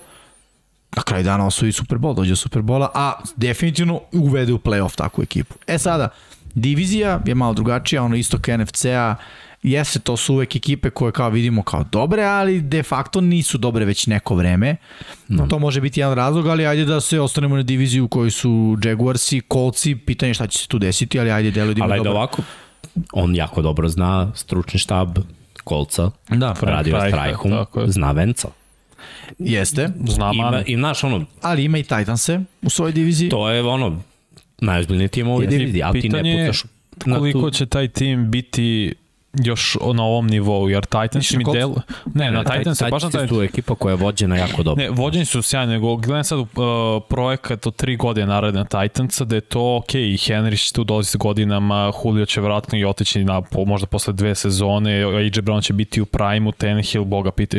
na kraju dana osvoji Super Bowl, dođe do Super Bowla, a definitivno uvede u playoff takvu ekipu. E sada, divizija je malo drugačija, ono isto kao NFC-a, jeste, to su uvek ekipe koje kao vidimo kao dobre, ali de facto nisu dobre već neko vreme. No. To može biti jedan razlog, ali ajde da se ostanemo na diviziju u kojoj su Jaguarsi, Coltsi, pitanje šta će se tu desiti, ali ajde delo da ima Ali ajde ovako, on jako dobro zna stručni štab kolca, da, radio Strajhum, zna Venca. Jeste. Zna ima, I znaš ono... Ali ima i Titanse u svojoj diviziji. To je ono, najozbiljniji tim u ovoj diviziji, ali ti ne pucaš... Koliko tu... će taj tim biti još na ovom nivou, jer Titans mi del... Ne, na Titans je baš na Titans. tu ekipa koja je vođena jako dobro. Ne, vođeni su sjajni, nego gledam sad uh, projekat od tri godine naredne Titansa, da je to ok, i Henry će tu dolazi s godinama, Julio će vratno i otići na, po, možda posle dve sezone, AJ Brown će biti u prime-u, Tannehill, boga pita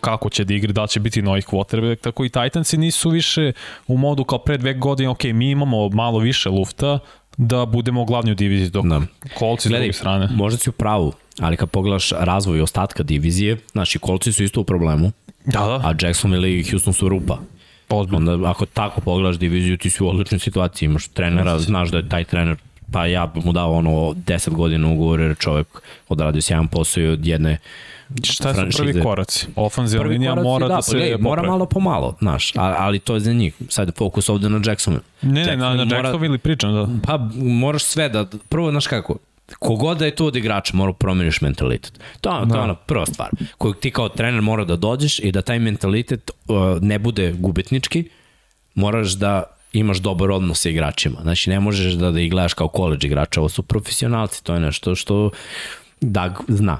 kako će da igri, da će biti novi quarterback, tako i Titansi nisu više u modu kao pre dve godine, ok, mi imamo malo više lufta, da budemo glavni u diviziji, dok Da. kolci s druge strane. možda si u pravu, ali kad pogledaš razvoj ostatka divizije, znači kolci su isto u problemu, Da, da, a Jacksonville i Houston su rupa. ozbiljno. Onda ako tako pogledaš diviziju, ti si u odličnoj situaciji, imaš trenera, znaš da je taj trener pa ja bi mu dao ono 10 godina ugovor jer je čovek odradio sjajan posao i od jedne Šta su prvi koraci? Ofenzivna Prvi linija koraci, mora da, pa se gledaj, mora malo po malo, znaš, ali to je za njih. Sad je fokus ovde na Jacksonville. Ne, ne, na, mora- Jacksonville pričam, da. Pa moraš sve da, prvo, znaš kako, kogod da je tu od igrača, mora promeniš mentalitet. To, je- to je ona prva stvar. Koju ti kao trener mora da dođeš i da taj mentalitet uh, ne bude gubitnički, moraš da imaš dobar odnos sa igračima. Znači, ne možeš da, da ih gledaš kao koleđ igrača, ovo su profesionalci, to je nešto što Dag zna.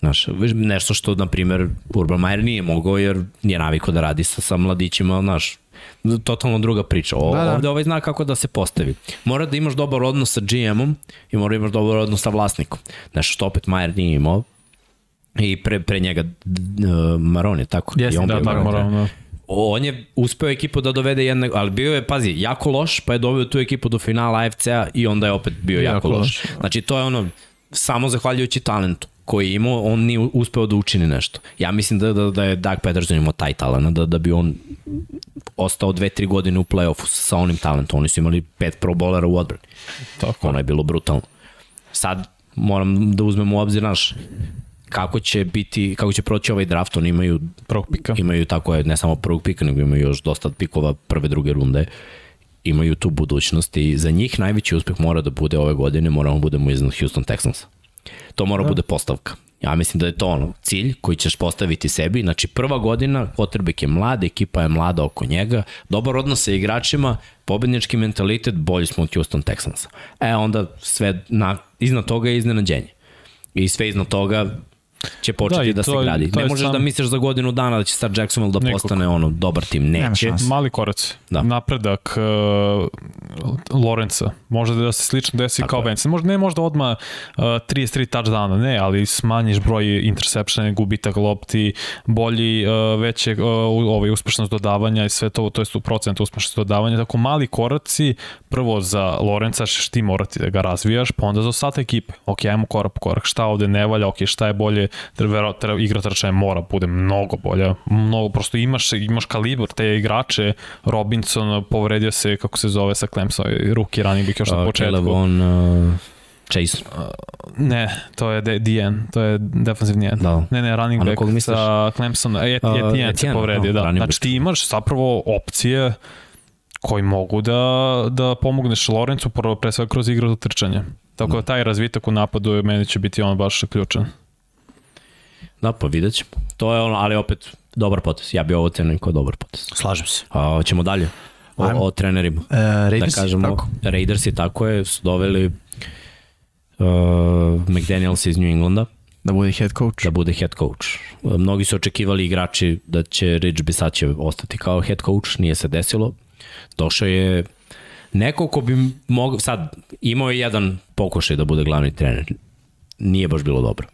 Znaš, nešto što, na primer, Urban Meyer nije mogao jer nije naviko da radi sa, sa mladićima, znaš, totalno druga priča. O, Da, da. Ovde ovaj zna kako da se postavi. Mora da imaš dobar odnos sa GM-om i mora da imaš dobar odnos sa vlasnikom. Nešto što opet Majer nije imao. I pre, pre njega uh, Marone, tako? Jeste, I on da, bio Da, da. on je uspeo ekipu da dovede jedne, ali bio je, pazi, jako loš, pa je doveo tu ekipu do finala AFC-a i onda je opet bio Jako jako loš. loš. Znači, to je ono, samo zahvaljujući talentu koji je imao, on nije uspeo da učini nešto. Ja mislim da, da, da je Doug Peterson imao taj talent, da, da bi on ostao dve, tri godine u play-offu sa onim talentom. Oni su imali pet pro bolera u odbrani. Tako. Ono je bilo brutalno. Sad moram da uzmem u obzir, naš, kako će biti, kako će proći ovaj draft, oni imaju Prvog pika. imaju tako je, ne samo prvog pika, nego imaju još dosta pikova prve, druge runde. Imaju tu budućnost i za njih najveći uspeh mora da bude ove godine, moramo budemo iznad Houston Texansa. To mora da. bude postavka. Ja mislim da je to ono cilj koji ćeš postaviti sebi. Znači prva godina, Quarterback je mlad, ekipa je mlada oko njega, dobar odnos sa igračima, pobednički mentalitet, bolji smo od Houston Texansa. E onda sve na, iznad toga je iznenađenje. I sve iznad toga će početi Da, da, da se je- gradi. to Ne možeš sam- da misliš za godinu dana da će sad Jacksonville da Nikako. postane ono dobar tim. Neće. Mali koraci. Da. Napredak uh, Lorenca. Možda da se slično desi Tako kao. Vance. Možda ne možda odmah uh, 33 touchdowna, ne, ali smanjiš broj interceptiona, gubitak lopti, bolji, uh, veće uh, ovaj, uspešnost dodavanja i sve to, to je u procentu uspešnost dodavanja. Tako mali koraci, prvo za Lorenca ćeš ti morati da ga razvijaš, pa onda za ostatak ekipe. Ok, ajmo korak po korak. Šta ovde ne valja, ok, šta je bolje, treba, treba, igra trčanja mora bude mnogo bolja. Mnogo, prosto imaš, imaš kalibr te igrače. Robinson povredio se, kako se zove sa Clemson, ruki running back još na Uh, početku. Caleb on uh, Chase. Ne, to je D- DN, to je defensivni end. Da. Ne, ne, running back misliš? sa Clemson, Et, A, Etienne se Etienne, povredio, da, da. Znači back. ti imaš zapravo opcije koji mogu da, da pomogneš Lorencu prvo pre svega kroz igru za trčanje. Tako da taj razvitak u napadu je- meni će biti on baš ključan. Da, pa vidjet ćemo. To je ono, ali opet dobar potes. Ja bi ovo cenio kao dobar potes. Slažem se. A, ćemo dalje. O, Ajmo. o trenerima. E, Raiders, da kažemo, tako? Raidersi tako je, su doveli uh, McDaniels iz New Englanda Da bude head coach. da bude head coach. Uh, Mnogi su očekivali igrači da će Rich Bisaccia ostati kao head coach, nije se desilo. Došao je neko ko bi mogao, sad imao je jedan pokušaj da bude glavni trener. Nije baš bilo dobro.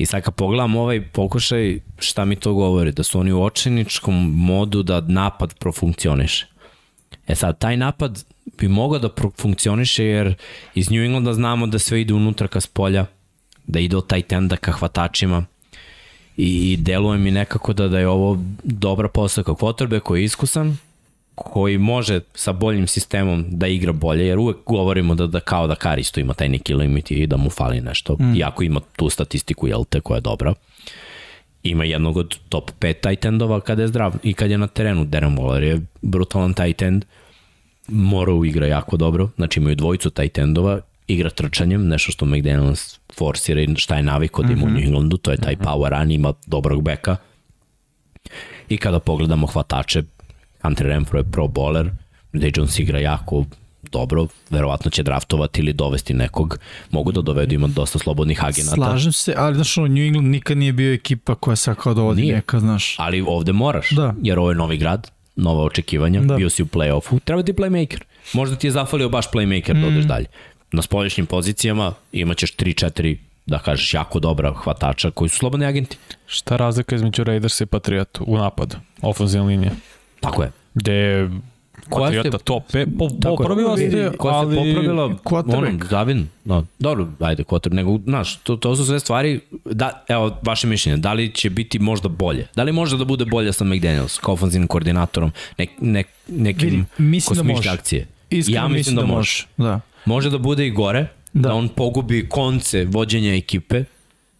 I sad kad pogledam ovaj pokušaj, šta mi to govori? Da su oni u očajničkom modu da napad profunkcioniše. E sad, taj napad bi mogao da profunkcioniše jer iz New Englanda znamo da sve ide unutra ka spolja, da ide od taj tenda ka hvatačima i deluje mi nekako da, da je ovo dobra postavka kvotrbe koji je iskusan, koji može sa boljim sistemom da igra bolje, jer uvek govorimo da, da kao da Kar isto ima taj neki limit i da mu fali nešto, mm. iako ima tu statistiku, jel te, koja je dobra. Ima jednog od top 5 tight endova kada je zdrav i kad je na terenu. Darren Waller je brutalan tight end, Morrow igra jako dobro, znači imaju dvojicu tight endova, igra trčanjem, nešto što McDaniels forsira i šta je naviko da ima u New Englandu, to je taj power run, ima dobrog beka. I kada pogledamo hvatače, Hunter Renfro je pro bowler, Day Jones igra jako dobro, verovatno će draftovati ili dovesti nekog, mogu da dovedu, ima dosta slobodnih agenata. Slažem se, ali znaš, ono, New England nikad nije bio ekipa koja se kao dovodi Nije. neka, znaš. Ali ovde moraš, Da. jer ovo je novi grad, nova očekivanja, Da. da. bio si u play-offu, treba ti playmaker. Možda ti je zafalio baš playmaker mm. da odeš dalje. Na spolješnjim pozicijama imaćeš 3-4 da kažeš jako dobra hvatača koji su slobodni agenti. Šta razlika između Raidersa i Patriota u napadu, ofenzivne linije? Tako je. Gde Koja Patriota se- top 5, po, Tako je. popravila se, Vidi, Koja se ali... popravila, ono, Zavin, no, dobro, ajde, quarterback, nego, znaš, to, to su sve stvari, da, evo, vaše mišljenje, da li će biti možda bolje? Da li može da bude bolje sa McDaniels, kao ofenzivnim koordinatorom, nek, nek, nekim Vidi, ko mislim da može. akcije? Iskreno ja mislim da, može. Da. Može da bude i gore, da, Da. da on pogubi konce vođenja ekipe,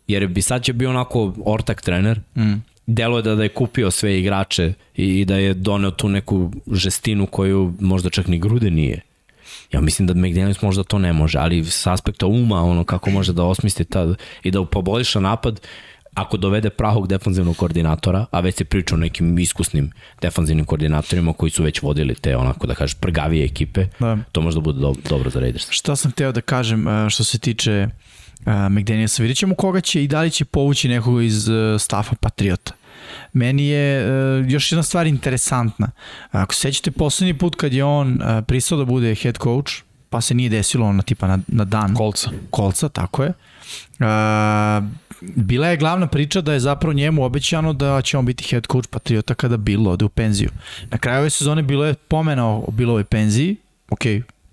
jer bi sad će bio onako ortak trener, mm. Delo je da, da je kupio sve igrače i, i da je doneo tu neku žestinu koju možda čak ni grude nije. Ja mislim da McDaniels možda to ne može, ali s aspekta uma, ono kako može da osmisli ta, i da poboljša napad, ako dovede pravog defanzivnog koordinatora, a već se priča o nekim iskusnim defanzivnim koordinatorima koji su već vodili te, onako da kažeš, prgavije ekipe, Da. to možda bude do, dobro za Raiders. Šta sam hteo da kažem uh, što se tiče uh, McDanielsa, vidjet ćemo koga će i da li će povući nekog iz uh, stafa Patriota. Meni je uh, još jedna stvar interesantna. Ako se sećate poslednji put kad je on uh, pristao da bude head coach, pa se nije desilo ono tipa na, na dan Kolca. kolca, tako je. Uh, bila je glavna priča da je zapravo njemu obećano da će on biti head coach Patriota kada bilo ode u penziju. Na kraju ove sezone bilo je pomena o Bilovoj penziji, ok,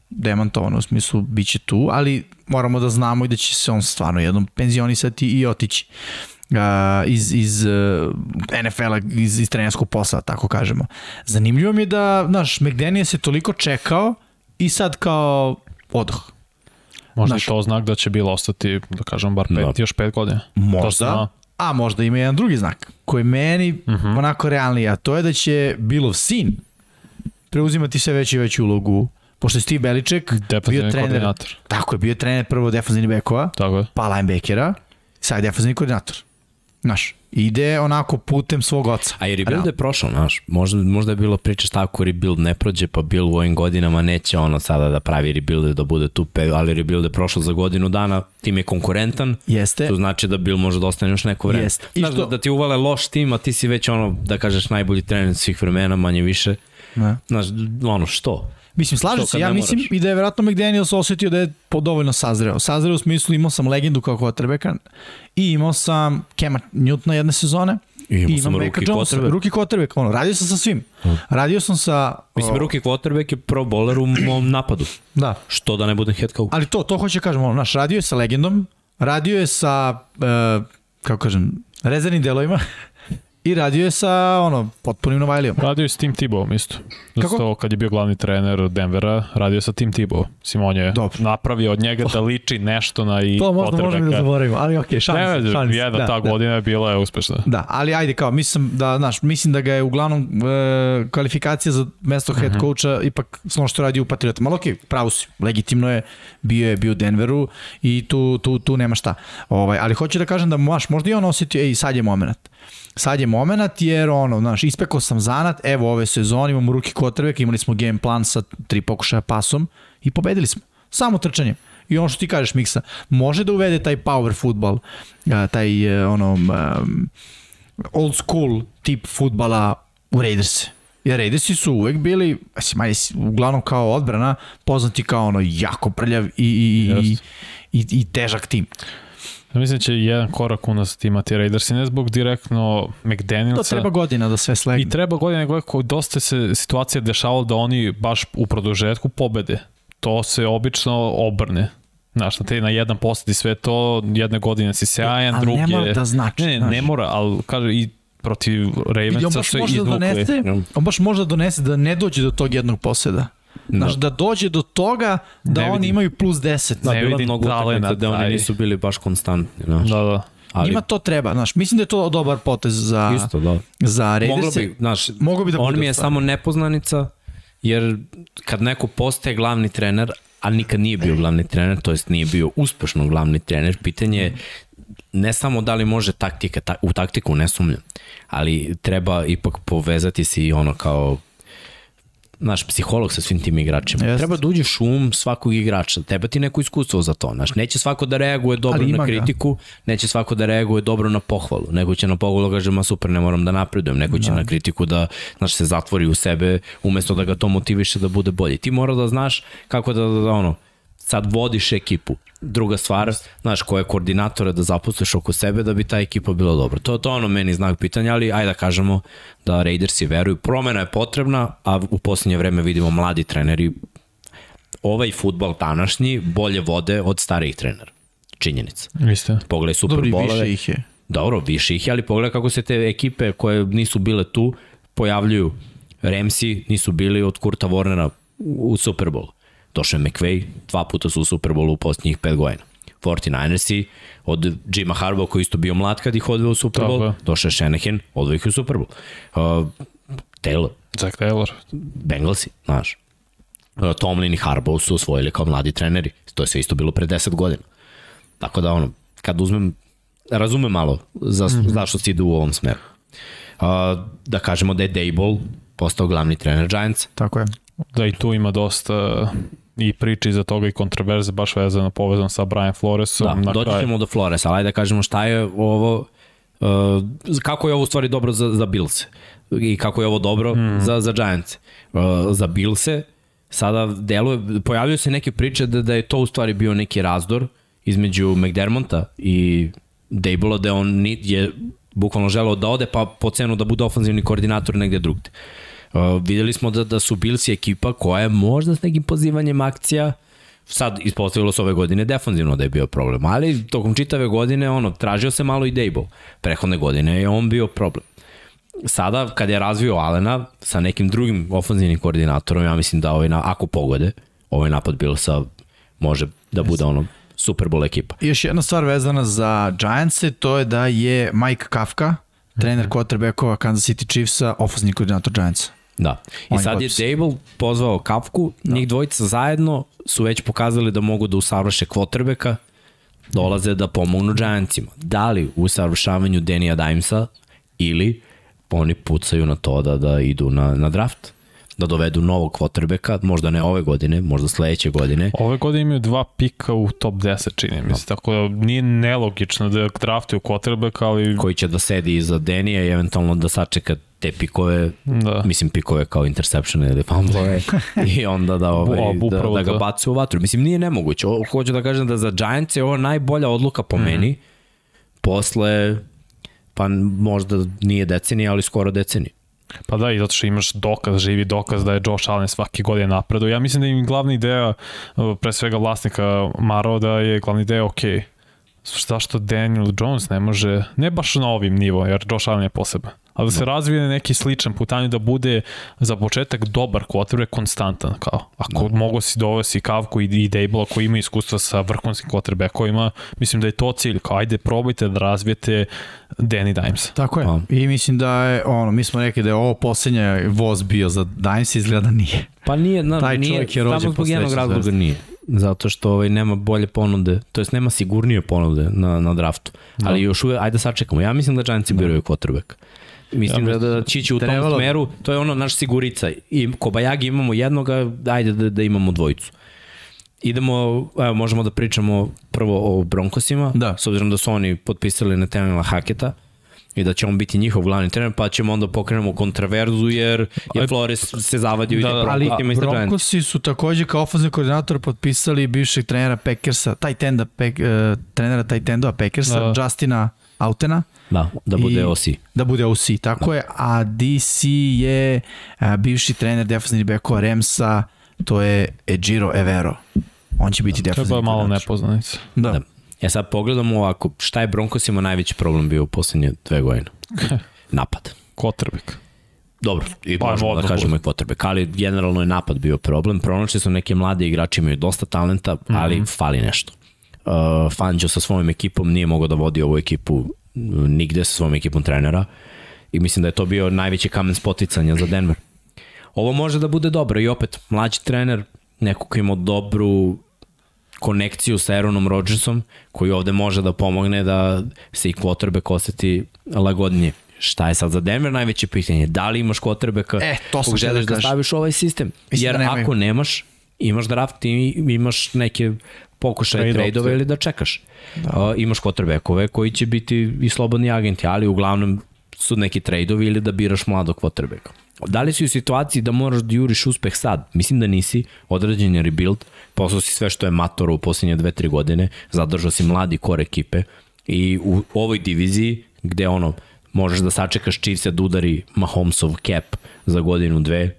demantovano u smislu bit će tu, ali moramo da znamo i da će se on stvarno jednom penzionisati i otići uh, iz, iz uh, NFL-a, iz, iz trenerskog posla, tako kažemo. Zanimljivo mi je da, znaš, McDaniel se toliko čekao i sad kao odoh. Možda Znaš- je to znak da će bilo ostati, da kažem, bar pet, Da. još pet godina. Možda, a možda ima jedan drugi znak koji je meni uh Mhm. -huh. onako realniji, a to je da će Bilov sin preuzimati sve veću i veću ulogu pošto je Steve Beliček bio trener, koordinator. tako je, bio trener prvo defensivnih bekova, Tako je. pa linebackera, sad je defensivni koordinator. Znaš, ide onako putem svog oca. A i rebuild je prošao, znaš, možda, možda je bilo priča šta ako rebuild ne prođe, pa Bill u ovim godinama neće ono sada da pravi rebuild da bude tu, ali rebuild je prošao za godinu dana, tim je konkurentan, Jeste. to znači da Bill može da ostane još neko vreme. Jeste. I Znaš, što- da, da ti uvale loš tim, a ti si već ono, da kažeš, najbolji trener svih vremena, manje više. Ne. Znaš, ono, što? Mislim, slažem se, ja mislim moraš? i da je vjerojatno McDaniels osetio da je po dovoljno sazreo. Sazreo u smislu imao sam legendu kao quarterbacka i imao sam Kema Newtona jedne sezone I imao i sam imam Becka Jonesa, quarterback. rookie quarterback, ono, radio sam sa svim. Radio sam sa... Mislim, o, rookie quarterback je pro bowler u mom [clears throat] napadu. Da, Što da ne budem head coach? ali to, to hoće kažem, ono, naš, radio je sa legendom, radio je sa, uh, kako kažem, rezervnim delovima i radio je sa, ono, potpunim Novajlijom. Radio je s Tim Tebow isto. Zato Kako? kad je bio glavni trener Denvera, radio je sa Tim Tebow. Simon je Dobro. napravio od njega da liči nešto na i To možda možemo i da zaboravimo, ali okej, okay, Ne, šans, šans. jedna ta godina je bila je uspešna. Da, ali ajde kao, mislim da, znaš, mislim da ga je uglavnom e, kvalifikacija za mesto head Mhm. coacha ipak s ono što radi u Patriotama. Ali okej, pravo si, legitimno je, bio je bio Denveru i tu, tu, tu nema šta. Ovaj, ali hoću da kažem da maš, možda i on osetio, ej, sad je moment. Sad je moment jer ono, znaš, ispekao sam zanat, evo ove sezone imamo ruki quarterback, imali smo game plan sa tri pokušaja pasom i pobedili smo. Samo trčanjem. I ono što ti kažeš, Miksa, može da uvede taj power football, a, taj e, ono, um, old school tip futbala u Raiderse. Jer Raidersi su uvek bili, ajde, uglavnom kao odbrana, poznati kao ono jako prljav i, i, i, i, i težak tim. Ja mislim da će jedan korak unazad imati Raiders i ne zbog direktno To McDanielsa. treba godina da sve slegne. I treba godine nego kako dosta se situacija dešavalo da oni baš u produžetku pobede. To se obično obrne. Znaš, na te na jedan posjeti sve to, jedne godine si sjajan, ali druge... ne mora da znači, Ne, ne, znaš. ne mora, ali kaže i protiv Ravensa su može da izvukli. donese, on baš može da donese da ne dođe do tog jednog poseda. Znaš, da dođe do toga da Ne oni vidim. imaju plus 10. Da, Ne bilo je mnogo talenta da oni nisu bili baš konstantni, znaš. Da, da. Ali Njima to treba, znaš. Mislim da je to dobar potez za, isto, da. za Moglo Raiderse. bi, znaš, Moglo bi da on mi je stvarno. samo nepoznanica, jer kad neko postaje glavni trener, a nikad nije bio glavni trener, to jest nije bio uspešno glavni trener, pitanje je ne samo da li može taktika, ta, u taktiku ne sumnjam, ali treba ipak povezati se i ono kao naš psiholog sa svim tim igračima. Jeste. Treba da uđeš u um svakog igrača. Treba ti neko iskustvo za to. Znaš, neće svako da reaguje dobro na ga. kritiku, neće svako da reaguje dobro na pohvalu. Neko će na pohvalu da kaže, ma super, ne moram da napredujem. Neko će na kritiku da znaš, se zatvori u sebe umesto da ga to motiviše da bude bolji. Ti mora da znaš kako da, da, da ono, sad vodiš ekipu. Druga stvar, znaš, koje koordinatora da zaposliš oko sebe da bi ta ekipa bila dobra. To, to je ono meni znak pitanja, ali ajde da kažemo da Raidersi veruju. Promena je potrebna, a u poslednje vreme vidimo mladi treneri ovaj futbol današnji bolje vode od starijih trenera. Činjenica. Isto. Pogledaj Dobro, i Superbolove. više ih je. Dobro, više ih je, ali pogledaj kako se te ekipe koje nisu bile tu pojavljuju. Ramsey nisu bili od Kurta Warnera u u Super Bowl. Došao je McVay, dva puta su u Super Bowlu u posljednjih pet godina. 49ersi od Jima Harbaugh koji isto bio mlad kad ih odveo u Super Tako Bowl, je. došao je Shanahan, odveo ih u Super Bowl. Uh, Taylor, Zach Taylor. Bengalsi, znaš. Uh, Tomlin i Harbaugh su osvojili kao mladi treneri. To je sve isto bilo pre 10 godina. Tako da ono, kad uzmem, razumem malo za, mm -hmm. zašto se ide u ovom smeru. Uh, da kažemo da je Dable postao glavni trener Giants. Tako je. Da i tu ima dosta i priče iza toga i kontroverze baš vezano povezano sa Brian Floresom. Da, na doći kraju. ćemo do Flores, ali da kažemo šta je ovo, uh, kako je ovo u stvari dobro za, za Bills i kako je ovo dobro mm. za, za Giants. Uh, za Billse sada deluje, pojavljaju se neke priče da, da je to u stvari bio neki razdor između McDermonta i Dable-a da on je bukvalno želeo da ode pa po cenu da bude ofenzivni koordinator negde drugde. Uh, videli smo da, da su Billsi ekipa koja je možda s nekim pozivanjem akcija sad ispostavilo se ove godine defanzivno da je bio problem, ali tokom čitave godine ono, tražio se malo i Dable. Prehodne godine je on bio problem. Sada, kad je razvio Alena sa nekim drugim ofenzivnim koordinatorom, ja mislim da ovaj, na, ako pogode, ovaj napad Billsa može da bude ono Super Bowl ekipa. I još jedna stvar vezana za Giantse, to je da je Mike Kafka, trener quarterbackova Kansas City Chiefsa, ofenzivni koordinator Giantsa. Da. I On sad je. Dable pozvao Kafku, da. njih dvojica zajedno su već pokazali da mogu da usavrše quarterbacka, dolaze da pomognu Giantsima. Da li u usavršavanju Denija Dimesa ili oni pucaju na to da, da idu na, na draft da dovedu novog quarterbacka, možda ne ove godine, možda sledeće godine. Ove godine imaju dva pika u top 10, čini mi se, tako da nije nelogično da draftuju quarterback, ali koji će da sedi iza Denija i eventualno da sačeka te pikove, Da. mislim pikove kao interception ili fumble [laughs] i onda da, ovaj, Bu- da, da ga to. baci u vatru. Mislim, nije nemoguće. O, hoću da kažem da za Giants je ovo najbolja odluka po meni posle pa možda nije decenija, ali skoro decenija. Pa da, i zato što imaš dokaz, živi dokaz da je Josh Allen svake godine napredo. Ja mislim da im glavna ideja, uh, pre svega vlasnika Maro, da je glavna ideja ok. Zašto Daniel Jones ne može, ne baš na ovim nivo, jer Josh Allen je poseban, ali da se razvije na neki sličan putanju da bude za početak dobar quarterback, konstantan. Kao. Ako da. mogu si dovesti Kavku i, i Dable koji ima iskustva sa vrhunskim quarterbackovima, mislim da je to cilj. Kao, ajde, probajte da razvijete Danny Dimes. Tako je. Pa. I mislim da je, ono, mi smo rekli da je ovo poslednja voz bio za Dimes, izgleda da nije. Pa nije, na, Taj nije, čovjek je rođen samo zbog jednog razloga nije. Zato što ovaj, nema bolje ponude, to jest nema sigurnije ponude na, na draftu. Da. Ali još uvek, ajde da sačekamo. Ja mislim da Giantsi da. biraju quarterback. Mislim Ja da, da će ići u tom Trebalo bi. smeru, to je ono naš sigurica. I Kobajagi imamo jednoga, ajde da, da imamo dvojicu. Idemo, evo, možemo da pričamo prvo o Broncosima, Da. s obzirom da su oni potpisali Nathaniela Haketa i da će on biti njihov glavni trener, pa ćemo onda pokrenemo kontraverzu jer je Flores se zavadio Da, i da, da, Ali Broncosima i sa Giantsi. Broncosi su takođe kao ofenzivni koordinator potpisali bivšeg trenera Packersa, taj tenda, pek, uh, trenera taj tendova Packersa, Da. Justina Autena. Da, da bude OC. Da bude OC, tako je. A DC je a, bivši trener defensivni bekova Remsa, to je Ejiro Evero. On će biti To je defensivni ba malo koordinator. nepoznanica. Da. Da. Ja sad pogledamo ovako, šta je Broncosima najveći problem bio u poslednje dve godine? [laughs] Napad. Quarterback. Dobro, i Pa, možemo da kažemo i potrebe, ali generalno je napad bio problem. Pronašli su neke mlade igrači, imaju dosta talenta, ali mm -hmm. fali nešto. Uh, Fangio sa svojom ekipom nije mogao da vodi ovu ekipu uh, nigde sa svojom ekipom trenera i mislim da je to bio najveći kamen spoticanja za Denver. Ovo može da bude dobro i opet mlađi trener, neko ko ima dobru konekciju sa Aaronom Rodgersom, koji ovde može da pomogne da se i quarterback oseti lagodnije. Šta je sad za Denver najveće pitanje? Da li imaš quarterbacka E, to sam kog da želiš da, kažem. staviš u ovaj sistem? Mislim Jer da ako nemaš, imaš draft i imaš neke pokušaje Trade trade-ove ili da čekaš. Da. Uh, imaš quarterbackove koji će biti i slobodni agenti, ali uglavnom su neki trade-ovi ili da biraš mladog quarterbacka. Da li si u situaciji da moraš da juriš uspeh sad? Mislim da nisi, određen je rebuild, poslao si sve što je matoro u posljednje dve, tri godine, zadržao si mladi kor ekipe i u ovoj diviziji gde ono, možeš da sačekaš Chiefs da udari Mahomesov cap za godinu, dve,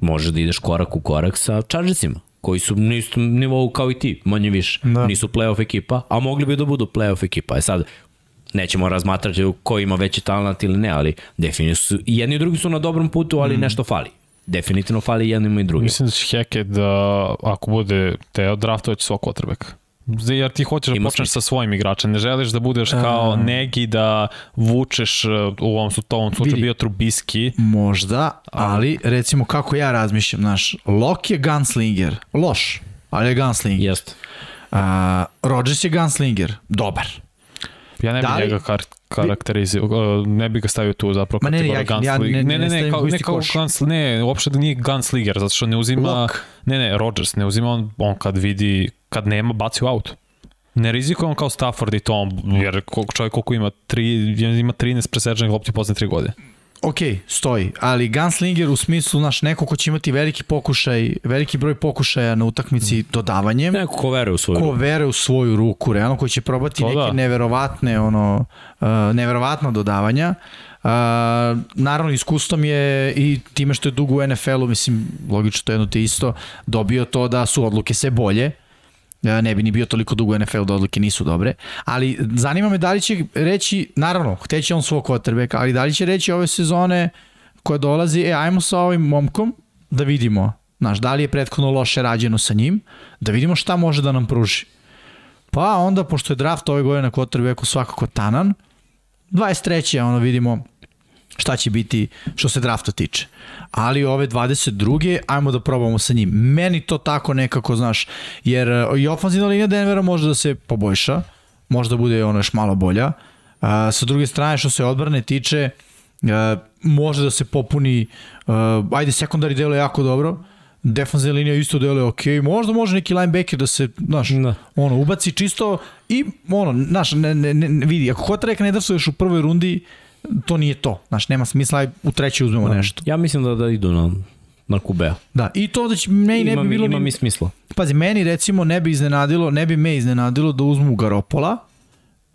možeš da ideš korak u korak sa Chargersima koji su na istom nivou kao i ti, manje više. Da. Nisu playoff ekipa, a mogli bi da budu playoff ekipa. E sad, nećemo razmatrati ko ima veći talent ili ne, ali definitivno su, i jedni i drugi su na dobrom putu, ali mm. nešto fali. Definitivno fali jednim i drugim. Mislim da će Heke da, ako bude teo, draftovat će svog quarterbacka. Jer ti hoćeš da počneš sa svojim igračem, ne želiš da budeš kao negi da vučeš u ovom, su, ovom slučaju bio Trubiski. Možda, ali recimo kako ja razmišljam, znaš, Lok je gunslinger, loš, ali je gunslinger. Jeste. Uh, Rodgers je gunslinger, dobar. Ja ne bih da njega kar, karakterizio, ne bih ga stavio tu zapravo Ma ne, ja, ja, ne, ne, ne, ne, ne, kao, ne, kao guns, ne, uopšte da nije gunslinger, zato što ne uzima, Lock. ne, ne, Rodgers, ne uzima on, on kad vidi, kad nema, baci u auto. Ne rizikuje on kao Stafford i Tom, jer čovjek koliko ima, tri, ima 13 presečenih lopti posle 3 godine ok, stoji, ali Gunslinger u smislu, naš, neko ko će imati veliki pokušaj, veliki broj pokušaja na utakmici dodavanjem. Neko ko veruje u svoju ko ruku. veruje u svoju ruku, realno, koji će probati to neke da. neverovatne, ono, uh, neverovatna dodavanja. Uh, naravno, iskustvom je i time što je dugo u NFL-u, mislim, logično to je jedno te isto, dobio to da su odluke sve bolje, ne bi ni bio toliko dugo NFL da odluke nisu dobre, ali zanima me da li će reći, naravno, hteće on svog quarterbacka, ali da li će reći ove sezone koje dolazi, e, ajmo sa ovim momkom da vidimo, znaš, da li je prethodno loše rađeno sa njim, da vidimo šta može da nam pruži. Pa onda, pošto je draft ove godine na quarterbacku svakako tanan, 23. ono vidimo šta će biti što se drafta tiče. Ali ove 22. ajmo da probamo sa njim. Meni to tako nekako, znaš, jer e, i ofenzivna linija Denvera može da se poboljša, možda bude ono još malo bolja. A, sa druge strane, što se odbrane tiče, a, e, može da se popuni, a, e, ajde, sekundari delo jako dobro, defanzivna linija isto deluje ok, možda može neki linebacker da se, znaš, da. ono, ubaci čisto i, ono, znaš, ne, ne, ne, vidi, ako Hotrek ne još u prvoj rundi, to nije to. Znaš, nema smisla, u trećoj uzmemo da. nešto. Ja mislim da, da idu na, na Kubea. Da, i to da će meni ne bi bilo... Ima mi smisla. Pazi, meni recimo ne bi iznenadilo, ne bi me iznenadilo da uzmu Garopola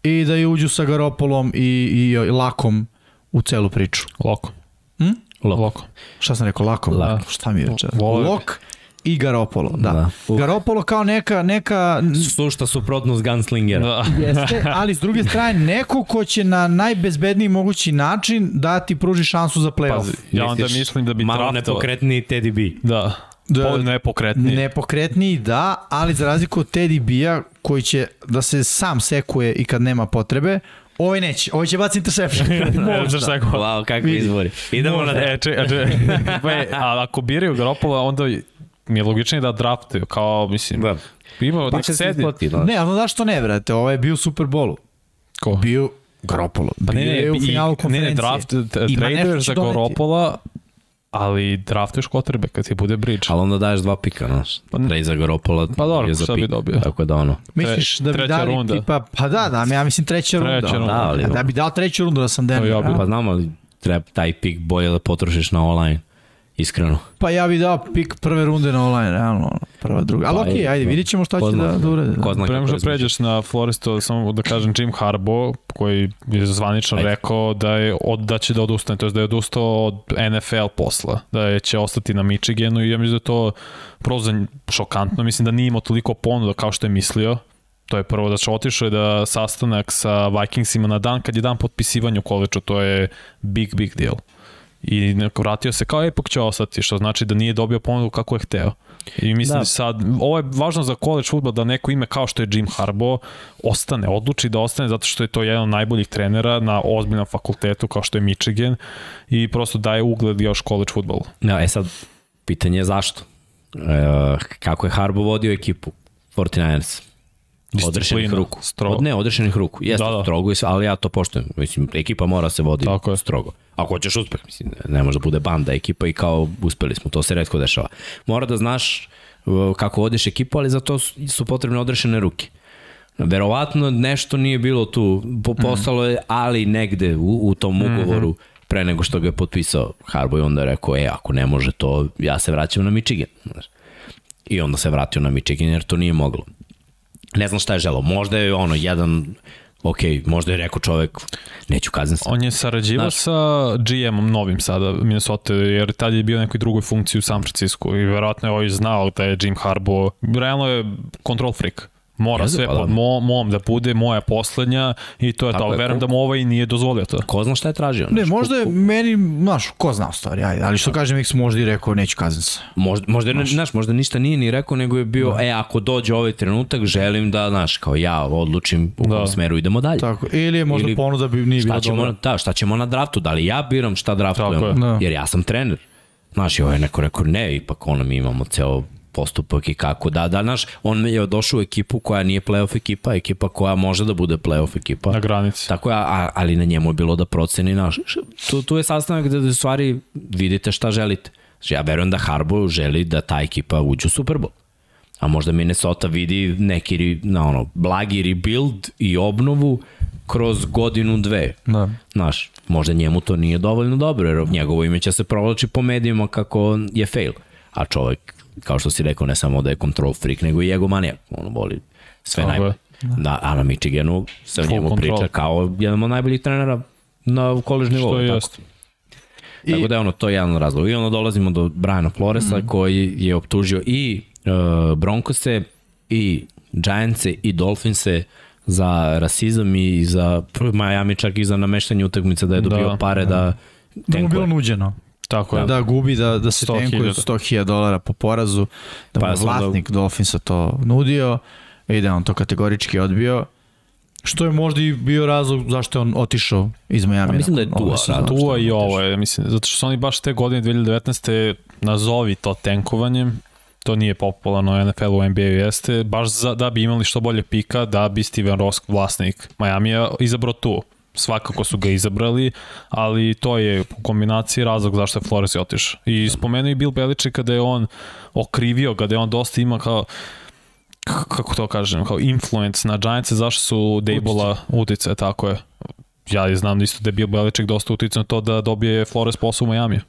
i da je uđu sa Garopolom i, i, i Lakom u celu priču. Loko. Hm? Loko. Loko. Šta sam rekao, Lako? Lako. Šta mi je večer? Lok i Garopolo, da. da. Uh. Garopolo kao neka... neka... Sušta suprotnost Gunslingera. Da. Jeste, ali s druge strane, neko ko će na najbezbedniji mogući način da ti pruži šansu za playoff. Pazi, ja onda mislim da bi Malo draftova... nepokretniji Teddy B. Da. Da, nepokretniji. Nepokretniji, da, ali za razliku od Teddy B-a, koji će da se sam sekuje i kad nema potrebe, Ovaj neće, ovaj će baciti interception. [laughs] Možda. wow, kakvi izbori. Idemo Možda. na e, če, če, pa a ako biraju Garopola, onda mi je logičnije da draftuju, kao, mislim, da. ima pa nek sedi. Isplati, da. Ne, ali znaš što ne, vrate, ovo je bio u Super Bowlu. Ko? Bio Garoppolo. Pa ne, ne, u finalu konferencije. Ne, ne, draft, traduješ za Garoppola, ali draftuješ kotrbe kad ti bude bridge. Ali onda daješ dva pika, znaš. Pa, Trade za Garoppola pa dobro, je za bi dobio. Tako da ono. Misliš da bi dali runda. tipa, pa da, da, ja mislim treća, treća runda. runda. Da, ali, da, bi dao treću rundu da sam Denver. Ja bi, pa znam, ali treba taj pik bolje da potrošiš na online iskreno. Pa ja bih dao pik prve runde na online, realno, prva, druga. Ali pa, okej, okay, ajde, vidit ćemo šta će da, da urede. Ko zna Prema što pređeš na Floristo, samo da kažem Jim Harbaugh, koji je zvanično ajde. rekao da, je, od, da će da odustane, to je da je odustao od NFL posla, da je, će ostati na Michiganu i ja mislim da je to prosto šokantno, mislim da nije imao toliko ponuda kao što je mislio, To je prvo da će otišao da sastanak sa Vikingsima na dan kad je dan potpisivanja u koleču, to je big, big deal i vratio se kao epok će ostati, što znači da nije dobio ponudu kako je hteo. I mislim da. sad, ovo je važno za college futbol da neko ime kao što je Jim Harbaugh ostane, odluči da ostane zato što je to jedan od najboljih trenera na ozbiljnom fakultetu kao što je Michigan i prosto daje ugled još college futbolu. Ja, e sad, pitanje je zašto? E, kako je Harbaugh vodio ekipu 49ers? Odrešenih ruku. Strogo. Od, ne, odrešenih ruku. Jeste da, da. strogo, ali ja to poštujem. Mislim, ekipa mora se vodi Tako je. strogo. Ako hoćeš uspeh, mislim, ne može da bude banda ekipa i kao uspeli smo, to se redko dešava. Mora da znaš kako vodiš ekipu, ali za to su potrebne odrešene ruke. Verovatno nešto nije bilo tu, mhm. postalo je, ali negde u, u tom mhm. ugovoru pre nego što ga je potpisao i onda je rekao, e, ako ne može to, ja se vraćam na Michigan. I onda se vratio na Michigan jer to nije moglo. Ne znam šta je želo. Možda je ono jedan ok, možda je rekao čovek, neću kazan On je sarađivao sa GM-om novim sada, Minnesota, jer tad je bio nekoj drugoj funkciji u San Francisco i verovatno je ovaj znao da je Jim Harbaugh, realno je control freak. Mora Jezu, sve pa, pod da. mo, mom da bude moja poslednja i to je Tako to. Je, Verujem ko... da mu ovaj nije dozvolio to. Ko zna šta je tražio? Ne, možda je meni, znaš, ko zna stvari, ajde, ali što kažem, X možda i rekao neću se. Možda, možda, znaš, znaš, možda ništa nije ni rekao, nego je bio, da. e, ako dođe ovaj trenutak, želim da, znaš, kao ja odlučim u da. kom smeru idemo dalje. Tako, ili je možda ili, ponuda bi nije bila ćemo, dobra. Da, šta ćemo na draftu, da li ja biram šta draftujem, da. jer ja sam trener. Znaš, i ovaj neko rekao, ne, ipak ono, mi imamo ceo postupak i kako da, da, naš, on je došao u ekipu koja nije playoff ekipa, ekipa koja može da bude playoff ekipa. Na granici. Tako je, a, ali na njemu je bilo da proceni naš. Tu, tu je sastanak gde u stvari vidite šta želite. Znači, ja verujem da Harbo želi da ta ekipa uđe u Super Bowl. A možda Minnesota vidi neki na ono, blagi rebuild i obnovu kroz godinu, dve. Da. Znaš, možda njemu to nije dovoljno dobro, jer njegovo ime će se provlači po medijima kako je fail. A čovek kao što si rekao, ne samo da je control freak, nego i egomanija. Ono voli sve Ovo, najbolje. Da. da, a na Michiganu se o njemu control. priča kao jedan od najboljih trenera na kolež nivou. Što je tako. I... Tako da je ono, to je jedan od razloga. I onda dolazimo do Briana Floresa mm. koji je optužio i uh, Broncose i Giantse i Dolphinse za rasizam i za Miami čak i za nameštanje utakmice da je dobio da, pare da, da Da mu bilo nuđeno. Tako je. Da gubi, da, da se tenkuje 100.000 dolara po porazu, da pa mu vlasnik da... Dolphinsa to nudio, i da on to kategorički odbio. Što je možda i bio razlog zašto je on otišao iz Miami. Pa mislim da je Tua. Tua i ovo je, mislim, zato što su oni baš te godine 2019. nazovi to tenkovanjem, to nije popularno NFL u NBA jeste, baš za, da bi imali što bolje pika, da bi Steven Ross, vlasnik Miami, izabrao tu svakako su ga izabrali, ali to je u kombinaciji razlog zašto je Flores je otišao. I spomenuo i Bill Belichick kada je on okrivio ga, da je on dosta ima kao kako to kažem, kao influence na Giants, zašto su Dable-a utice, tako je. Ja znam da isto da je Bill Belichick dosta utice na to da dobije Flores posao u Miami.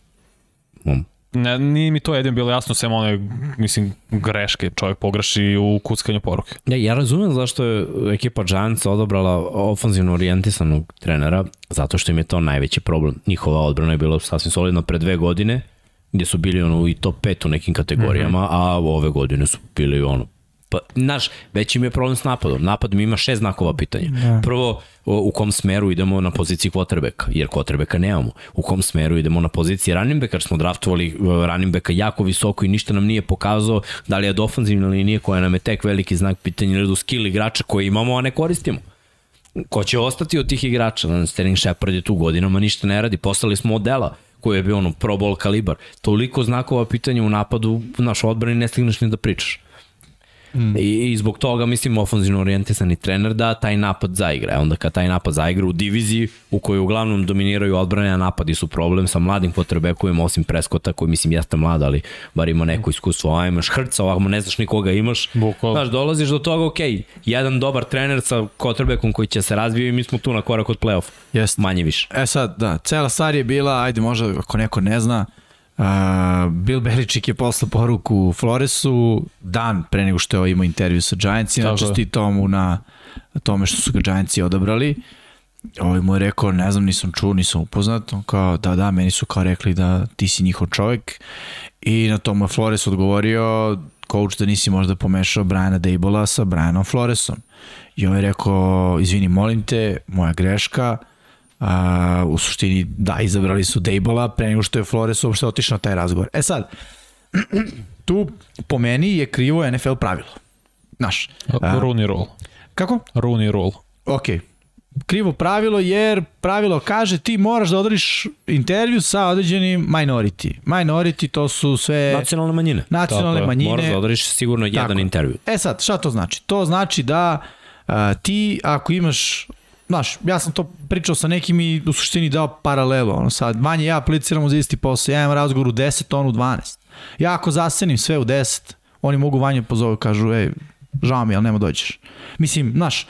Mm. Ne, nije mi to jedin bilo jasno, sem one, mislim, greške, čovjek pogreši u kuckanju poruke. Ja, ja razumem zašto je ekipa Giants odobrala ofanzivno orijentisanog trenera, zato što im je to najveći problem. Njihova odbrana je bila sasvim solidna pre dve godine, gdje su bili ono i top 5 u nekim kategorijama, mm -hmm. a ove godine su bili ono Pa, znaš, već im je problem s napadom. Napad mi ima šest znakova pitanja. Da. Prvo, u kom smeru idemo na poziciji quarterbacka, jer quarterbacka nemamo. U kom smeru idemo na poziciji running backa, jer smo draftovali running backa jako visoko i ništa nam nije pokazao da li je dofanzivna linija koja nam je tek veliki znak pitanja ili skill igrača koje imamo, a ne koristimo. Ko će ostati od tih igrača? Sterling Shepard je tu godinama ništa ne radi. Poslali smo odela koji je bio ono pro ball kalibar. Toliko znakova pitanja u napadu, naš odbrani ne stigneš ni da pričaš. Mm. I, I zbog toga, mislim, ofenzivno orijentisani trener da taj napad zaigra. Onda kad taj napad zaigra u diviziji u kojoj uglavnom dominiraju odbrane, a napadi su problem sa mladim potrebekovima, osim Preskota, koji mislim jeste mlad, ali bar ima neko iskustvo. A imaš Hrca, ovako ne znaš nikoga imaš. Bukval. Znaš, dolaziš do toga, ok, jedan dobar trener sa kotrebekom koji će se razvijati i mi smo tu na korak od play-off. Jest. Manje više. E sad, da, cela stvar je bila, ajde možda ako neko ne zna, Uh, Bill Belichick je poslao poruku Floresu dan pre nego što je imao intervju sa Giantsima, česti tomu na tome što su ga Giantsi odabrali. Ovaj mu je rekao, ne znam, nisam čuo, nisam upoznat. On kao, da, da, meni su kao rekli da ti si njihov čovjek. I na tomu je Flores odgovorio, coach da nisi možda pomešao Briana Dable-a sa Brianom Floresom. I on je rekao, izvini, molim te, moja greška, A, u suštini, da, izabrali su Dejbola pre nego što je Flores uopšte otišao na taj razgovor. E sad, [clears throat] tu po meni je krivo NFL pravilo. Znaš. Rooney rule. Kako? Rooney rule. Ok. Krivo pravilo jer pravilo kaže ti moraš da odriš intervju sa određenim minority. Minority to su sve... Nacionalne manjine. Nacionalne Tako, manjine. Moraš da odriš sigurno jedan Tako. intervju. E sad, šta to znači? To znači da uh, ti ako imaš znaš, ja sam to pričao sa nekim i u suštini dao paralelu, ono sad, manje ja apliciramo za isti posao, ja imam razgovor u 10, on u 12. Ja ako zasenim sve u 10, oni mogu vanje pozovu, kažu, ej, žao mi, ali nema dođeš. Mislim, znaš,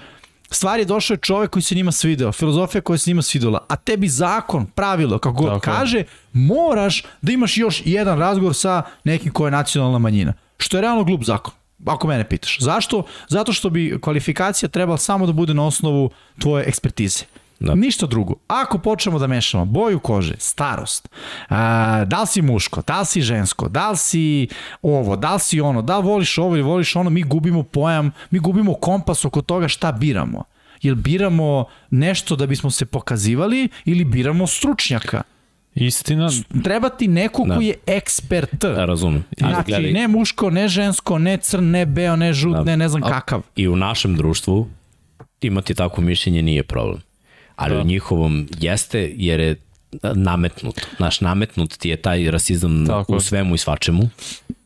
Stvari je došao je čovek koji se njima svideo, filozofija koja se njima svidela, a tebi zakon, pravilo, kako god kaže, moraš da imaš još jedan razgovor sa nekim ko je nacionalna manjina. Što je realno glup zakon. Ako mene pitaš. Zašto? Zato što bi kvalifikacija trebala samo da bude na osnovu tvoje ekspertize. Da. Ništa drugo. Ako počnemo da mešamo boju kože, starost, a, da li si muško, da li si žensko, da li si ovo, da li si ono, da li voliš ovo ili voliš ono, mi gubimo pojam, mi gubimo kompas oko toga šta biramo. Jel biramo nešto da bismo se pokazivali ili biramo stručnjaka? Istina, Treba ti neko Da. koji je ekspert. Da, razumem. Znači, gledaj, ne muško, ne žensko, ne crn, ne beo, ne žut, Da. ne ne znam A- kakav. I u našem društvu imati takvo mišljenje nije problem. Ali Da. u njihovom jeste jer je nametnut. Naš nametnut ti je taj rasizam Tako u svemu i svačemu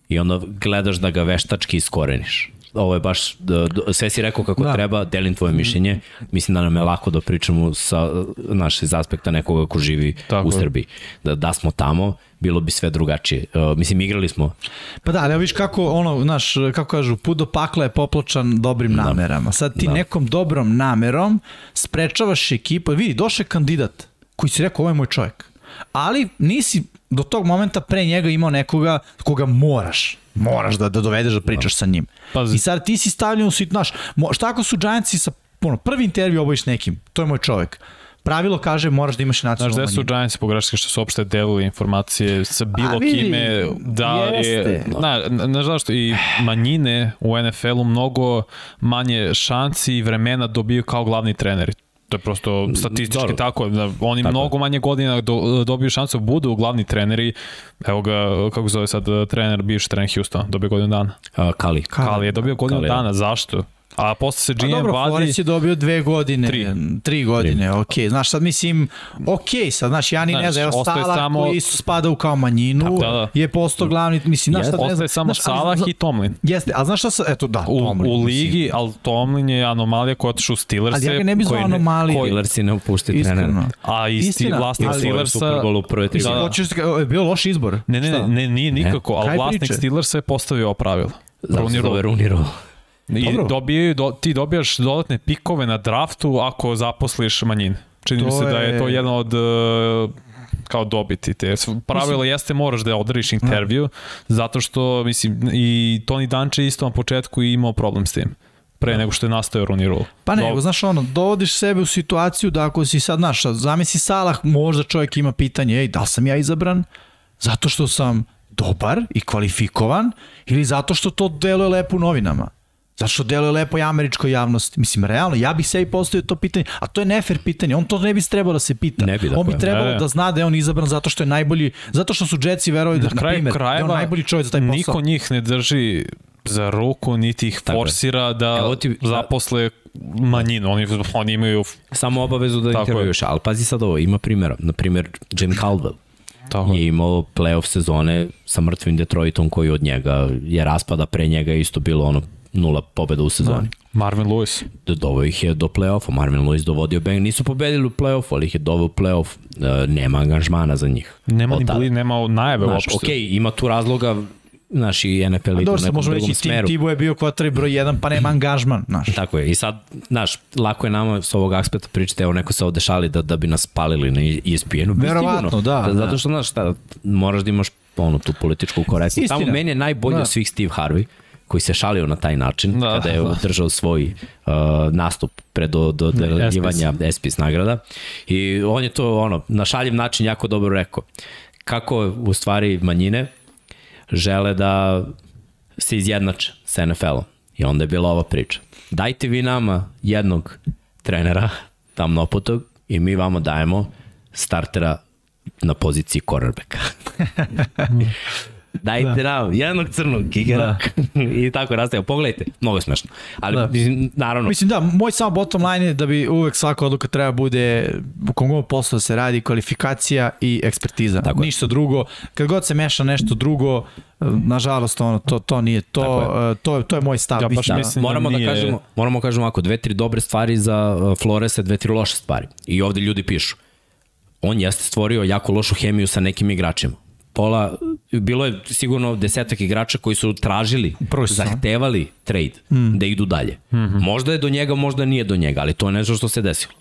i onda gledaš da ga veštački iskoreniš. Ovo je baš, d- d- sve si rekao kako Da. da. treba, delim tvoje mišljenje, mislim da nam je lako da pričamo sa naše iz aspekta nekoga ko živi Tako u. Srbiji. Da, da smo tamo, bilo bi sve drugačije. Uh, mislim, igrali smo Pa da, ali viš kako, ono, znaš, kako kažu, put do pakla je popločan dobrim namerama. Sad ti Da. nekom dobrom namerom sprečavaš ekipu, vidi, došao je kandidat koji si rekao, ovo je moj čovjek. Ali nisi do tog momenta pre njega imao nekoga koga moraš moraš da, da dovedeš da pričaš sa njim. Pazi. I sad ti si stavljen u sit, znaš, šta ako su Giantsi sa ono, prvi intervju obojiš nekim, to je moj čovjek. Pravilo kaže moraš da imaš Znaš nacionalnu gde su manjinu. Giantsi pogreške što su uopšte delili informacije sa bilo A vidi, kime da je, na, na, na zašto i manjine u NFL-u mnogo manje šanci i vremena dobiju kao glavni treneri. To je prosto statistički Dobro. tako. Da oni Tako mnogo manje godina do, dobiju šansu budu glavni treneri. Evo ga, kako zove sad trener, bivši trener Houston, dobio godinu dana. Kali. Kali. Ali je dobio godinu Kali, da. dana, zašto? A posle se Pa GM dobro, vadi... Flores je dobio dve godine, tri, Tri. tri godine, ok. Znaš, sad mislim, ok, sad, znaš, ja ni ne znam, evo ostaje Salah samo- koji isto spada u kao manjinu, Tako, da, da. je postao glavni, mislim, znaš, sad ne Ostaje znam. samo znaš, ali- Salah i Tomlin. Jeste, a znaš šta sa, eto da, U, Tomlin, u mislim. ligi, ali Tomlin je anomalija koja je otišao u Steelers. Ali ja ga ne bih zvao anomaliju. koji- Steelersi ne upušti trenera. A isti Istina, vlasnik ali- Steelersa... Super u prve tri Mislim, Da, da. hoćeš da, je bio loš izbor. Ne, ne, ne, nije nikako, ali vlasnik? Steelersa je postavio pravilo. Zato se Rooney zove Rule. I Dobro. dobijaju, do, ti dobijaš dodatne pikove na draftu ako zaposliš manjine. Čini mi se da je to jedna od uh, kao dobiti te. Pravilo jeste moraš da održiš intervju, zato što, mislim, i Tony Danče isto na početku imao problem s tim pre nego što je nastao Rooney Rule. Pa Do- nego, znaš ono, dovodiš sebe u situaciju da ako si sad, znaš, zamisli Salah, možda čovjek ima pitanje, ej, da li sam ja izabran zato što sam dobar i kvalifikovan ili zato što to deluje lepo u novinama? Zato što deluje lepo i američkoj javnosti. Mislim, realno, ja bih sebi postavio to pitanje, a to je nefer pitanje. On to ne bi trebalo da se pita. Ne bi, on bi dakle. trebalo Ne. da zna da je on izabran zato što je najbolji, zato što su Jetsi verovali da, na kraju primjer, da je on krajeva najbolji čovjek za taj posao. niko njih ne drži za ruku, niti ih Tako je. forsira da Evo ti- zaposle manjinu. Oni, oni imaju Samo obavezu da Tako je. intervjuš, ali pazi sad ovo, ima primjera. Na primjer, Jim Caldwell tako, je imao playoff sezone sa mrtvim Detroitom koji od njega je raspada, pre njega je isto bilo ono nula pobeda u sezoni. Marvin Lewis. Da. Doveo ih je do play-offa, Marvin Lewis dovodio Bang, nisu pobedili u play-offu, ali ih je doveo u play-off, E, nema angažmana za njih. Nema ni bili, nema najave Znaš, uopšte. okej, ima tu razloga, znaš, i NFL ide u nekom možemo drugom reći, Tim smeru. Tibo je bio kvatari broj 1, pa nema angažman, znaš. Tako je. I sad, znaš, lako je nama s ovog aspekta pričati, evo neko se ovde šali da, da bi nas palili na ESPN-u. Pa Verovatno, da, da. Zato što, znaš, šta, moraš da imaš ono, tu političku korektnost. Tamo meni je najbolji Da. od svih Steve Harvey koji se šalio na taj način Da. da, kada je održao svoj uh, nastup pre do, do ESPIS nagrada i on je to ono na šaljiv način jako dobro rekao kako u stvari manjine žele da se izjednače sa NFL-om. I onda je bila ova priča. Dajte vi nama jednog trenera, tamnoputog, i mi vama dajemo startera na poziciji cornerbacka. [laughs] [laughs] Dajte da. nam jednog crnog kikera da. [laughs] i tako rastaje. Pogledajte, mnogo je smešno. Ali, Da. da. naravno, Mislim da, moj samo bottom line je da bi uvek svaka odluka treba bude u kom god poslu da se radi kvalifikacija i ekspertiza. Tako je. Ništa drugo. Kad god se meša nešto drugo, nažalost ono, to, to nije to, eh, to, je, to je moj stav. Ja baš da, mislim- moramo da, nije- kažemo, moramo da kažemo ako dve, tri dobre stvari za uh, Floresa, dve, tri loše stvari. I ovde ljudi pišu. On jeste stvorio jako lošu hemiju sa nekim igračima. Pola bilo je sigurno desetak igrača koji su tražili, sezoni. zahtevali trade, mm. da idu dalje. Mm -hmm. Možda je do njega, možda nije do njega, ali to je nešto što se desilo.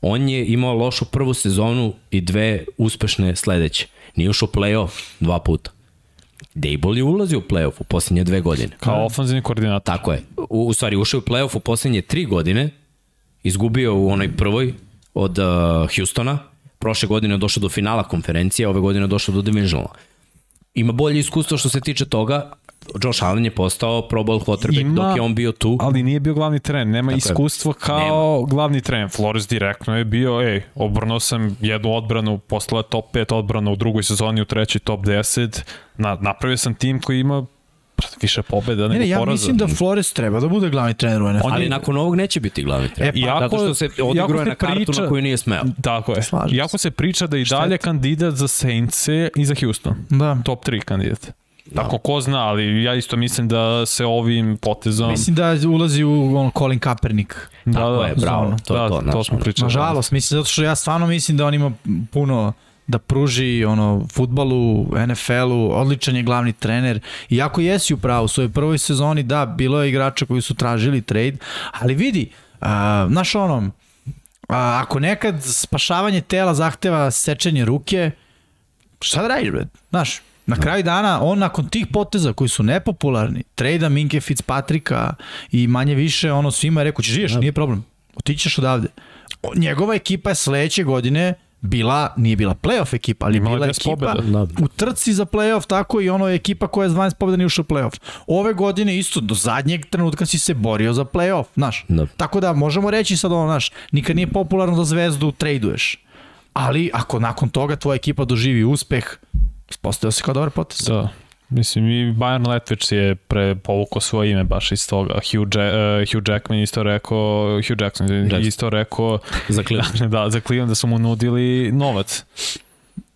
On je imao lošu prvu sezonu i dve uspešne sledeće. Nije ušao u play-off dva puta. Dable je ulazio u play-off u posljednje dve godine. Kao ofenzivni koordinator. Tako je. U, u stvari, ušao je u play-off u posljednje tri godine, izgubio u onoj prvoj od uh, Houstona, prošle godine došao do finala konferencije, ove godine došao do divisionala. Ima bolje iskustvo što se tiče toga, Josh Allen je postao Pro Bowl quarterback Ima, dok je on bio tu. Ali nije bio glavni tren, nema Tako iskustva je. kao nema. glavni tren. Flores direktno je bio, ej, obrnuo sam jednu odbranu, posle top 5 odbrana u drugoj sezoni, u trećoj top 10. Na, napravio sam tim koji ima više pobeda nego ne, ne, ja poraza. mislim da Flores treba da bude glavni trener u NFL. Ali nakon ovog neće biti glavni trener. E, pa, zato što se odigruje na kartu priča, na koju nije smeo. Tako je. Slažim Iako se priča da i dalje kandidat za Saints i za Houston. Da. Top 3 kandidat. Da. Tako ko zna, ali ja isto mislim da se ovim potezom... Mislim da ulazi u on, Colin Kaepernick. Da, Tako da, je, bravo. To, da, to, to smo pričali. Nažalost, mislim, zato što ja stvarno mislim da on ima puno da pruži ono futbalu, NFL-u, odličan je glavni trener. Iako jesi u pravu, u svojoj prvoj sezoni, da, bilo je igrača koji su tražili trade, ali vidi, uh, naš ono, a, ako nekad spašavanje tela zahteva sečenje ruke, šta da radiš, bre? Znaš, Na kraju dana, on nakon tih poteza koji su nepopularni, trejda Minke Fitzpatricka i manje više, ono svima je rekao, će žiješ, nije problem, otićeš odavde. Njegova ekipa je sledeće godine bila, nije bila playoff ekipa, ali Imala bila ekipa pobjeda. Da. u trci za playoff, tako i ono ekipa koja je 12 pobjeda nije ušla u playoff. Ove godine isto, do zadnjeg trenutka si se borio za playoff, znaš. Da. Tako da možemo reći sad ono, znaš, nikad nije popularno da zvezdu traduješ. Ali ako nakon toga tvoja ekipa doživi uspeh, postavio se kao dobar potez. Da. Mislim, i Bayern Letvich je pre povukao svoje ime baš iz toga. Hugh, Jack, uh, Hugh Jackman isto rekao, Hugh Jackson, Jackson. isto rekao [laughs] za Cleveland. [laughs] da, za Cleveland da su mu nudili novac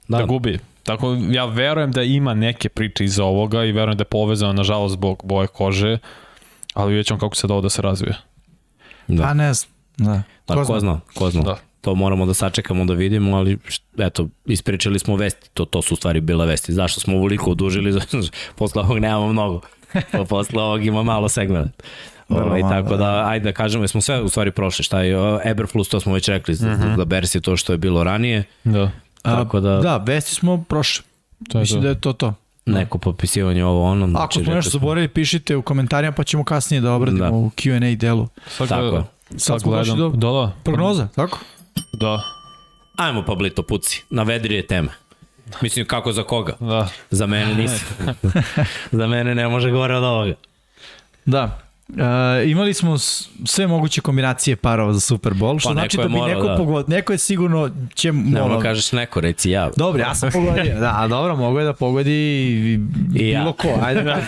da, da gubi. Tako, ja verujem da ima neke priče iz ovoga i verujem da je povezano, nažalost, zbog boje kože, ali vidjet ćemo kako se ovo da se razvije. Da. Pa ne znam. Da. Da, ko, ko zna, ko zna. Da to moramo da sačekamo da vidimo, ali eto, ispričali smo vesti, to, to su u stvari bile vesti. Zašto smo ovoliko odužili, [laughs] posle ovog nemamo mnogo, pa posle ovog ima malo segmenta. Ovaj, tako da, ajde da kažemo, smo sve u stvari prošli, šta je Eberflus, to smo već rekli, uh -huh. za mhm. Bersi to što je bilo ranije. Da. Tako da, da, vesti smo prošli. To je Mislim to. da je to to. Neko popisivanje ovo ono. Znači, Ako smo nešto zaboravili, pišite u komentarima pa ćemo kasnije da obradimo da. u Q&A delu. Sad, tako je. Sad smo došli do da, da. prognoza, tako? Da. Ajmo Pablito, puci, navedi je teme. Mislim, kako za koga? Da. Za mene nisi. [laughs] za mene ne može gore od ovoga. Da. Uh, imali smo sve moguće kombinacije parova za Super Bowl, što pa znači da bi morao, neko da. pogodio. Neko je sigurno će... Nemo ono... kažeš neko, reci ja. Dobro, ja sam pogodio. Da, dobro, mogu je da pogodi i, I ja. bilo ko. Ajde da.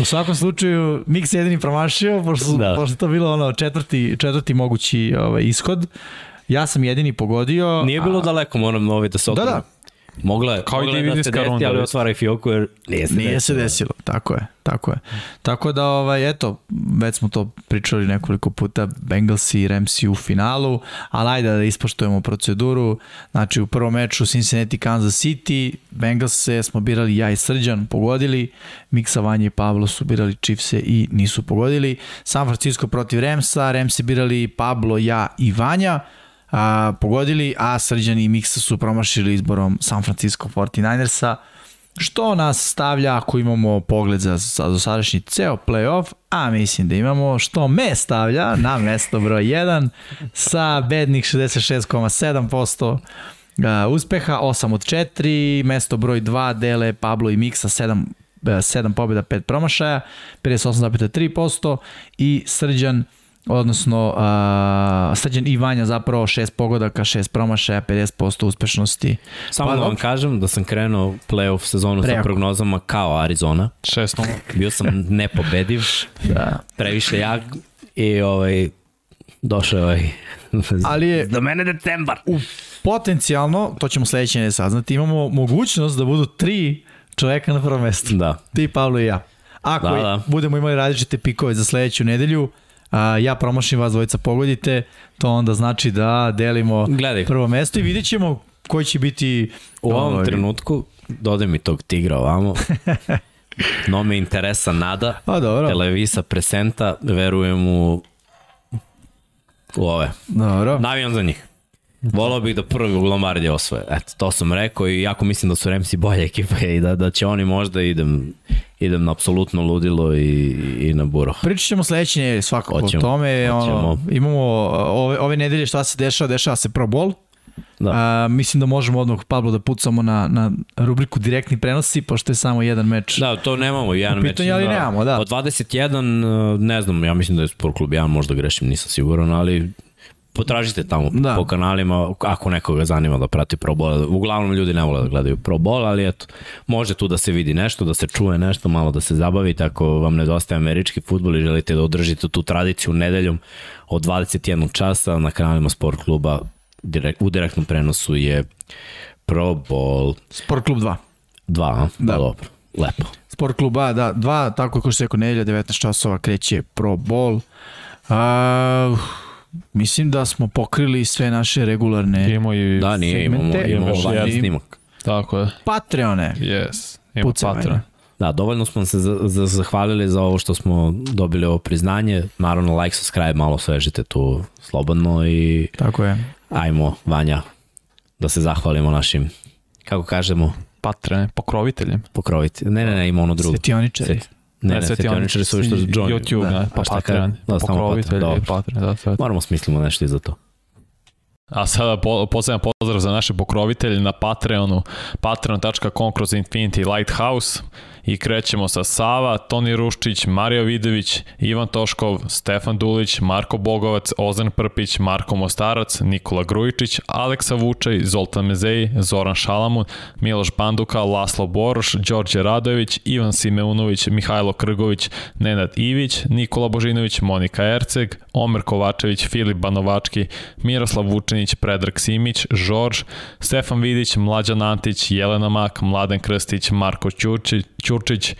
U svakom slučaju, Mix je jedini promašio, pošto, da. pošto to bilo ono četvrti, četvrti mogući ovaj, ishod. Ja sam jedini pogodio. Nije bilo a... daleko, moram ovaj da se Da, da. Mogla je, Kao mogla je da se desi, runda, ali otvaraj fioku jer nije se nije desilo. se desilo. Tako je, tako je. Tako da, ovaj, eto, već smo to pričali nekoliko puta, Bengals i Ramsey u finalu, ali ajde da ispoštujemo proceduru. Znači, u prvom meču Cincinnati, Kansas City, Bengals se smo birali ja i Srđan, pogodili, Miksa, Vanja i Pablo su birali Chiefse i nisu pogodili. San Francisco protiv Ramsa, Ramsi birali Pablo, ja i Vanja, a, pogodili, a Srđan i Miksa su promašili izborom San Francisco 49ersa, što nas stavlja ako imamo pogled za, za dosadašnji ceo playoff, a mislim da imamo, što me stavlja na mesto broj 1 sa bednih 66,7% Uh, uspeha, 8 od 4, mesto broj 2 dele Pablo i Miksa 7, 7 pobjeda, 5 promašaja, 58,3% i Srđan odnosno uh, Srđan i Vanja zapravo šest pogodaka, šest promašaja, 50% uspešnosti. Samo pa, da vam kažem da sam krenuo playoff sezonu Prejako. sa prognozama kao Arizona. 6 Bio sam nepobediv, [laughs] da. previše jak i ovaj, došao ovaj [laughs] Ali je, do mene decembar. U, potencijalno, to ćemo sledeće ne saznati, imamo mogućnost da budu tri čoveka na prvom mestu. Da. Ti, Pavlo i ja. Ako da, da. budemo imali različite pikove za sledeću nedelju, a, ja promašim vas dvojica pogodite, to onda znači da delimo Gledaj. prvo mesto i vidjet ćemo koji će biti... U ovom ovaj, trenutku, dodaj mi tog tigra ovamo. [laughs] No me interesa nada. A dobro, Televisa presenta, verujem u, u ove. dobro. Navijam za njih. Volao bih da prvi u Lombardije osvoje. Eto, to sam rekao i jako mislim da su Remsi bolja ekipa i da, da će oni možda idem, idem na apsolutno ludilo i, i na buro. Pričat ćemo sledeće nedelje svakako Hoćemo, o tome. Ono, imamo ove, ove nedelje šta se dešava, dešava se Pro Bowl. Da. A, mislim da možemo odmah Pablo da pucamo na, na rubriku direktni prenosi, pošto je samo jedan meč. Da, to nemamo, jedan meč. pitanju, ali nemamo, da. Od 21, ne znam, ja mislim da je Sport klub 1, možda grešim, nisam siguran, ali potražite tamo Da. po kanalima ako nekoga zanima da prati Pro Bowl. Uglavnom ljudi ne vole da gledaju Pro Bowl, ali eto, može tu da se vidi nešto, da se čuje nešto, malo da se zabavite ako vam nedostaje američki futbol i želite da održite tu tradiciju nedeljom od 21 časa na kanalima Sport kluba direkt, u direktnom prenosu je Pro Bowl Sport klub 2. 2, a? Da. Pa dobro, lepo. Sport klub A, da, dva, tako kao što se rekao, nedelja, 19 časova kreće Pro Bowl. A, mislim da smo pokrili sve naše regularne Imamo i... Da, nije, imamo, segmente. imamo Imaš live jedan. snimak. Tako je. Patreone. Yes. Ima Pucaj Patreon. mene. Da, dovoljno smo se za, za, zahvalili za ovo što smo dobili ovo priznanje. Naravno, like, subscribe, malo svežite tu slobodno i Tako je. ajmo, Vanja, da se zahvalimo našim, kako kažemo, Patreon, pokroviteljem. pokroviti. Ne, ne, ne, ima ono drugo. Svetioničari. Sveti- Ne, ne, svetioničari su što join. YouTube, Da. da, pa šta Patreon. Da, Pokrovitelj Patreon, da, sve. Moramo smislimo nešto i za to. A sada po, posljedan pozdrav za naše pokrovitelje na Patreonu, patreon.com kroz Infinity Lighthouse i krećemo sa Sava, Toni Ruščić, Mario Vidović, Ivan Toškov, Stefan Dulić, Marko Bogovac, Ozan Prpić, Marko Mostarac, Nikola Grujičić, Aleksa Vučaj, Zoltan Mezej, Zoran Šalamun, Miloš Banduka, Laslo Boroš, Đorđe Radojević, Ivan Simeunović, Mihajlo Krgović, Nenad Ivić, Nikola Božinović, Monika Erceg, Omer Kovačević, Filip Banovački, Miroslav Vučinić, Predrag Simić, Žorž, Stefan Vidić, Mlađan Antić, Jelena Mak, Mladen Krstić, Marko Ćurčić, Ćurčić,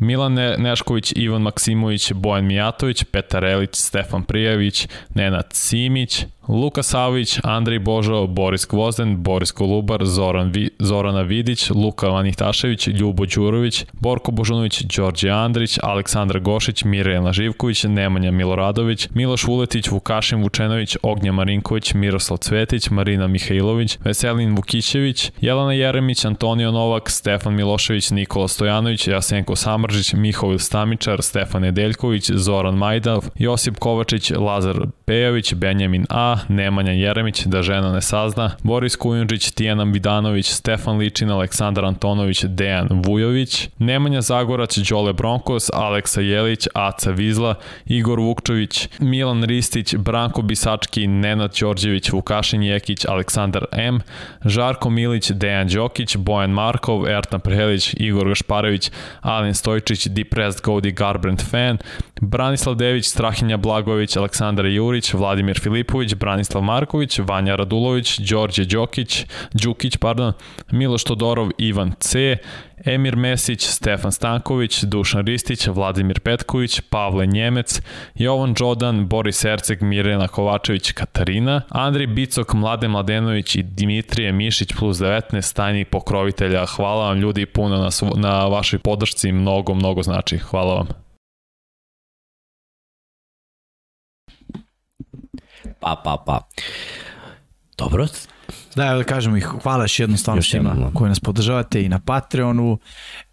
Milan Ne- Nešković, Ivan Maksimović, Bojan Mijatović, Petar Elić, Stefan Prijević, Nenad Simić, Luka Savović, Andrej Božo, Boris Gvozden, Boris Kolubar, Zoran Vi, Zorana Vidić, Luka Vanihtašević, Ljubo Đurović, Borko Božunović, Đorđe Andrić, Aleksandar Gošić, Mirjana Živković, Nemanja Miloradović, Miloš Vuletić, Vukašin Vučenović, Ognja Marinković, Miroslav Cvetić, Marina Mihajlović, Veselin Vukićević, Jelena Jeremić, Antonio Novak, Stefan Milošević, Nikola Stojanović, Jasenko Samržić, Mihovil Stamičar, Stefan Nedeljković, Zoran Majdav, Josip Kovačić, Lazar Pejović, Benjamin A, Nemanja Jeremić, da žena ne sazna, Boris Kujundžić, Tijana Vidanović, Stefan Ličin, Aleksandar Antonović, Dejan Vujović, Nemanja Zagorac, Đole Bronkos, Aleksa Jelić, Aca Vizla, Igor Vukčović, Milan Ristić, Branko Bisački, Nenad Đorđević, Vukašin Jekić, Aleksandar M, Žarko Milić, Dejan Đokić, Bojan Markov, Ertan Prehelić, Igor Gašparević, Alen Stojčić, Depressed Godi Garbrandt Fan, Branislav Dević, Strahinja Blagović, Aleksandar Jurić, Vladimir Filipović, Branislav Marković, Vanja Radulović, Đorđe Đokić, Đukić, pardon, Miloš Todorov, Ivan C, Emir Mesić, Stefan Stanković, Dušan Ristić, Vladimir Petković, Pavle Njemec, Jovan Đodan, Boris Erceg, Mirjana Kovačević, Katarina, Andri Bicok, Mladen Mladenović i Dimitrije Mišić plus 19 tajnih pokrovitelja. Hvala vam ljudi puno na, na vašoj podršci, mnogo, mnogo znači. Hvala vam. Pa, pa, pa. Dobro, Da, evo da kažemo ih, hvala još jednom stvarno Još svima jednom, da. koji nas podržavate i na Patreonu,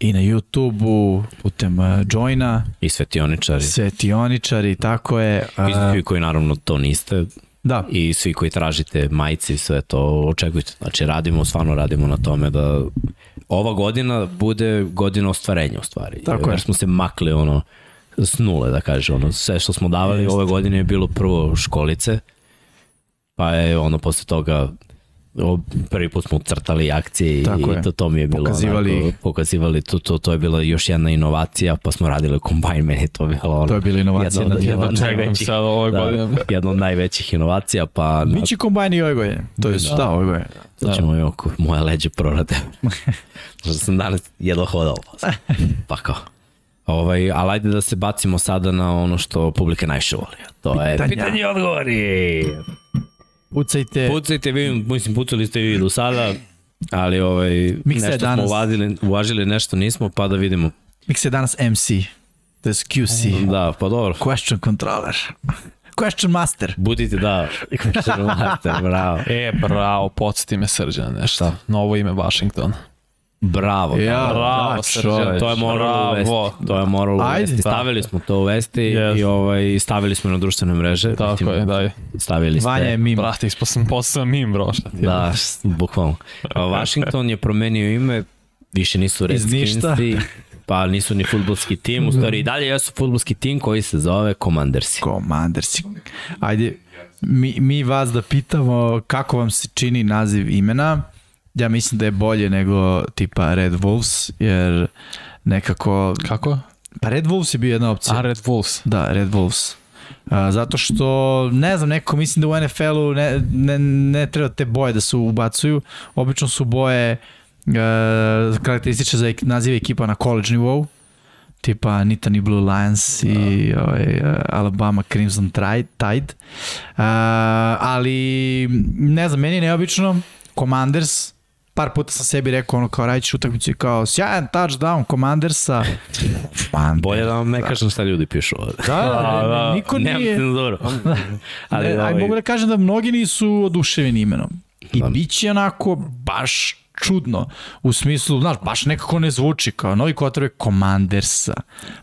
i na YouTubeu, putem uh, Joina, i svetioničari. Svetioničari, tako je. I Uh, svi koji naravno to niste da, i svi koji tražite majice i sve to očekujte. Znači radimo, stvarno radimo na tome da ova godina bude godina ostvarenja u stvari. Tako je. Jer smo se makli ono s nule da kaže ono sve što smo davali Jeste. ove godine je bilo prvo školice pa je ono posle toga prvi put smo crtali akcije i, Tako je. i to, to mi je bilo Pokazivali- onako, pokazivali to, to, to je bila još jedna inovacija pa smo radili kombajn meni je to bilo ono to je bila inovacija. jedna, na jedna od čekam najvećih, sad ove godine. [laughs] jedna od najvećih inovacija pa Biće kombajn i ove godine. To je, da, da ove godine. Da ćemo da. oko moja leđa prorade. [laughs] Možda sam danas jedno hodao. [laughs] Pa kao. Ovaj, ali ajde da se bacimo sada na ono što publika najviše voli. To je pitanje i odgovori. Pucajte. Pucajte, vi, mislim, pucali ste vi do sada, ali ovaj, Miksa nešto danas- smo uvažili, uvažili, nešto nismo, pa da vidimo. Mix je danas MC. To je QC. Da, pa dobro. Question controller. [laughs] Question master. Budite da, [laughs] master, bravo. E, bravo, podsjeti me srđan nešto. Novo ime Washington. Bravo. Ja, Bravo, da, Srđan. čoveč. To je moral u Bravo. vesti. To je moral u Ajde. vesti. Stavili smo to u vesti Yes. i ovaj, stavili smo na društvene mreže. Tako Mislim, je, daj. Stavili ste. Vanja je mimo. Brate, ispod sam postao mim, bro, šta ti je? Da, bukvalno. A Washington je promenio ime, više nisu. Redskinsi, [laughs] pa nisu ni futbolski tim, u stvari i dalje jesu futbolski tim koji se zove Commandersi. Commandersi. Ajde, mi, mi vas da pitamo kako vam se čini naziv imena. Ja mislim da je bolje nego tipa Red Wolves, jer nekako... Kako? Pa Red Wolves je bio jedna opcija. A, Red Wolves. Da, Red Wolves. A, zato što, ne znam, neko mislim da u NFL-u ne, ne, ne treba te boje da se ubacuju. Obično su boje e, karakterističe za nazive ekipa na college nivou tipa Nittany Blue Lions i ovaj, e, Alabama Crimson Tide. Tide. Uh, ali, ne znam, meni je neobično Commanders, par puta sam sebi rekao ono kao radić utakmicu i kao sjajan touchdown Commandersa. Man, Bolje da vam ne kažem šta ljudi pišu ovde. Da, [laughs] da, Da, da. niko Nemam nije... cenzuru. [laughs] Ali, ne, aj, ovaj, mogu da kažem da mnogi nisu oduševljeni imenom. I Da. bit će onako baš čudno. U smislu, znaš, baš nekako ne zvuči kao novi kotrove Commandersa.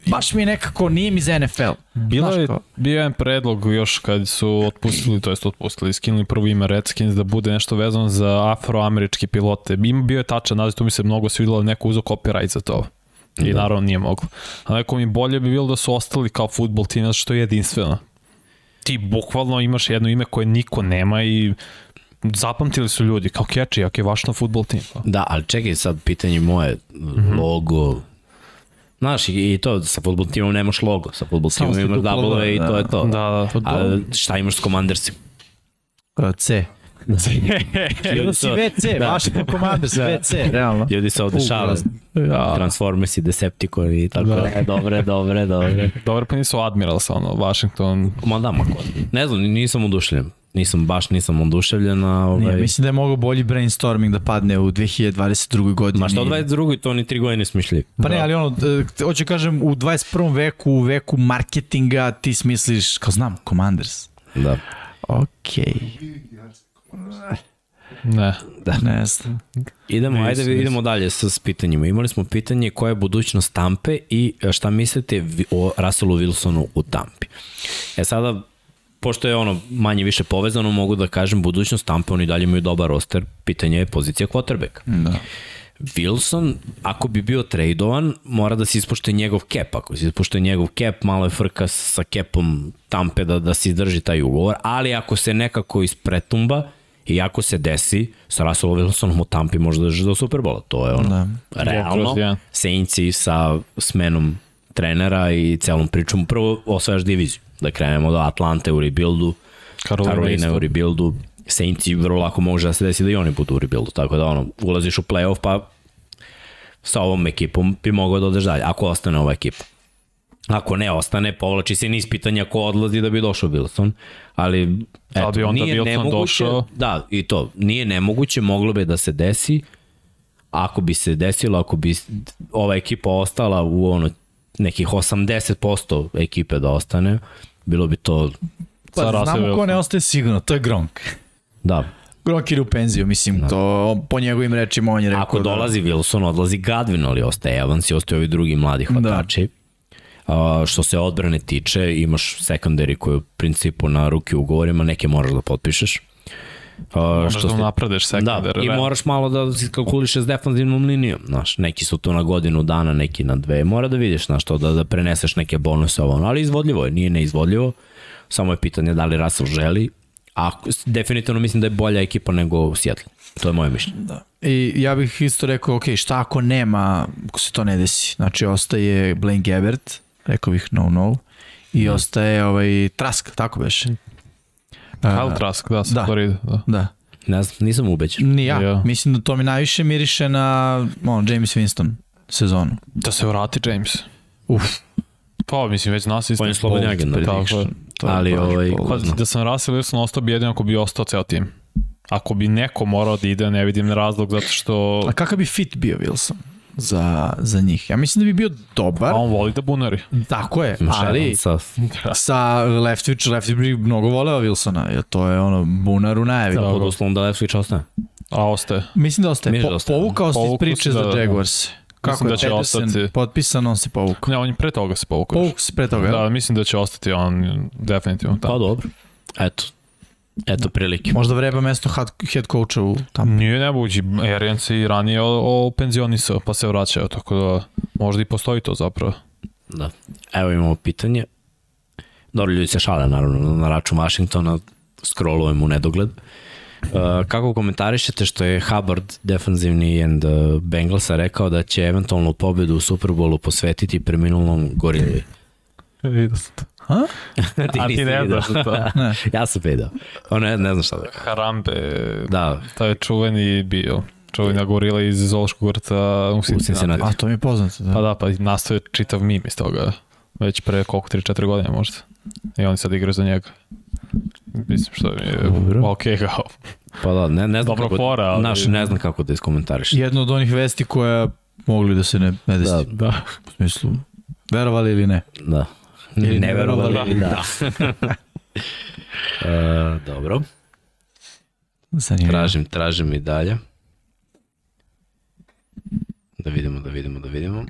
Baš mi nekako, nije mi za NFL. Bilo je, bio je jedan predlog još kad su otpustili, to jest otpustili, skinuli prvo ime Redskins da bude nešto vezano za afroameričke pilote. Bio je tačan naziv, to mi se mnogo svidilo, neko uzeo copyright za to. I Da. naravno nije moglo. A neko mi bolje bi bilo da su ostali kao futbol tim, zato što je jedinstveno. Ti bukvalno imaš jedno ime koje niko nema i zapamtili su ljudi kao catchy, ok, vaš na futbol tim. Da, ali čekaj sad pitanje moje, Mhm. logo, Znaš, i, i to, sa futbol timom nemaš logo, sa futbol timom imaš double i to da. je to. Da, da. A šta imaš s Commandersim? Uh, C. Ili si VC, Da. baš po Commanders, VC, realno. Ljudi se ovde šale. Ja. Transformers i Decepticon i tako Da. da. Dobre, dobre, dobre. [laughs] Dobro, pa nisu Admirals, ono, Washington, Ma da, ma ko. Ne znam, nisam oduševljen. Nisam, baš nisam oduševljen, a ovaj... Nije, mislim da je mogao bolji brainstorming da padne u 2022. godini. Ma što u 22. to ni tri godine smišljaju. Pa ne, ali ono, e, hoću kažem, u 21. veku, u veku marketinga, ti smisliš, kao znam, Commanders. Da. Okej, ne. ne znam. Idemo, Nisam, ajde nisam. idemo dalje sa s pitanjima. Imali smo pitanje koja je budućnost Tampe i e, šta mislite o Russellu Wilsonu u Tampi. E sada, pošto je ono manje više povezano, mogu da kažem budućnost Tampe, oni dalje imaju dobar roster, pitanje je pozicija quarterbacka. Da. Wilson, ako bi bio tradovan, mora da se ispoštuje njegov cap. Ako se ispoštuje njegov cap, malo je frka sa capom Tampe da, da se izdrži taj ugovor, ali ako se nekako ispretumba i ako se desi, sa Russellom Wilsonom u Tampi može da drži do Superbola. To je ono, Da. realno. Jedan. Saintsi sa smenom trenera i celom pričom. Prvo osvajaš diviziju. Da krenemo do Atlante u rebuildu, Carolina Carolina isto. u rebuildu, Saintsi vrlo lako može da se desi da i oni budu u rebuildu, tako da ono, ulaziš u playoff pa sa ovom ekipom bi mogao da odeš dalje, ako ostane ova ekipa. Ako ne ostane, povlači se niz pitanja ko odlazi da bi došao Wilson, ali Da bi onda nije Wilson nemoguće, došao? Da, i to, nije nemoguće, moglo bi da se desi, ako bi se desilo, ako bi ova ekipa ostala u ono nekih 80% ekipe da ostane, bilo bi to, Pa, znamo ko ne ostaje sigurno, to je Gronk. da, Gronk ide u penziju, mislim, to po njegovim rečima on je rekao Ako da... dolazi Wilson, odlazi Gadvin, ali ostaje Evans i ostaju ovi drugi mladi hvatači. Da. Što se odbrane tiče, imaš secondary koji u principu na ruki ugovorima, neke moraš da potpišeš. Uh, Možeš da napredeš sekundar. Da, i moraš malo da si kalkulišeš s defanzivnom linijom, znaš, neki su tu na godinu dana, neki na dve, mora da vidiš, znaš, to da, da preneseš neke bonuse ovo, ali izvodljivo je, nije neizvodljivo, samo je pitanje da li Russell želi, a definitivno mislim da je bolja ekipa nego Seattle, to je moje mišljenje. Da. I ja bih isto rekao, ok, šta ako nema, ako se to ne desi? Znači, ostaje Blaine Gabbert, rekao bih no no, i Da. ostaje ovaj Trask, tako beše. Kyle Trask, da, sa da. Florida. Da. Da. Ne znam, nisam ubeđen. Ni ja. Ja. Mislim da to mi najviše miriše na on, James Winston sezonu. Da se vrati James. Uf. Pa, mislim, već nas isto. On je agent. prediction. Tako je. Ali, ovaj, zna. Da sam Russell Wilson ostao bi jedino ako bi ostao ceo tim. Ako bi neko morao da ide, ne vidim razlog zato što A kakav bi fit bio Wilson za, za njih? Ja mislim da bi bio dobar. a on voli da bunari. Tako je, ali Evansa, sa Leftwich, Leftwich bi mnogo voleo Wilsona, jer to je ono bunar u najavi. Da, pod uslovom da Leftwich ostane. A ostaje. Mislim da ostaje. Misliš Po, da ostaje? povukao se iz priče se, za da, da. Jaguars. Kako Mislim da će Peterson ostati. potpisan, on se povukao. Ne, on je pre toga se povukao. Povukao se pre toga, Da, da. mislim da će ostati on definitivno Pa tamo. dobro. Eto. Eto prilike. Možda vreba mesto head, head coacha u tamo. Nije nebuđi, Arian se i ranije o, o penzionisao, pa se vraćao, tako da možda i postoji to zapravo. Da. Evo imamo pitanje. Dobro, ljudi se šale naravno na račun Washingtona, scrollujem u nedogled. Uh, kako komentarišete što je Hubbard, defanzivni end uh, Bengalsa, rekao da će eventualnu pobedu u Superbowlu posvetiti preminulom gorili? Vidio sam to. [laughs] ti A ti ne video. znaš to. [laughs] Ne. ja sam video. On ne, ne znam šta da Harambe, Da, taj je čuveni bio. Čuvena gorila iz Zološkog vrta u Cincinnati. A to mi je poznato, da. Pa da, pa nastao je čitav mim iz toga. Već pre koliko, 3-4 godine možda. I oni sad igraju za njega. Mislim što mi je Dobro. ok [laughs] kao. pa da, ne, ne znam Dobro kako, fora, ali- naš, ne znam kako da iskomentariš. Jedno od onih vesti koja mogli da se ne, ne desi. Da. Da. U smislu, verovali ili ne. Da. Ili ne verovali. verovali. Da. uh, [laughs] dobro. Zanimljivo. Tražim, tražim i dalje. Da vidimo, da vidimo, da vidimo.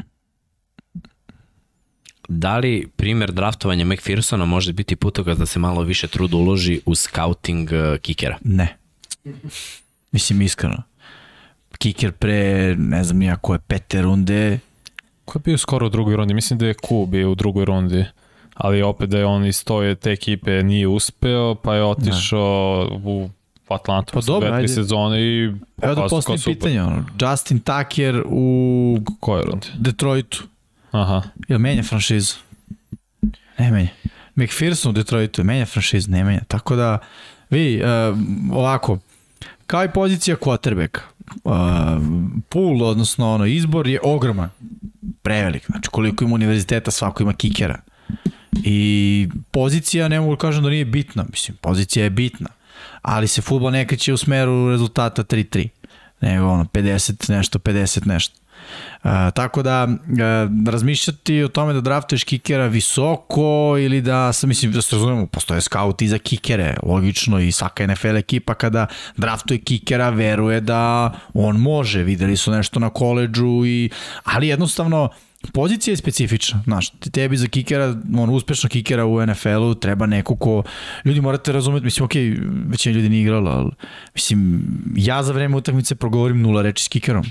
Da li primer draftovanja McPhersona može biti putokaz da se malo više truda uloži u scouting uh, kikera? Ne. Mislim, iskreno. Kiker pre, ne znam nija koje, pete runde, Ko je bio skoro u drugoj rundi? Mislim da je Ku bio u drugoj rundi. Ali opet da je on iz toje te ekipe nije uspeo, pa je otišao u Atlantu Pa dobro, ajde. sezone i Evo da postavim pitanje, ono, Justin Tucker u Koje rundi? Detroitu, Aha. jel menja franšizu? Ne menja. McPherson u Detroitu menja franšizu, ne menja. Tako da, vi, uh, ovako, kao i pozicija quarterback, uh, pool, odnosno ono, izbor je ogroman, prevelik. Znači, koliko ima univerziteta, svako ima kikera. I pozicija, ne mogu da kažem da nije bitna, mislim, pozicija je bitna, ali se futbol ne kreće u smeru rezultata 3-3, nego ono, 50 nešto, 50 nešto. Uh, tako da uh, razmišljati o tome da draftuješ kikera visoko ili da sam mislim da se razumemo, postoje skauti za kikere, logično i svaka NFL ekipa kada draftuje kikera veruje da on može, videli su nešto na koleđu i ali jednostavno pozicija je specifična, znaš, tebi za kikera, on uspešno kikera u NFL-u treba neko ko, ljudi morate razumeti, mislim, ok, većina ljudi nije igrala, ali, mislim, ja za vreme utakmice progovorim nula reči s kikerom,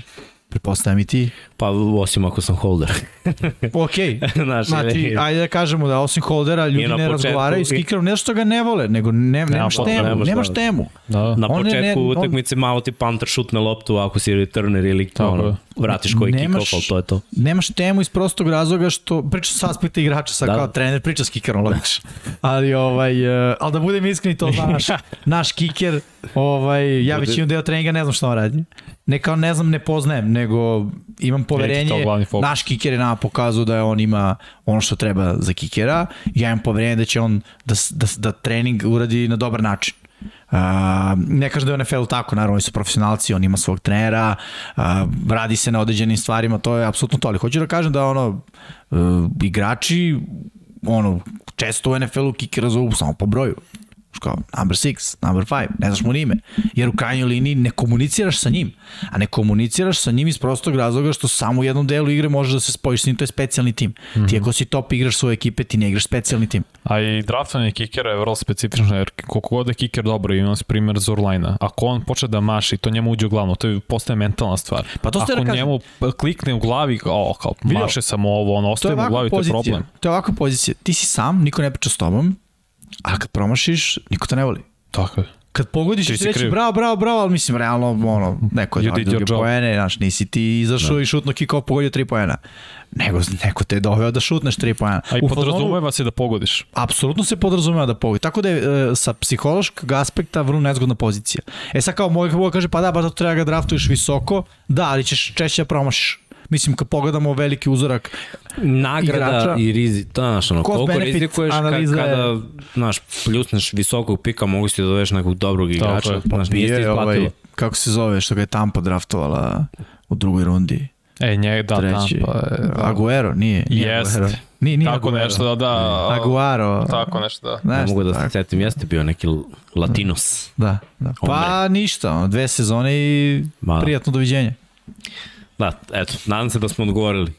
pretpostavljam i ti. Pa osim ako sam holder. [laughs] Ok, [laughs] Znaš, znači, ajde da kažemo da osim holdera ljudi ne početku- razgovaraju s kikerom, ne što ga ne vole, nego ne, nemaš pa, temu, nemaš nemaš temu. Da. Na On početku ne- on- utakmice malo ti punter šutne loptu ako si returner ili Tako je. ono, vratiš koji Nemaš- kick-off, ali to je to. Nemaš temu iz prostog razloga što pričam sa aspekta igrača, sad Da. kao trener priča s kikerom logično. ali ovaj uh, ali da budem iskren to zna [laughs] naš kiker, ovaj ja Bude- većinu deo treninga ne znam šta on radi. Ne kao ne znam, ne poznajem, nego imam poverenje. Naš kiker je nama pokazao da je on ima ono što treba za kikera. Ja imam poverenje da će on da, da, da trening uradi na dobar način. Uh, ne kažem da je u NFL tako, naravno oni su profesionalci, on ima svog trenera, uh, radi se na određenim stvarima, to je apsolutno to, ali hoću da kažem da ono, uh, igrači ono, često u NFL-u kikera zovu samo po broju. Kao, number 6, number 5, ne znaš mu ni ime. Jer u krajnjoj liniji ne komuniciraš sa njim. A ne komuniciraš sa njim iz prostog razloga što samo u jednom delu igre možeš da se spojiš s njim, to je specijalni tim. Mm -hmm. Ti ako si top igraš svoje ekipe, ti ne igraš specijalni tim. A i draftovanje kikera je vrlo specifično, jer koliko god je kiker dobro, imam se primjer Zurlajna, ako on počne da maši, to njemu uđe u glavno, to je postaje mentalna stvar. Pa to ako da njemu klikne u glavi, o, kao, Vidio? maše samo ovo, je ostaje mu u glavi, to je pozicija. problem. To je ovakva pozicija. Ti si sam, niko ne priča s tobom, a kad promašiš, niko te ne voli. Tako je. Kad pogodiš Ti reći kriv. bravo, bravo, bravo, ali mislim, realno, ono, neko je dao druge poene, znaš, nisi ti izašao i šutno kikao pogodio tri poena. Nego, neko te je doveo da šutneš tri poena. A i U fazonu- podrazumeva se da pogodiš. apsolutno se podrazumeva da pogodi. Tako da je e, sa psihološkog aspekta vrlo nezgodna pozicija. E sad kao moj kako kaže, pa da, ba da treba ga draftuješ visoko, da, ali ćeš češće da promašiš. Mislim, kad pogledamo veliki uzorak Nagrada igrača. i rizik, to znaš, ono, koliko benefit rizikuješ kad, analiza je- kada, znaš, pljusneš visokog pika, mogu si da doveš nekog dobrog igrača, je. znaš, nije ti isplatilo. ovaj, kako se zove, što ga je Tampa draftovala u drugoj rundi. E, njeg, da, treći. Tampa. je- Aguero, nije. nije Jest. Aguero. Nije, nije Tako Aguero. nešto, da, da. Aguero. Tako nešto, da. Ne Nešto mogu da se tako. setim, jeste bio neki latinos. Da, da. Pa ništa, ono, dve sezone i Ma. prijatno doviđenje. Da, eto, nadam se da smo odgovorili.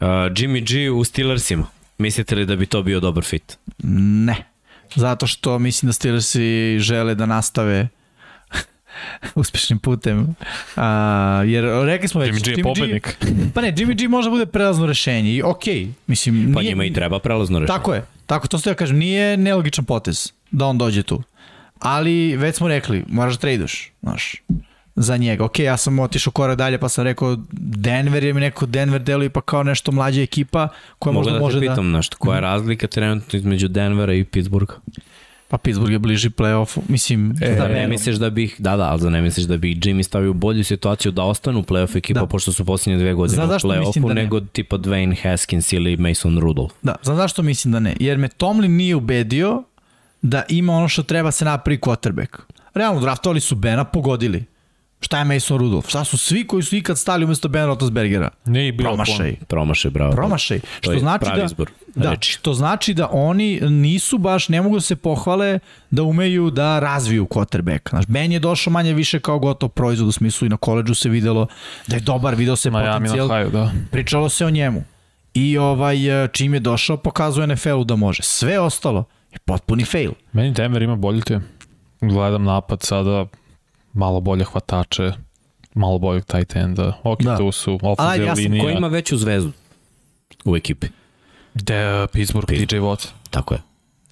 Uh, Jimmy G u Steelersima. Mislite li da bi to bio dobar fit? Ne. Zato što mislim da Steelersi žele da nastave [laughs] uspešnim putem. A, jer rekli smo već... Jimmy G je pobednik. Pa ne, Jimmy G može da bude prelazno rešenje i okej. Okay, mislim, Pa nije, njima i treba prelazno rešenje. Tako je. Tako, to što ja kažem, nije nelogičan potez da on dođe tu. Ali već smo rekli, moraš da traduš, znaš, za njega. Ok, ja sam otišao korak dalje pa sam rekao Denver, jer mi neko Denver deluje pa kao nešto mlađa ekipa koja Mogu možda da može te da... pitam nešto, koja je razlika trenutno između Denvera i Pittsburgha? Pa Pittsburgh je bliži play-offu, mislim, E, da da ne ne, misliš da bih, da, da, ali da ne misliš da bih Jimmy stavio u bolju situaciju da ostanu u play-off ekipa, Da. pošto su posljednje dve godine Znaš u play-offu, da ne? nego tipa Dwayne Haskins ili Mason Rudolph. Da, znam zašto mislim da ne. Jer me Tomlin nije ubedio da ima ono što treba se napravi quarterback. Realno, draftovali su Bena, pogodili. Šta je Mason Rudolph? Šta su svi koji su ikad stali umesto Bena Roethlisbergera? Nije bilo Promašaj. Promašaj, bravo. Promašaj. To Što je znači pravi da, izbor da, reči. što znači da oni nisu baš, ne mogu da se pohvale da umeju da razviju quarterback. Znaš, Ben je došao manje više kao gotov proizvod u smislu i na koleđu se videlo da je dobar, video se Miami potencijal. haju, da. Pričalo se o njemu. I ovaj, e, čim je došao, pokazuje NFL-u da može. Sve ostalo je potpuni fail. Meni Denver ima bolji tim. Gledam napad sada, malo bolje hvatače, malo boljeg tight enda. Ok, Da. tu su Ali ofenzija ja linija. Ko ima veću zvezdu u ekipi? De, Pittsburgh, Pittsburgh. TJ Watt Tako je.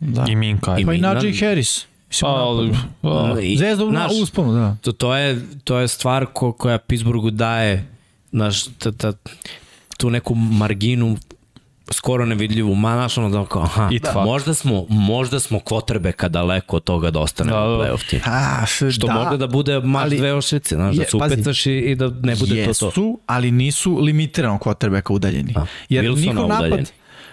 Da. i Minka. I Pa i. Najee Harris. Mislim, Pa, ali, napadu. a, I, Zvezda u usponu, da. to, to, je, to je stvar ko, koja Pittsburghu daje znaš, ta, ta, tu neku marginu skoro nevidljivu, ma znaš ono da kao, aha, da, fuck. možda smo, možda smo quarterbacka daleko od toga da ostane Da, da, da. u playoff tim. A, Što da, može da bude maš ali- dve oštrice, znaš, da Je, se pazi. upecaš i, i da ne bude Jesu, to to. ali nisu limitirano quarterbacka udaljeni. A, Jer Wilsona njihov napad... udaljeni.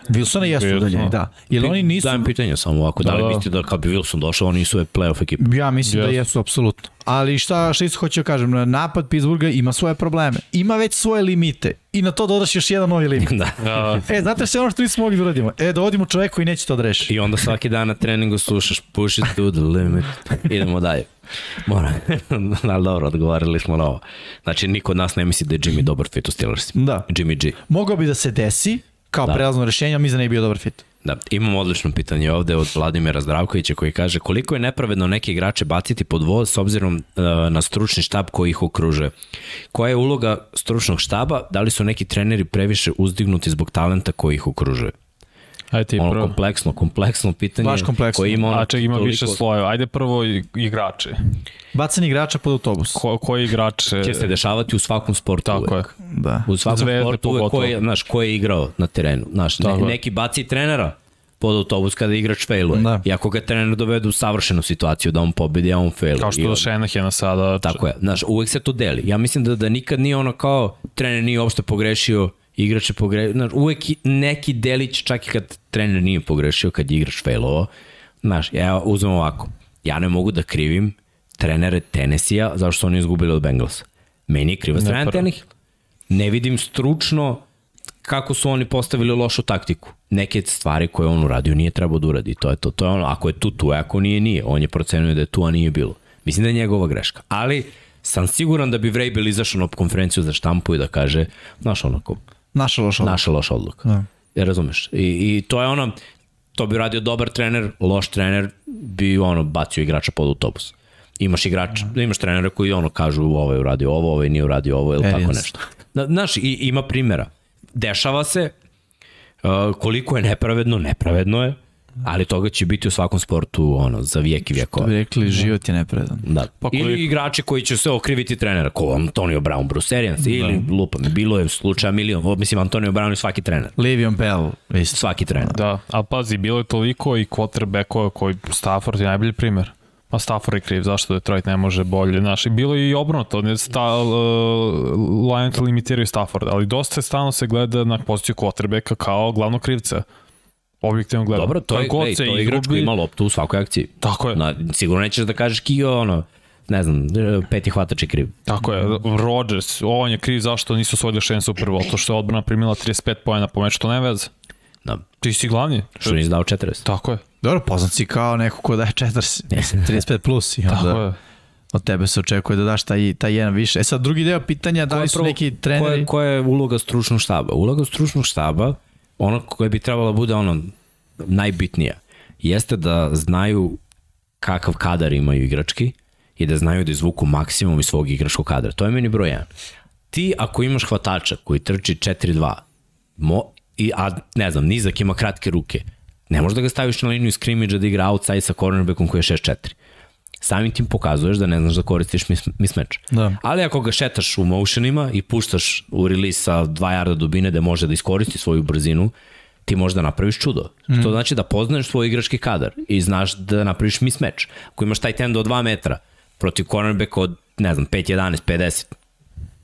Wilsona jesu Wilsona. udaljeni, da. Jer oni nisu... Dajem pitanje samo ovako, da, Da, li da. mislite da kad bi Wilson došao, oni su playoff ekipa? Ja mislim da Jesu. apsolutno. Ali šta, šta isto hoću da kažem, napad Pittsburgha ima svoje probleme. Ima već svoje limite. I na to dodaš još jedan novi limit. [laughs] da. da, E, znate što je ono što nismo mogli da uradimo? E, dovodimo čoveka koji neće to da reši. I onda svaki dan na treningu slušaš push it to the limit. [laughs] Idemo dalje. Mora. [laughs] Ali dobro, odgovarali smo na ovo. Znači, niko od nas ne misli da je Jimmy dobar fit u Steelersima. Da. Jimmy G. Mogao bi da se desi kao Da. prelazno rešenje, ali mislim da ne bi bio dobar fit. Da, imamo odlično pitanje ovde od Vladimira Zdravkovića koji kaže koliko je nepravedno neke igrače baciti pod voz s obzirom uh, na stručni štab koji ih okružuje. Koja je uloga stručnog štaba? Da li su neki treneri previše uzdignuti zbog talenta koji ih okružuje? Ajde ti Ono prvo. kompleksno, kompleksno pitanje Baš kompleksno. koje ima ono A ček, ima toliko- više slojeva. Ajde prvo igrače. Bacanje igrača pod autobus. Ko, koji igrače... će se dešavati u svakom sportu Tako uvek. je. Da. U svakom Zvezda sportu uvek ko je, znaš, ko je igrao na terenu. Znaš, ne, neki baci trenera pod autobus kada igrač failuje. Da. I ako ga trener dovede u savršenu situaciju da on pobedi, a on failuje. Kao što on- do Šenahena sada... Tako je, znaš, uvek se to deli. Ja mislim da, da nikad nije ono kao trener nije uopšte pogrešio, igrač je pogrešio, znaš, uvek neki delić, čak i kad trener nije pogrešio, kad je igrač failovao, znaš, ja uzmem ovako, ja ne mogu da krivim trenere Tennessee-a zato što su oni izgubili od Bengalsa. Meni je kriva strana. Tannehill. Ne vidim stručno kako su oni postavili lošu taktiku. Neke stvari koje on uradio nije trebao da uradi. To je to. To je ono, ako je tu, tu je, ako nije, nije. On je procenio da je tu, a nije bilo. Mislim da je njegova greška. Ali sam siguran da bi Vrabel izašao na konferenciju za štampu i da kaže, znaš onako, Naša loša odluka. naša loša odluka. Da. Ja razumeš. I, I to je ono, to bi radio dobar trener, loš trener bi ono bacio igrača pod autobus. Imaš igrač, imaš trenere koji ono kažu ovo je uradio ovo, ovo je nije uradio ovo ili tako Arians. nešto. Na- Znaš, i, ima primjera. Dešava se, uh, koliko je nepravedno, nepravedno je, ali toga će biti u svakom sportu ono, za vijek i To vjekova. bi rekli, život je nepredan. Da. Pa Pa koliko- Ili igrači koji će sve okriviti trenera, ko Antonio Brown, Bruce Arians, da. ili lupa mi, bilo je slučaja milion, mislim Antonio Brown je svaki trener, Le'Veon Bell, isto. svaki trener. Da, ali pazi, bilo je toliko i quarterbackova koji Stafford je najbolji primer. A Stafford je kriv, zašto Detroit ne može bolje, znaš, i bilo je i obrnuto, ne sta, uh, Lions limitiraju Stafford, ali dosta se stalno se gleda na poziciju quarterbacka kao glavnog krivca. Objektivno gledam. Dobro, to je, ej, to je igrač koji ima loptu u svakoj akciji. Tako je. Na, sigurno nećeš da kažeš Kio, ono, ne znam, peti hvatač je kriv. Tako je, Rodgers, on je kriv zašto nisu osvojili Super Bowl, to što je odbrana primila 35 pojena po meču, to ne veze. Da, Ti si glavni. što nisi dao 40. Tako je, Dobro, poznat si kao neko ko daje 40, 35 [laughs] plus i tako onda je. od tebe se očekuje da daš taj, taj jedan više. E sad, drugi deo pitanja, da li su Prvo, neki Koja treneri... je, koja je uloga stručnog štaba? Uloga stručnog štaba, ono koje bi trebalo da bude ono najbitnija, jeste da znaju kakav kadar imaju igrački i da znaju da izvuku maksimum iz svog igračkog kadra. To je meni broj 1. Ti ako imaš hvatača koji trči 4-2, mo, i, a ne znam, nizak ima kratke ruke, ne možeš da ga staviš na liniju skrimidža da igra outside sa cornerbackom koji je 6-4. Samim tim pokazuješ da ne znaš da koristiš mis, mismatch. Da. Ali ako ga šetaš u motionima i puštaš u release sa 2 yarda dubine da može da iskoristi svoju brzinu, ti možeš da napraviš čudo. Mm. To znači da poznaješ svoj igrački kadar i znaš da napraviš mismatch. Ako imaš taj tendo od 2 metra protiv cornerbacka od, ne znam, 5-11, 50,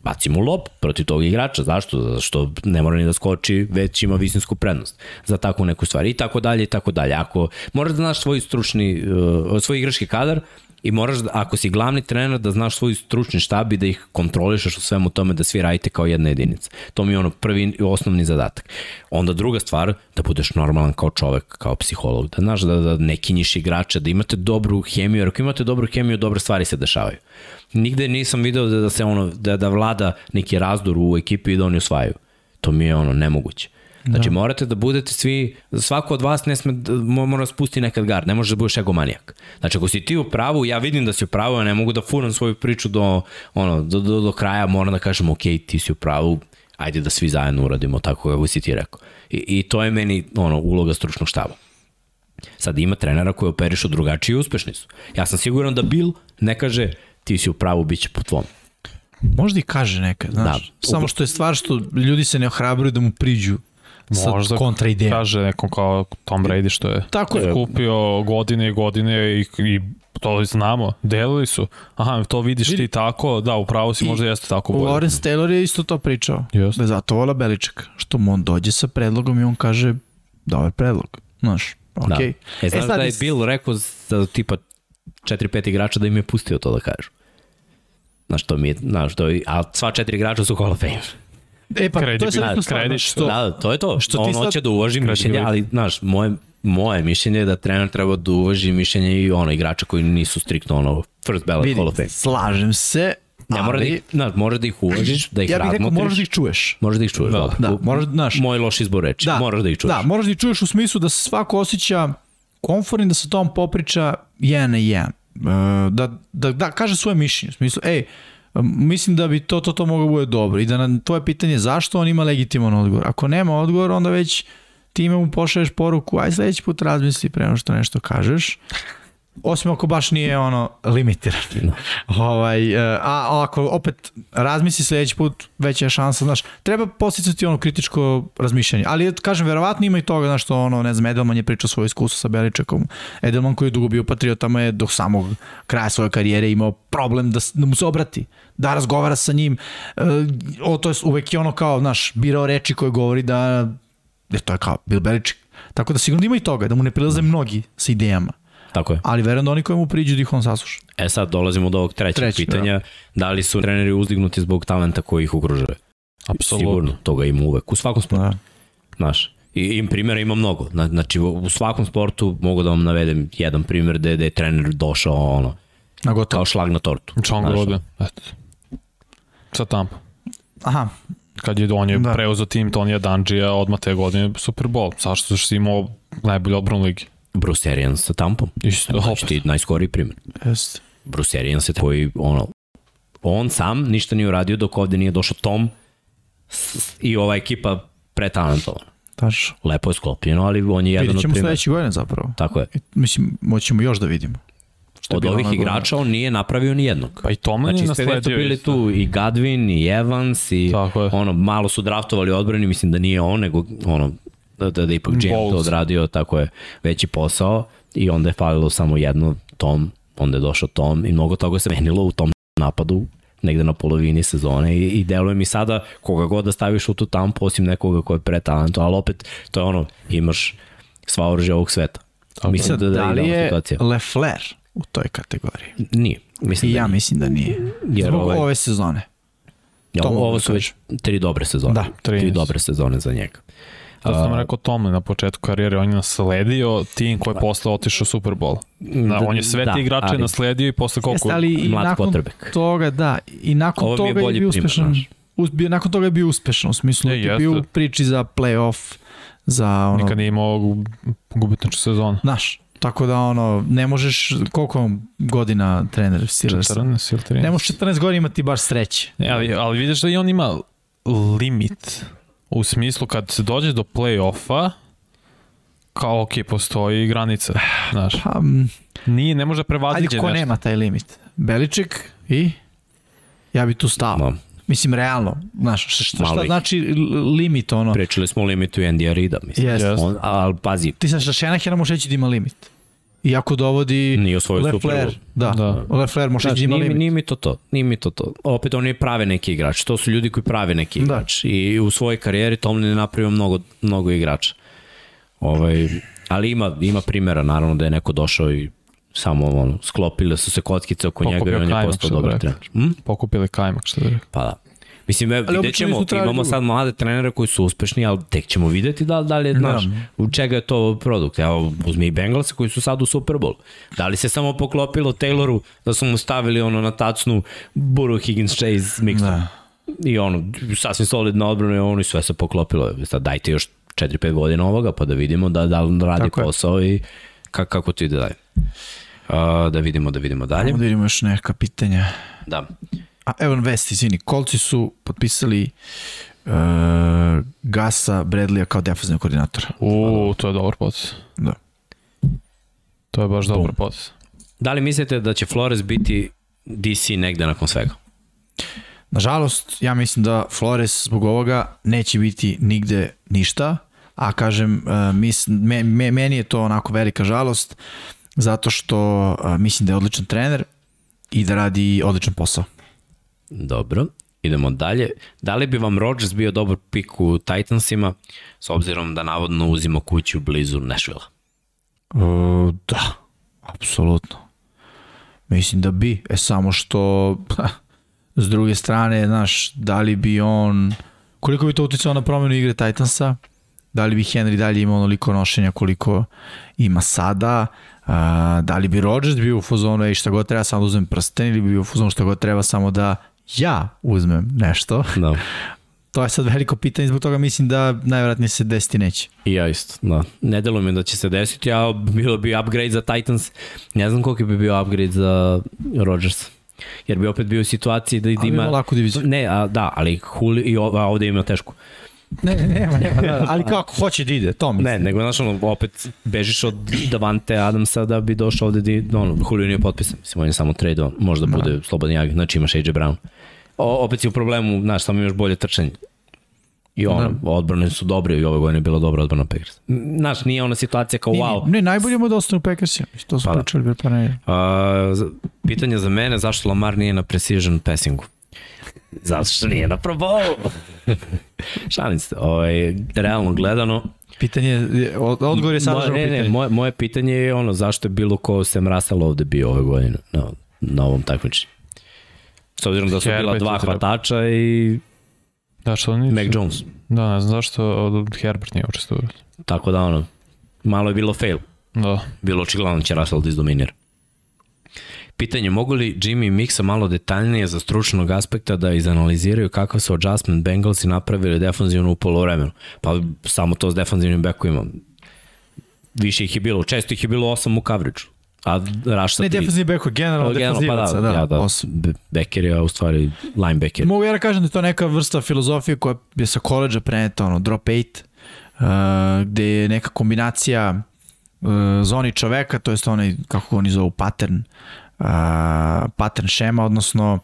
baci mu lop protiv tog igrača. Zašto? Zato što ne mora ni da skoči, već ima visinsku prednost za takvu neku stvar. I tako dalje, i tako dalje. Ako moraš da znaš svoj stručni, uh, svoj igrački kadar i moraš, da, ako si glavni trener, da znaš svoj stručni štab i da ih kontrolišeš u svemu tome da svi radite kao jedna jedinica. To mi je ono prvi osnovni zadatak. Onda druga stvar, da budeš normalan kao čovek, kao psiholog, da znaš da, da ne kinjiš igrača, da imate dobru hemiju, jer ako imate dobru hemiju, dobre stvari se dešavaju. Nigde nisam video da, da se ono, da, da vlada neki razdor u ekipi i da oni osvajaju. To mi je ono nemoguće. Znači da. morate da budete svi, svako od vas ne sme, da, mo- mora spusti nekad gard, ne možeš da budeš egomanijak. Znači ako si ti u pravu, ja vidim da si u pravu, ja ne mogu da furam svoju priču do, ono, do, do, do kraja, moram da kažem, ok, ti si u pravu, ajde da svi zajedno uradimo tako kako si ti rekao. I, i to je meni ono, uloga stručnog štaba. Sad ima trenera koji operišu drugačije i uspešni su. Ja sam siguran da Bill ne kaže ti si u pravu, bit će po tvom. Možda i kaže nekad, znaš. Da. Samo što je stvar što ljudi se ne ohrabruju da mu priđu Možda kontra idejom. kaže nekom kao Tom Brady što je Tako je. kupio godine i godine i, i to znamo, delili su. Aha, to vidiš Vidi. ti tako, da, upravo si I možda jeste tako bolje. Lawrence Taylor je isto to pričao. Jeste. Da je zato vola Beliček. Što mu on dođe sa predlogom i on kaže dobar predlog. Znaš, okej. Da. E, znaš sad da je is- Bill rekao za tipa 4-5 igrača da im je pustio to da kažu. Znaš, to mi je, znaš, to je, a sva četiri igrača su Hall of Fame. E pa to je sad Kredibil- isto stvar, kredit, znaš, što, Da, to je to. Što On sad- hoće da uvaži mišljenje, ali, znaš, moje, moje mišljenje je da trener treba da uvaži mišljenje i ono, igrača koji nisu striktno ono, first ballot vidi, Hall of Fame. slažem se, Ne, mora da ali ih, znaš, moraš da ih uvažiš, da ih ja bih rekao moraš da ih čuješ. Možeš da ih čuješ, Da. dobro. Da, moraš, znaš, Moj loš izbor reči, da, moraš da ih čuješ. Da, moraš da ih čuješ u smislu da se svako osjeća komfortno da se tom popriča jedan na jedan. E, Da, da, da kaže svoje mišljenje. U smislu, ej, mislim da bi to, to, to moglo bude dobro. I da na tvoje pitanje zašto on ima legitiman odgovor. Ako nema odgovor, onda već time mu pošalješ poruku, aj sledeći put razmisli pre nego što nešto kažeš. Osim ako baš nije ono limitiran. Da. ovaj, e, a, ako opet razmisli sledeći put, veća je šansa, znaš, treba posticati ono kritičko razmišljanje. Ali kažem, verovatno ima i toga, znaš, što ono, ne znam, Edelman je pričao svoje iskustvo sa Beličekom. Edelman koji je dugo bio patriotama je do samog kraja svoje karijere imao problem da, da mu se obrati, da razgovara sa njim. E, o, to je uvek je ono kao, znaš, birao reči koje govori da, jer to je kao Bill Beliček. Tako da sigurno ima i toga, da mu ne prilaze mnogi sa idejama. Tako je. Ali verujem da oni koji mu priđu da ih on sasluša. E sad dolazimo do ovog trećeg Treći, pitanja. Da. li su treneri uzdignuti zbog talenta koji ih okružuje? Apsolutno. Sigurno, toga ima uvek. U svakom sportu, Da. znaš. I im primjera ima mnogo. Zna- Znači, u svakom sportu mogu da vam navedem jedan primjer gde, gde je trener došao ono, Na gotovo. kao šlag na tortu. John Gruden, eto. Sa Tampa. Aha, Kad je on je Da. da. preuzeo tim Tonija Danđija odmah te godine Super Bowl. Zašto? Što si imao najbolji odbran ligi. Bruce Arians sa tampom. Isto, Znači opet. ti najskoriji primjer. jeste. Bruce Arians je koji, ono, on sam ništa nije uradio dok ovde nije došao Tom i ova ekipa pretalentovana. Tačno. Lepo je sklopljeno, ali on je jedan Vidjet od ćemo primjera. sledeće godine zapravo. Tako je. I, mislim, moćemo još da vidimo. Što je Od ovih igrača on nije napravio ni jednog. Pa i je Znači, sve nasledio. su bili isto. tu i Gadvin, i Evans, i Tako je. ono, malo su draftovali odbrani, mislim da nije on, nego ono, da, da, da ipak GM to odradio, tako je, veći posao i onda je falilo samo jedno, Tom, onda je došao Tom i mnogo toga se menilo u tom napadu negde na polovini sezone i, i deluje mi sada koga god da staviš u tu tampu osim nekoga ko je pre talentu, ali opet to je ono, imaš sva oružja ovog sveta. Tako, Mislim da, da, da li je situacija. Lefler u toj kategoriji? Nije. Mislim I da ja nije. mislim da nije. Jer Zbog ovaj, ove sezone. Ja, ovo, ovo su već tri dobre sezone. Da, tri dobre sezone za njega. To sam rekao Tomlin na početku karijere, on je nasledio tim koji je posle otišao Super Bowl. Da, on je sve da, ti igrače ali, nasledio i posle koliko... Jeste, ali i mlad nakon potrebek. toga, da, i nakon Ovo toga je, je bio uspešan. Primjer, bio, nakon toga je bio uspešan, u smislu je, je bio u priči za playoff, za ono... Nikad nije imao gubitniču sezonu. Znaš, tako da ono, ne možeš, koliko godina trener Steelers? 14 ili 13. Ne možeš 14 godina imati baš sreće. Ne, ali, ali vidiš da i on ima limit U smislu kad se dođe do play-offa, kao ok, postoji granica, znaš. Pa, Nije, ne može prevazići nešto. Ajde, ko nešto. nema taj limit? Beliček i? Ja bi tu stao. No. Mislim, realno, znaš, šta, šta, šta znači limit, ono? Pričali smo o limitu Andy Arida, mislim. Yes. On, ali pazi. Ti sa Šenahera može reći da ima limit. Iako dovodi nije osvojio Lefler, da, da. Lefler može znači, ima nije, nije mi to to, nije mi to to. Opet oni prave neki igrač, to su ljudi koji prave neki da. igrač i u svojoj karijeri Tomlin je napravio mnogo, mnogo igrača. Ovaj, ali ima, ima primjera, naravno da je neko došao i samo ono, sklopile su se kockice oko Pokupio njega i on je postao dobar trener. Hm? Pokupili kajmak, što da rekao. Pa da. Mislim, e, vidjet ćemo, imamo sad mlade trenere koji su uspešni, ali tek ćemo videti da, da li je, znaš, u čega je to produkt. Evo, uzmi i Bengalsa koji su sad u Super Bowl. Da li se samo poklopilo Tayloru da su mu stavili ono na tacnu Burrow, Higgins, Chase, Mixon. Da. I ono, sasvim solidna odbrana i ono i sve se poklopilo. Sad dajte još 4-5 godina ovoga pa da vidimo da, da li radi Tako posao je. i kako, kako to ide dalje. Uh, da vidimo, da vidimo dalje. Da vidimo još neka pitanja. Da. A Evan West, izvini, kolci su potpisali uh, Gasa Bradleya kao defensivnog koordinatora. U, to je dobar potes. Da. To je baš dobar potes. Da li mislite da će Flores biti DC negde nakon svega? Nažalost, ja mislim da Flores zbog ovoga neće biti nigde ništa, a kažem, uh, mis, me, me, meni je to onako velika žalost, zato što uh, mislim da je odličan trener i da radi odličan posao. Dobro, idemo dalje. Da li bi vam Rodgers bio dobar pik u Titansima, s obzirom da navodno uzima kuću blizu Nashville? Uh, da, apsolutno. Mislim da bi. E samo što, ha, s druge strane, znaš, da li bi on, koliko bi to uticao na promenu igre Titansa? Da li bi Henry dalje imao onoliko nošenja koliko ima sada? Uh, da li bi Rodgers bio u fazonu, i šta god treba samo da uzmem prsten ili bi bio u fazonu šta god treba samo da ja uzmem nešto, da. [laughs] to je sad veliko pitanje, zbog toga mislim da najvjerojatnije se desiti neće. I ja isto, da. Ne delo mi da će se desiti, a bilo bi upgrade za Titans, ne znam koliko bi bio upgrade za Rodgers. Jer bi opet bio u situaciji da, da ima... Ali lako diviziju. Ne, a, da, ali Huli, i ovde ima tešku. Ne, ne, nema, nema, da, [laughs] ali kako hoće da ide, to mislim. Ne, nego znaš, ono, opet bežiš od Davante Adamsa da bi došao ovde, da, ono, Julio nije potpisan, mislim, on je samo trade, možda da. bude slobodni agent, znači imaš AJ Brown. O, opet si u problemu, znaš, samo imaš bolje trčanje. I ono, da. odbrane su dobre i ove godine je bila dobra odbrana Packers. Znaš, nije ona situacija kao wow. Ne, najbolje mu da ostane u Packersima. To su pa, da. pričali pa ne. Uh, pitanje za mene, zašto Lamar nije na precision passingu? Zato što nije na Pro Bowl. Šalim se, ovaj, realno gledano. Pitanje, odgovor je sadržano ne, pitanje. Ne, moje, moje pitanje je ono, zašto je bilo ko Sam Russell ovde bio ove godine na, na ovom takmičenju. S obzirom da su Herbert bila dva hvatača i Da, što nisu? Mac Jones. Da, ne znam zašto od Herbert nije učestvovao. Tako da ono, malo je bilo fail. Da. Bilo očigledno da će Russell da izdominira. Pitanje, mogu li Jimmy Mixa malo detaljnije za stručnog aspekta da izanaliziraju kakav su adjustment Bengalsi napravili defanzivno u polovremenu? Pa samo to s defanzivnim bekovima. Više ih je bilo, često ih je bilo osam u coverage A Raš sa Ne, defensivni beko, generalno, generalno pa da, da, ja, da, Becker je u stvari linebacker. Mogu ja da kažem da je to neka vrsta filozofije koja je sa koleđa preneta, ono, drop 8, uh, gde je neka kombinacija uh, zoni čoveka, to jest onaj, kako oni zovu, pattern, uh, pattern šema, odnosno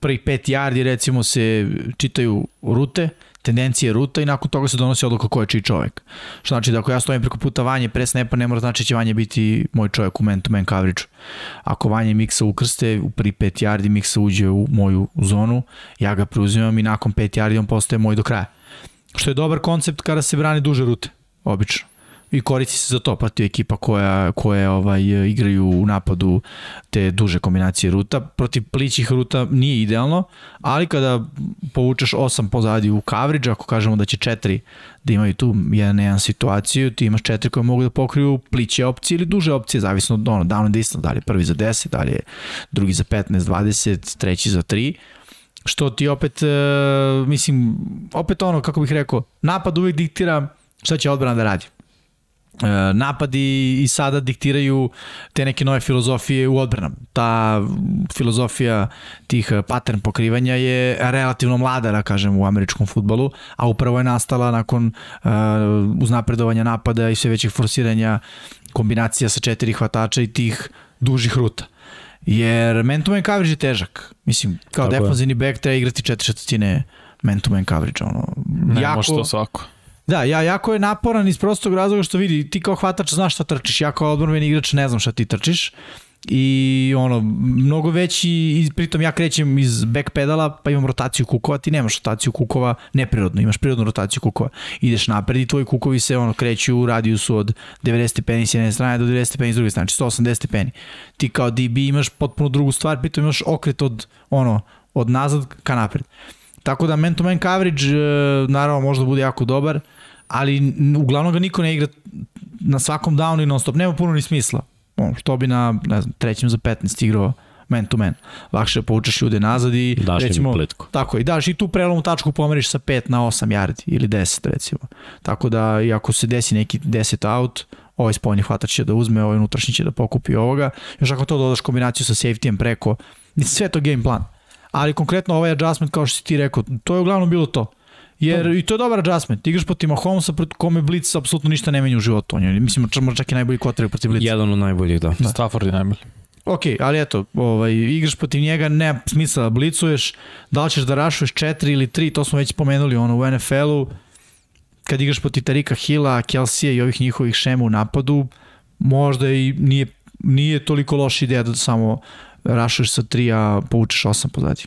prvi pet yardi recimo se čitaju rute, tendencije ruta i nakon toga se donosi odluka ko je čiji čovek. Što znači da ako ja stojim preko puta Vanje pre snepa ne mora znači da će Vanje biti moj čovek u man-to-man coverage. Ako Vanje miksa ukrste, u prvi pet yardi miksa uđe u moju zonu, ja ga preuzimam i nakon pet yardi on postaje moj do kraja. Što je dobar koncept kada se brani duže rute, obično i koristi se za to protiv ekipa koja, koje ovaj, igraju u napadu te duže kombinacije ruta. Protiv plićih ruta nije idealno, ali kada povučeš 8 pozadi u coverage, ako kažemo da će 4 da imaju tu jedan na situaciju, ti imaš 4 koje mogu da pokriju pliće opcije ili duže opcije, zavisno od ono, down and distance, da li je prvi za 10, da li je drugi za 15, 20, treći za 3 što ti opet, uh, mislim, opet ono, kako bih rekao, napad uvijek diktira šta će odbrana da radi. E, napadi i sada diktiraju te neke nove filozofije u odbranama. Ta filozofija tih pattern pokrivanja je relativno mlada, da kažem, u američkom futbolu, a upravo je nastala nakon uh, uznapredovanja napada i sve većih forsiranja kombinacija sa četiri hvatača i tih dužih ruta. Jer man-to-man coverage je težak. Mislim, kao defensivni back treba igrati četiri šestine man-to-man coverage. Ono, ne, jako, može to svako Da, ja jako je naporan iz prostog razloga što vidi, ti kao hvatač znaš šta trčiš, ja kao odbrveni igrač ne znam šta ti trčiš. I ono, mnogo veći i pritom ja krećem iz back pedala pa imam rotaciju kukova, ti nemaš rotaciju kukova neprirodno, imaš prirodnu rotaciju kukova. Ideš napred i tvoji kukovi se ono kreću u radijusu od 90 stepeni s jedne strane do 90 stepeni s druge strane, 180 znači stepeni. Ti kao DB imaš potpuno drugu stvar, pritom imaš okret od ono, od nazad ka napred. Tako da man to man coverage e, naravno možda bude jako dobar ali uglavnom ga niko ne igra na svakom downu i non stop, nema puno ni smisla. Ono, što bi na, ne znam, trećem za 15 igrao man to man. Lakše da povučeš ljude nazad i daš recimo, plitko. Tako i daš i tu prelomnu tačku pomeriš sa 5 na 8 yardi ili 10 recimo. Tako da i ako se desi neki 10 out, ovaj spoljni hvatač će da uzme, ovaj unutrašnji će da pokupi ovoga. Još ako to dodaš kombinaciju sa safety preko, sve to game plan. Ali konkretno ovaj adjustment, kao što si ti rekao, to je uglavnom bilo to Jer i to je dobar adjustment. Igraš protiv Mahomesa, protiv kome Blitz apsolutno ništa ne menja u životu. On je, mislim, možda čak i najbolji kvotar protiv Blitz. Jedan od najboljih, da. da. Stafford je najbolji. Ok, ali eto, ovaj, igraš protiv njega, nema smisla da blicuješ, da li ćeš da rašuješ 4 ili 3, to smo već pomenuli ono, u NFL-u, kad igraš protiv Tarika Hilla, Kelsija i ovih njihovih šema u napadu, možda i nije, nije toliko loša ideja da samo rašuješ sa 3, a povučeš 8 pozadnje.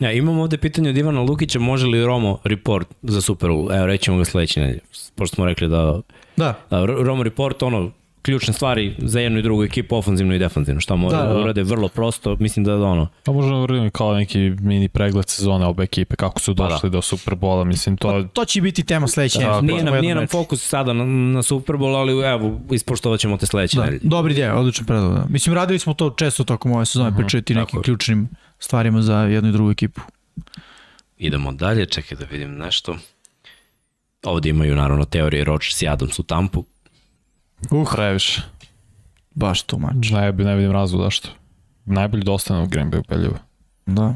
Ja, imam ovde pitanje od Ivana Lukića, može li Romo report za Super Bowl? Evo, rećemo ga sledeće nedelje. Pošto smo rekli da, da. da Romo report, ono, ključne stvari za jednu i drugu ekipu, ofanzivno i defanzivno. Šta mora da, da, da urade, vrlo prosto, mislim da, da ono... Pa možda uradimo kao neki mini pregled sezone obe ekipe, kako su došli pa da. do Superbola, mislim to... Pa, to će biti tema sledeće. Da, nije nam, nije nam fokus sada na, na Superbol, ali evo, ispoštovat ćemo te sledeće da. Dobri dje, odličan predlog. Da. Mislim, radili smo to često tokom ove sezone, uh -huh, pričati nekim ključnim stvarima za jednu i drugu ekipu. Idemo dalje, čekaj da vidim nešto. Ovde imaju naravno teorije Rodgers i Adams u tampu. Uh, previše. Baš tu mač. Ne, ne vidim razlog zašto. Najbolji da ostane u Green Bay upeljivo. Da.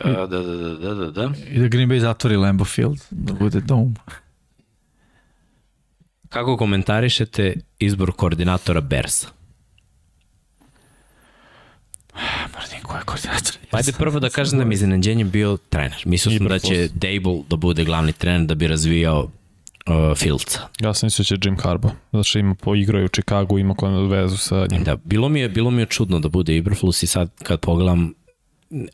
A, da, da, da, da, da, da. I da Green Bay zatvori Lambeau Field, da bude dom. Kako komentarišete izbor koordinatora Bersa? Mrzim ko je koordinator. Pa ajde prvo da kažem da mi iznenađenjem bio trener. Mislio sam da će Dable da bude glavni trener da bi razvijao uh, Filca. Ja sam mislio da će Jim Harbaugh, zato što ima poigrao u Chicagu, ima koju vezu sa njim. Da, bilo mi je, bilo mi je čudno da bude Iberflus i sad kad pogledam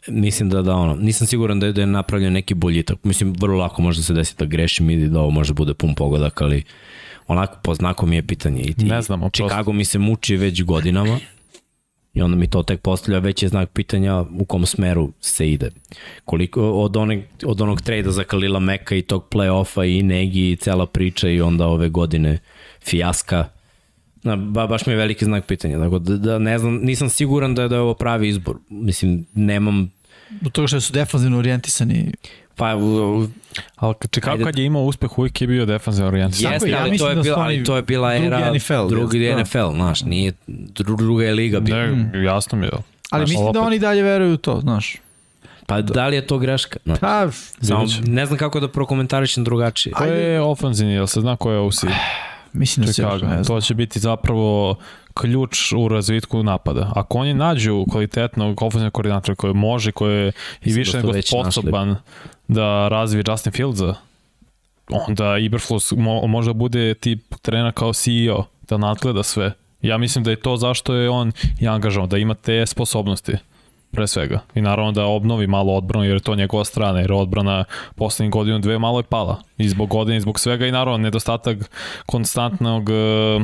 mislim da da ono, nisam siguran da je, da je napravljen neki boljitak. Mislim, vrlo lako može da se desiti da grešim i da ovo može bude pun pogodak, ali onako po znaku mi je pitanje. I ti, ne znam, Chicago mi se muči već godinama I onda mi to tek postavlja veći znak pitanja u kom smeru se ide. Koliko od, onog, od onog trejda za Kalila Meka i tog play-offa i Negi i cela priča i onda ove godine fijaska, Na, ba, baš mi je veliki znak pitanja. Dakle, da, da ne znam, nisam siguran da je, da je ovo pravi izbor. Mislim, nemam... Do toga što su defanzivno orijentisani Pa, u, ali Chicago kad je imao uspeh uvijek je bio defensivno orijentisan. Jeste, ja ali, to je da bila, ali to je bila era drugi NFL, drugi da. NFL, znaš, nije druga je liga bila. Ne, jasno mi je. Ali znaš, mislim da oni dalje veruju u to, znaš. Pa da li je to greška? Znaš. Pa, Samo, ne znam kako da prokomentarišem drugačije. Ko je ofanzivni, jel se zna ko je OC? [sighs] mislim da se još Chicago. ne znam. To će biti zapravo ključ u razvitku napada. Ako oni nađu kvalitetnog ofenzivnog koordinatora koji može, koji je i više da su nego sposoban da razvije Justin Fieldsa, onda Iberflus mo, može da bude tip trenera kao CEO, da nadgleda sve. Ja mislim da je to zašto je on i angažovan, da ima te sposobnosti pre svega. I naravno da obnovi malo odbranu jer je to njegova strana, jer odbrana poslednjih godinu dve malo je pala. I zbog godine, i zbog svega i naravno nedostatak konstantnog uh,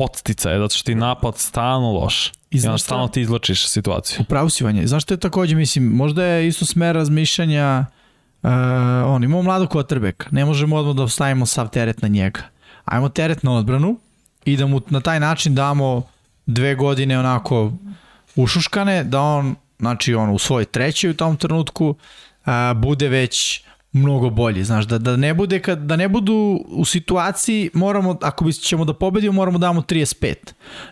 podstica je, zato što ti napad stalno loš. I onda stalno ti izlačiš situaciju. Upravo si Vanja. Znaš što je takođe, mislim, možda je isto smer razmišljanja uh, on, imamo mladog kvotrbeka, ne možemo odmah da stavimo sav teret na njega. Ajmo teret na odbranu i da mu na taj način damo dve godine onako ušuškane, da on, znači on u svojoj trećoj u tom trenutku uh, bude već mnogo bolji, znaš, da, da ne bude kad, da ne budu u situaciji moramo, ako bi ćemo da pobedimo moramo da damo 35,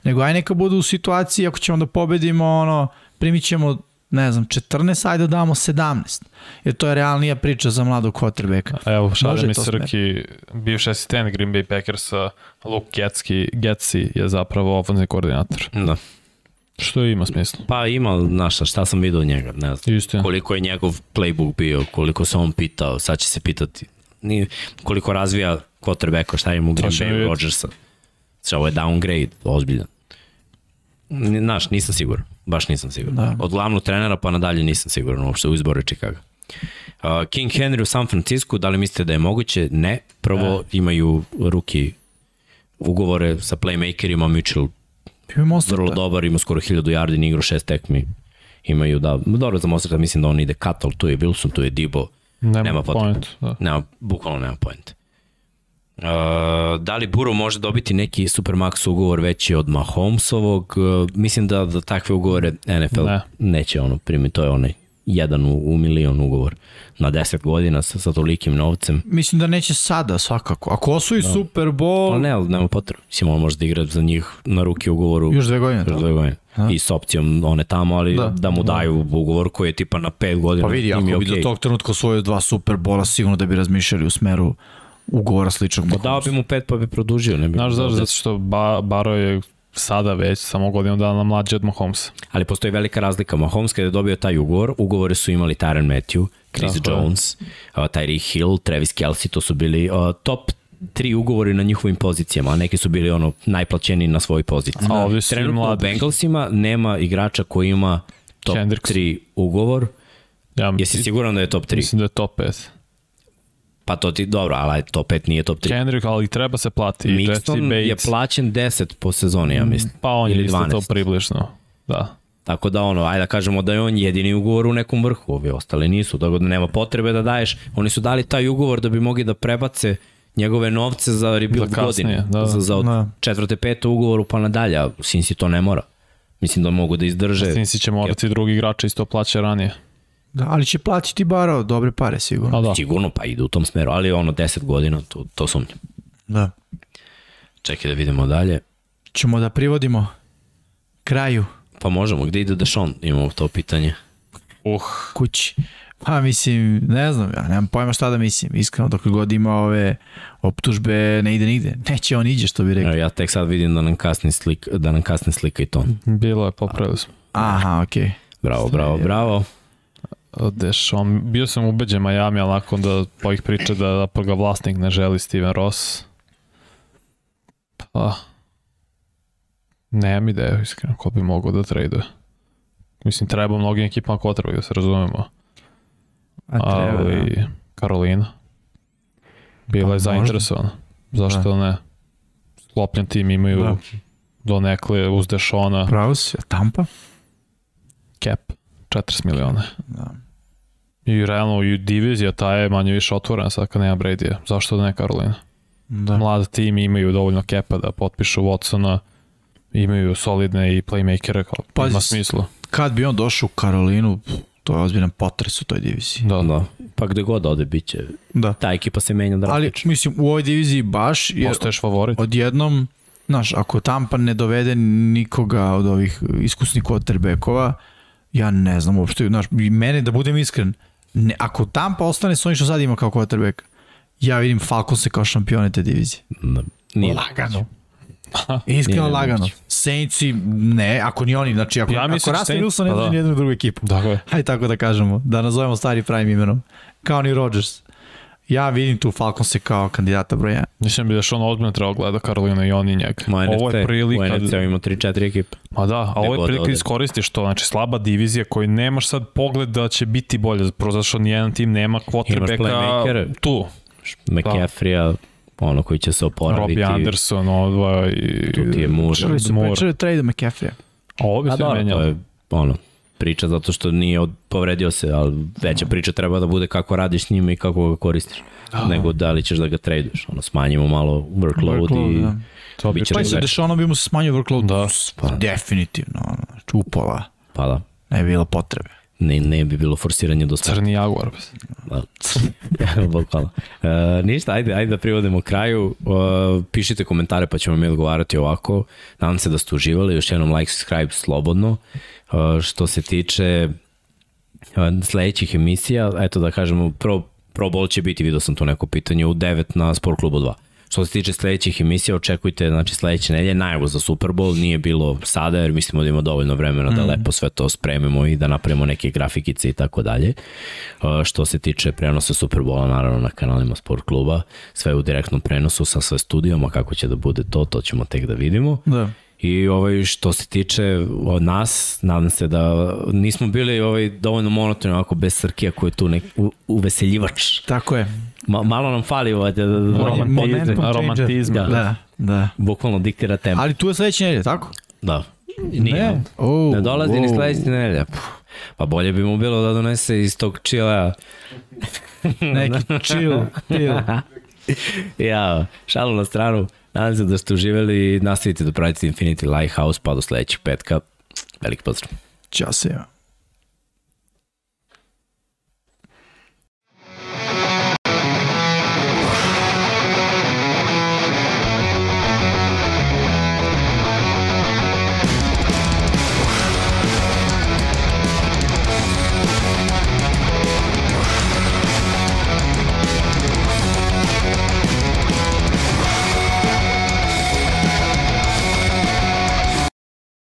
nego aj neka budu u situaciji ako ćemo da pobedimo ono, primit ćemo ne znam, 14, ajde da damo 17. Jer to je realnija priča za mladog quarterbacka. Evo, šalje mi Srki, bivši asistent Green Bay Packersa, Luke Getski, Getsi je zapravo ofenzivni koordinator. Da. Što ima smisla. Pa ima, znaš, šta- šta sam vidio od njega, ne znam. Istina. Koliko je njegov playbook bio, koliko se on pitao, sad će se pitati. Ni, koliko razvija quarterbacka, šta je mu Green Bay. Rodgersa. Znači, ovo je downgrade, ozbiljan. Znaš, nisam siguran. Baš nisam siguran. Da. Od glavnog trenera pa nadalje nisam siguran uopšte u izboru Chicago. Uh, King Henry u San Francisco, da li mislite da je moguće? Ne. Prvo Ne. imaju ruki ugovore sa playmakerima, Mitchell Bio je monster. vrlo dobar, ima skoro 1000 yardi, ni igrao šest tekmi. Imaju, da, dobro za Mozarta, mislim da on ide cut, ali tu je Wilson, tu je Dibo, Nema, Nema potrebe. point. Da. nema, bukvalno nema point. Uh, da li Buru može dobiti neki Supermax ugovor veći od Mahomesovog? Uh, mislim da, da takve ugovore NFL Ne. neće ono primiti, to je onaj jedan u, u milion ugovor na 10 godina sa, sa tolikim novcem. Mislim da neće sada svakako. Ako osvoji da. Super Bowl, Ali ne, ali nema potrebe. Mislim, on može da igra za njih na ruki ugovoru još dve godine. još Da. dve godine. Da. I s opcijom one tamo, ali da, Da. da mu daju ugovor koji je tipa na 5 godina. Pa vidi, ako bi do okej. tog trenutka osvojio dva Super Bola, sigurno da bi razmišljali u smeru ugovora sličnog. Pa dao bi mu pet pa bi produžio. Ne bi Znaš zašto? Zato deset. što ba, Baro je sada već samo godinu dana mlađi od Mahomesa. Ali postoji velika razlika. Mahomes kada je dobio taj ugovor, ugovore su imali Tyron Matthew, Chris Tako. Jones, uh, Tyreek Hill, Travis Kelsey, to su bili uh, top tri ugovori na njihovim pozicijama, a neki su bili ono najplaćeniji na svojoj poziciji. A ovdje su Trenutno u mladi. Bengalsima nema igrača koji ima top Kendricks. 3 ugovor. Ja, Jesi siguran da je top 3? Mislim da je top 5. Pa to ti, dobro, ali top 5 nije top 3. Kendrick, ali treba se plati. Mixon je plaćen 10 po sezoni, ja mislim. Pa on je Ili isto to 12. približno. Da. Tako da ono, ajde da kažemo da je on jedini ugovor u nekom vrhu, ovi ostali nisu, tako da nema potrebe da daješ. Oni su dali taj ugovor da bi mogli da prebace njegove novce za rebuild Za kasnije, godine, da. za, za od Da. četvrte, pete ugovoru pa nadalje, a Sinsi to ne mora. Mislim da mogu da izdrže. Sinsi će morati drugi igrača isto plaća ranije. Da, ali će platiti Baro dobre pare, sigurno. A da. Sigurno pa ide u tom smeru, ali ono 10 godina, to, to sumnjam. Da. Čekaj da vidimo dalje. Ćemo da privodimo kraju Pa možemo, gde ide Dešon? Imamo to pitanje. Uh, kući. Pa mislim, ne znam, ja nemam pojma šta da mislim. Iskreno, dok god ima ove optužbe, ne ide nigde. Neće on iđe, što bi rekli. Evo, ja tek sad vidim da nam kasni slika, da nam kasni slika i ton. bilo je, popravili smo. Aha, okej. Okay. Bravo, bravo, bravo. Dešon, bio sam ubeđen Miami, ali nakon da po ovih priča da zapravo ga vlasnik ne želi Steven Ross. Pa, nemam ideju, iskreno, ko bi mogao da traduje. Mislim, treba mnogim ekipama ko treba da se razumemo. A treba, ali da. Karolina bila Pa je možda. zainteresovana. Zašto ne? Sklopljen tim imaju Da. donekle uz Dešona Pravo si, a Tampa? Cap 40 miliona. Da. I realno i divizija ta je manje više otvorena sad kad nema Brady-a. Zašto da ne Karolina? Da. Mlad tim imaju dovoljno kepa da potpišu Watsona, imaju solidne i playmakere, kao, Pazi ima s- smisla. Kad bi on došao u Karolinu, to je ozbiljan potres u toj diviziji. Da, Da. Pa gde god ode, bit će. Da. Ta ekipa se menja Ali, drastično. mislim, u ovoj diviziji baš, jer Postaješ favorit. odjednom, znaš, ako Tampa ne dovede nikoga od ovih iskusnih quarterbackova, ja ne znam uopšte, znaš, mene da budem iskren, ne, ako Tampa ostane s onim što sad ima kao quarterback, Ja vidim Falconse kao šampione te divizije. Da, nije Lagano. [laughs] Iskreno Nije lagano. moguće. Saintsi, ne, ako ni oni, znači ako, Ja ako Russell Wilson ne pa da. jednu drugu ekipu. Dakle, Hajde tako da kažemo, da nazovemo stari pravim imenom. Kao ni Rodgers. Ja vidim tu Falconse kao kandidata broja. mislim bi da Sean ozbiljno trebao gleda Karolina i oni njega. Ma NFC, Ovo je prilika... u NFC ima 3-4 ekipe. Ma da, a ovo je god prilika da iskoristiš to, znači slaba divizija koju nemaš sad pogled da će biti bolje, prvo zato što nijedan tim nema quarterbacka playmakere. tu. McCaffrey-a, ono koji će se oporaviti. Robbie Anderson, ovaj... Tu ti je Moore. Čuli su Moore. pričali trade McCaffrey. A ovo bi A sve da, to menjalo. je ono, priča zato što nije od, povredio se, ali veća priča treba da bude kako radiš s njima i kako ga koristiš. Nego da li ćeš da ga traduješ. Ono, smanjimo malo workload, Workload, i da. To bi bit će Pa drugačije. Dešonom bi mu se smanjio workload. Da. Pa, definitivno. Ono, znači, upola. Pa da, Ne bi bilo potrebe. Ne, ne bi bilo forsiranje do smrti. Crni Jaguar. Da. [laughs] Bukvalno. E, ništa, ajde, ajde da privodimo kraju. E, pišite komentare pa ćemo mi odgovarati ovako. Nadam se da ste uživali. Još jednom like, subscribe slobodno. E, što se tiče sledećih emisija, eto da kažemo, pro, pro Bowl će biti, vidio sam tu neko pitanje, u 9 na Sport klubu 2. Što se tiče sledećih emisija, očekujte znači, sledeće nedelje najavu za Super Bowl, nije bilo sada jer mislimo da ima dovoljno vremena da lepo sve to spremimo i da napravimo neke grafikice i tako dalje. Što se tiče prenosa Super Bowla, naravno na kanalima Sport kluba, sve u direktnom prenosu sa sve studijama, kako će da bude to, to ćemo tek da vidimo. Da. I ovaj, što se tiče od nas, nadam se da nismo bili ovaj, dovoljno monotoni ovako bez Srkija koji je tu nek, u, uveseljivač. Tako je. Ma, malo nam fali ovaj, da, da, da, changer. romantizma. Da, da. bukvalno diktira tempo. Ali tu je sledeće nedelje, tako? Da. Nije. Ne. Oh, Ne dolazi ni wow. sledeće nedelje. Puh, Pa bolje bi mu bilo da donese iz tog čila. [laughs] Neki chill, chill. [laughs] ja, šalu na stranu. Nadam se da ste uživali i nastavite da pratite Infinity Lighthouse pa do sledećeg petka. Veliki pozdrav. Ćao se.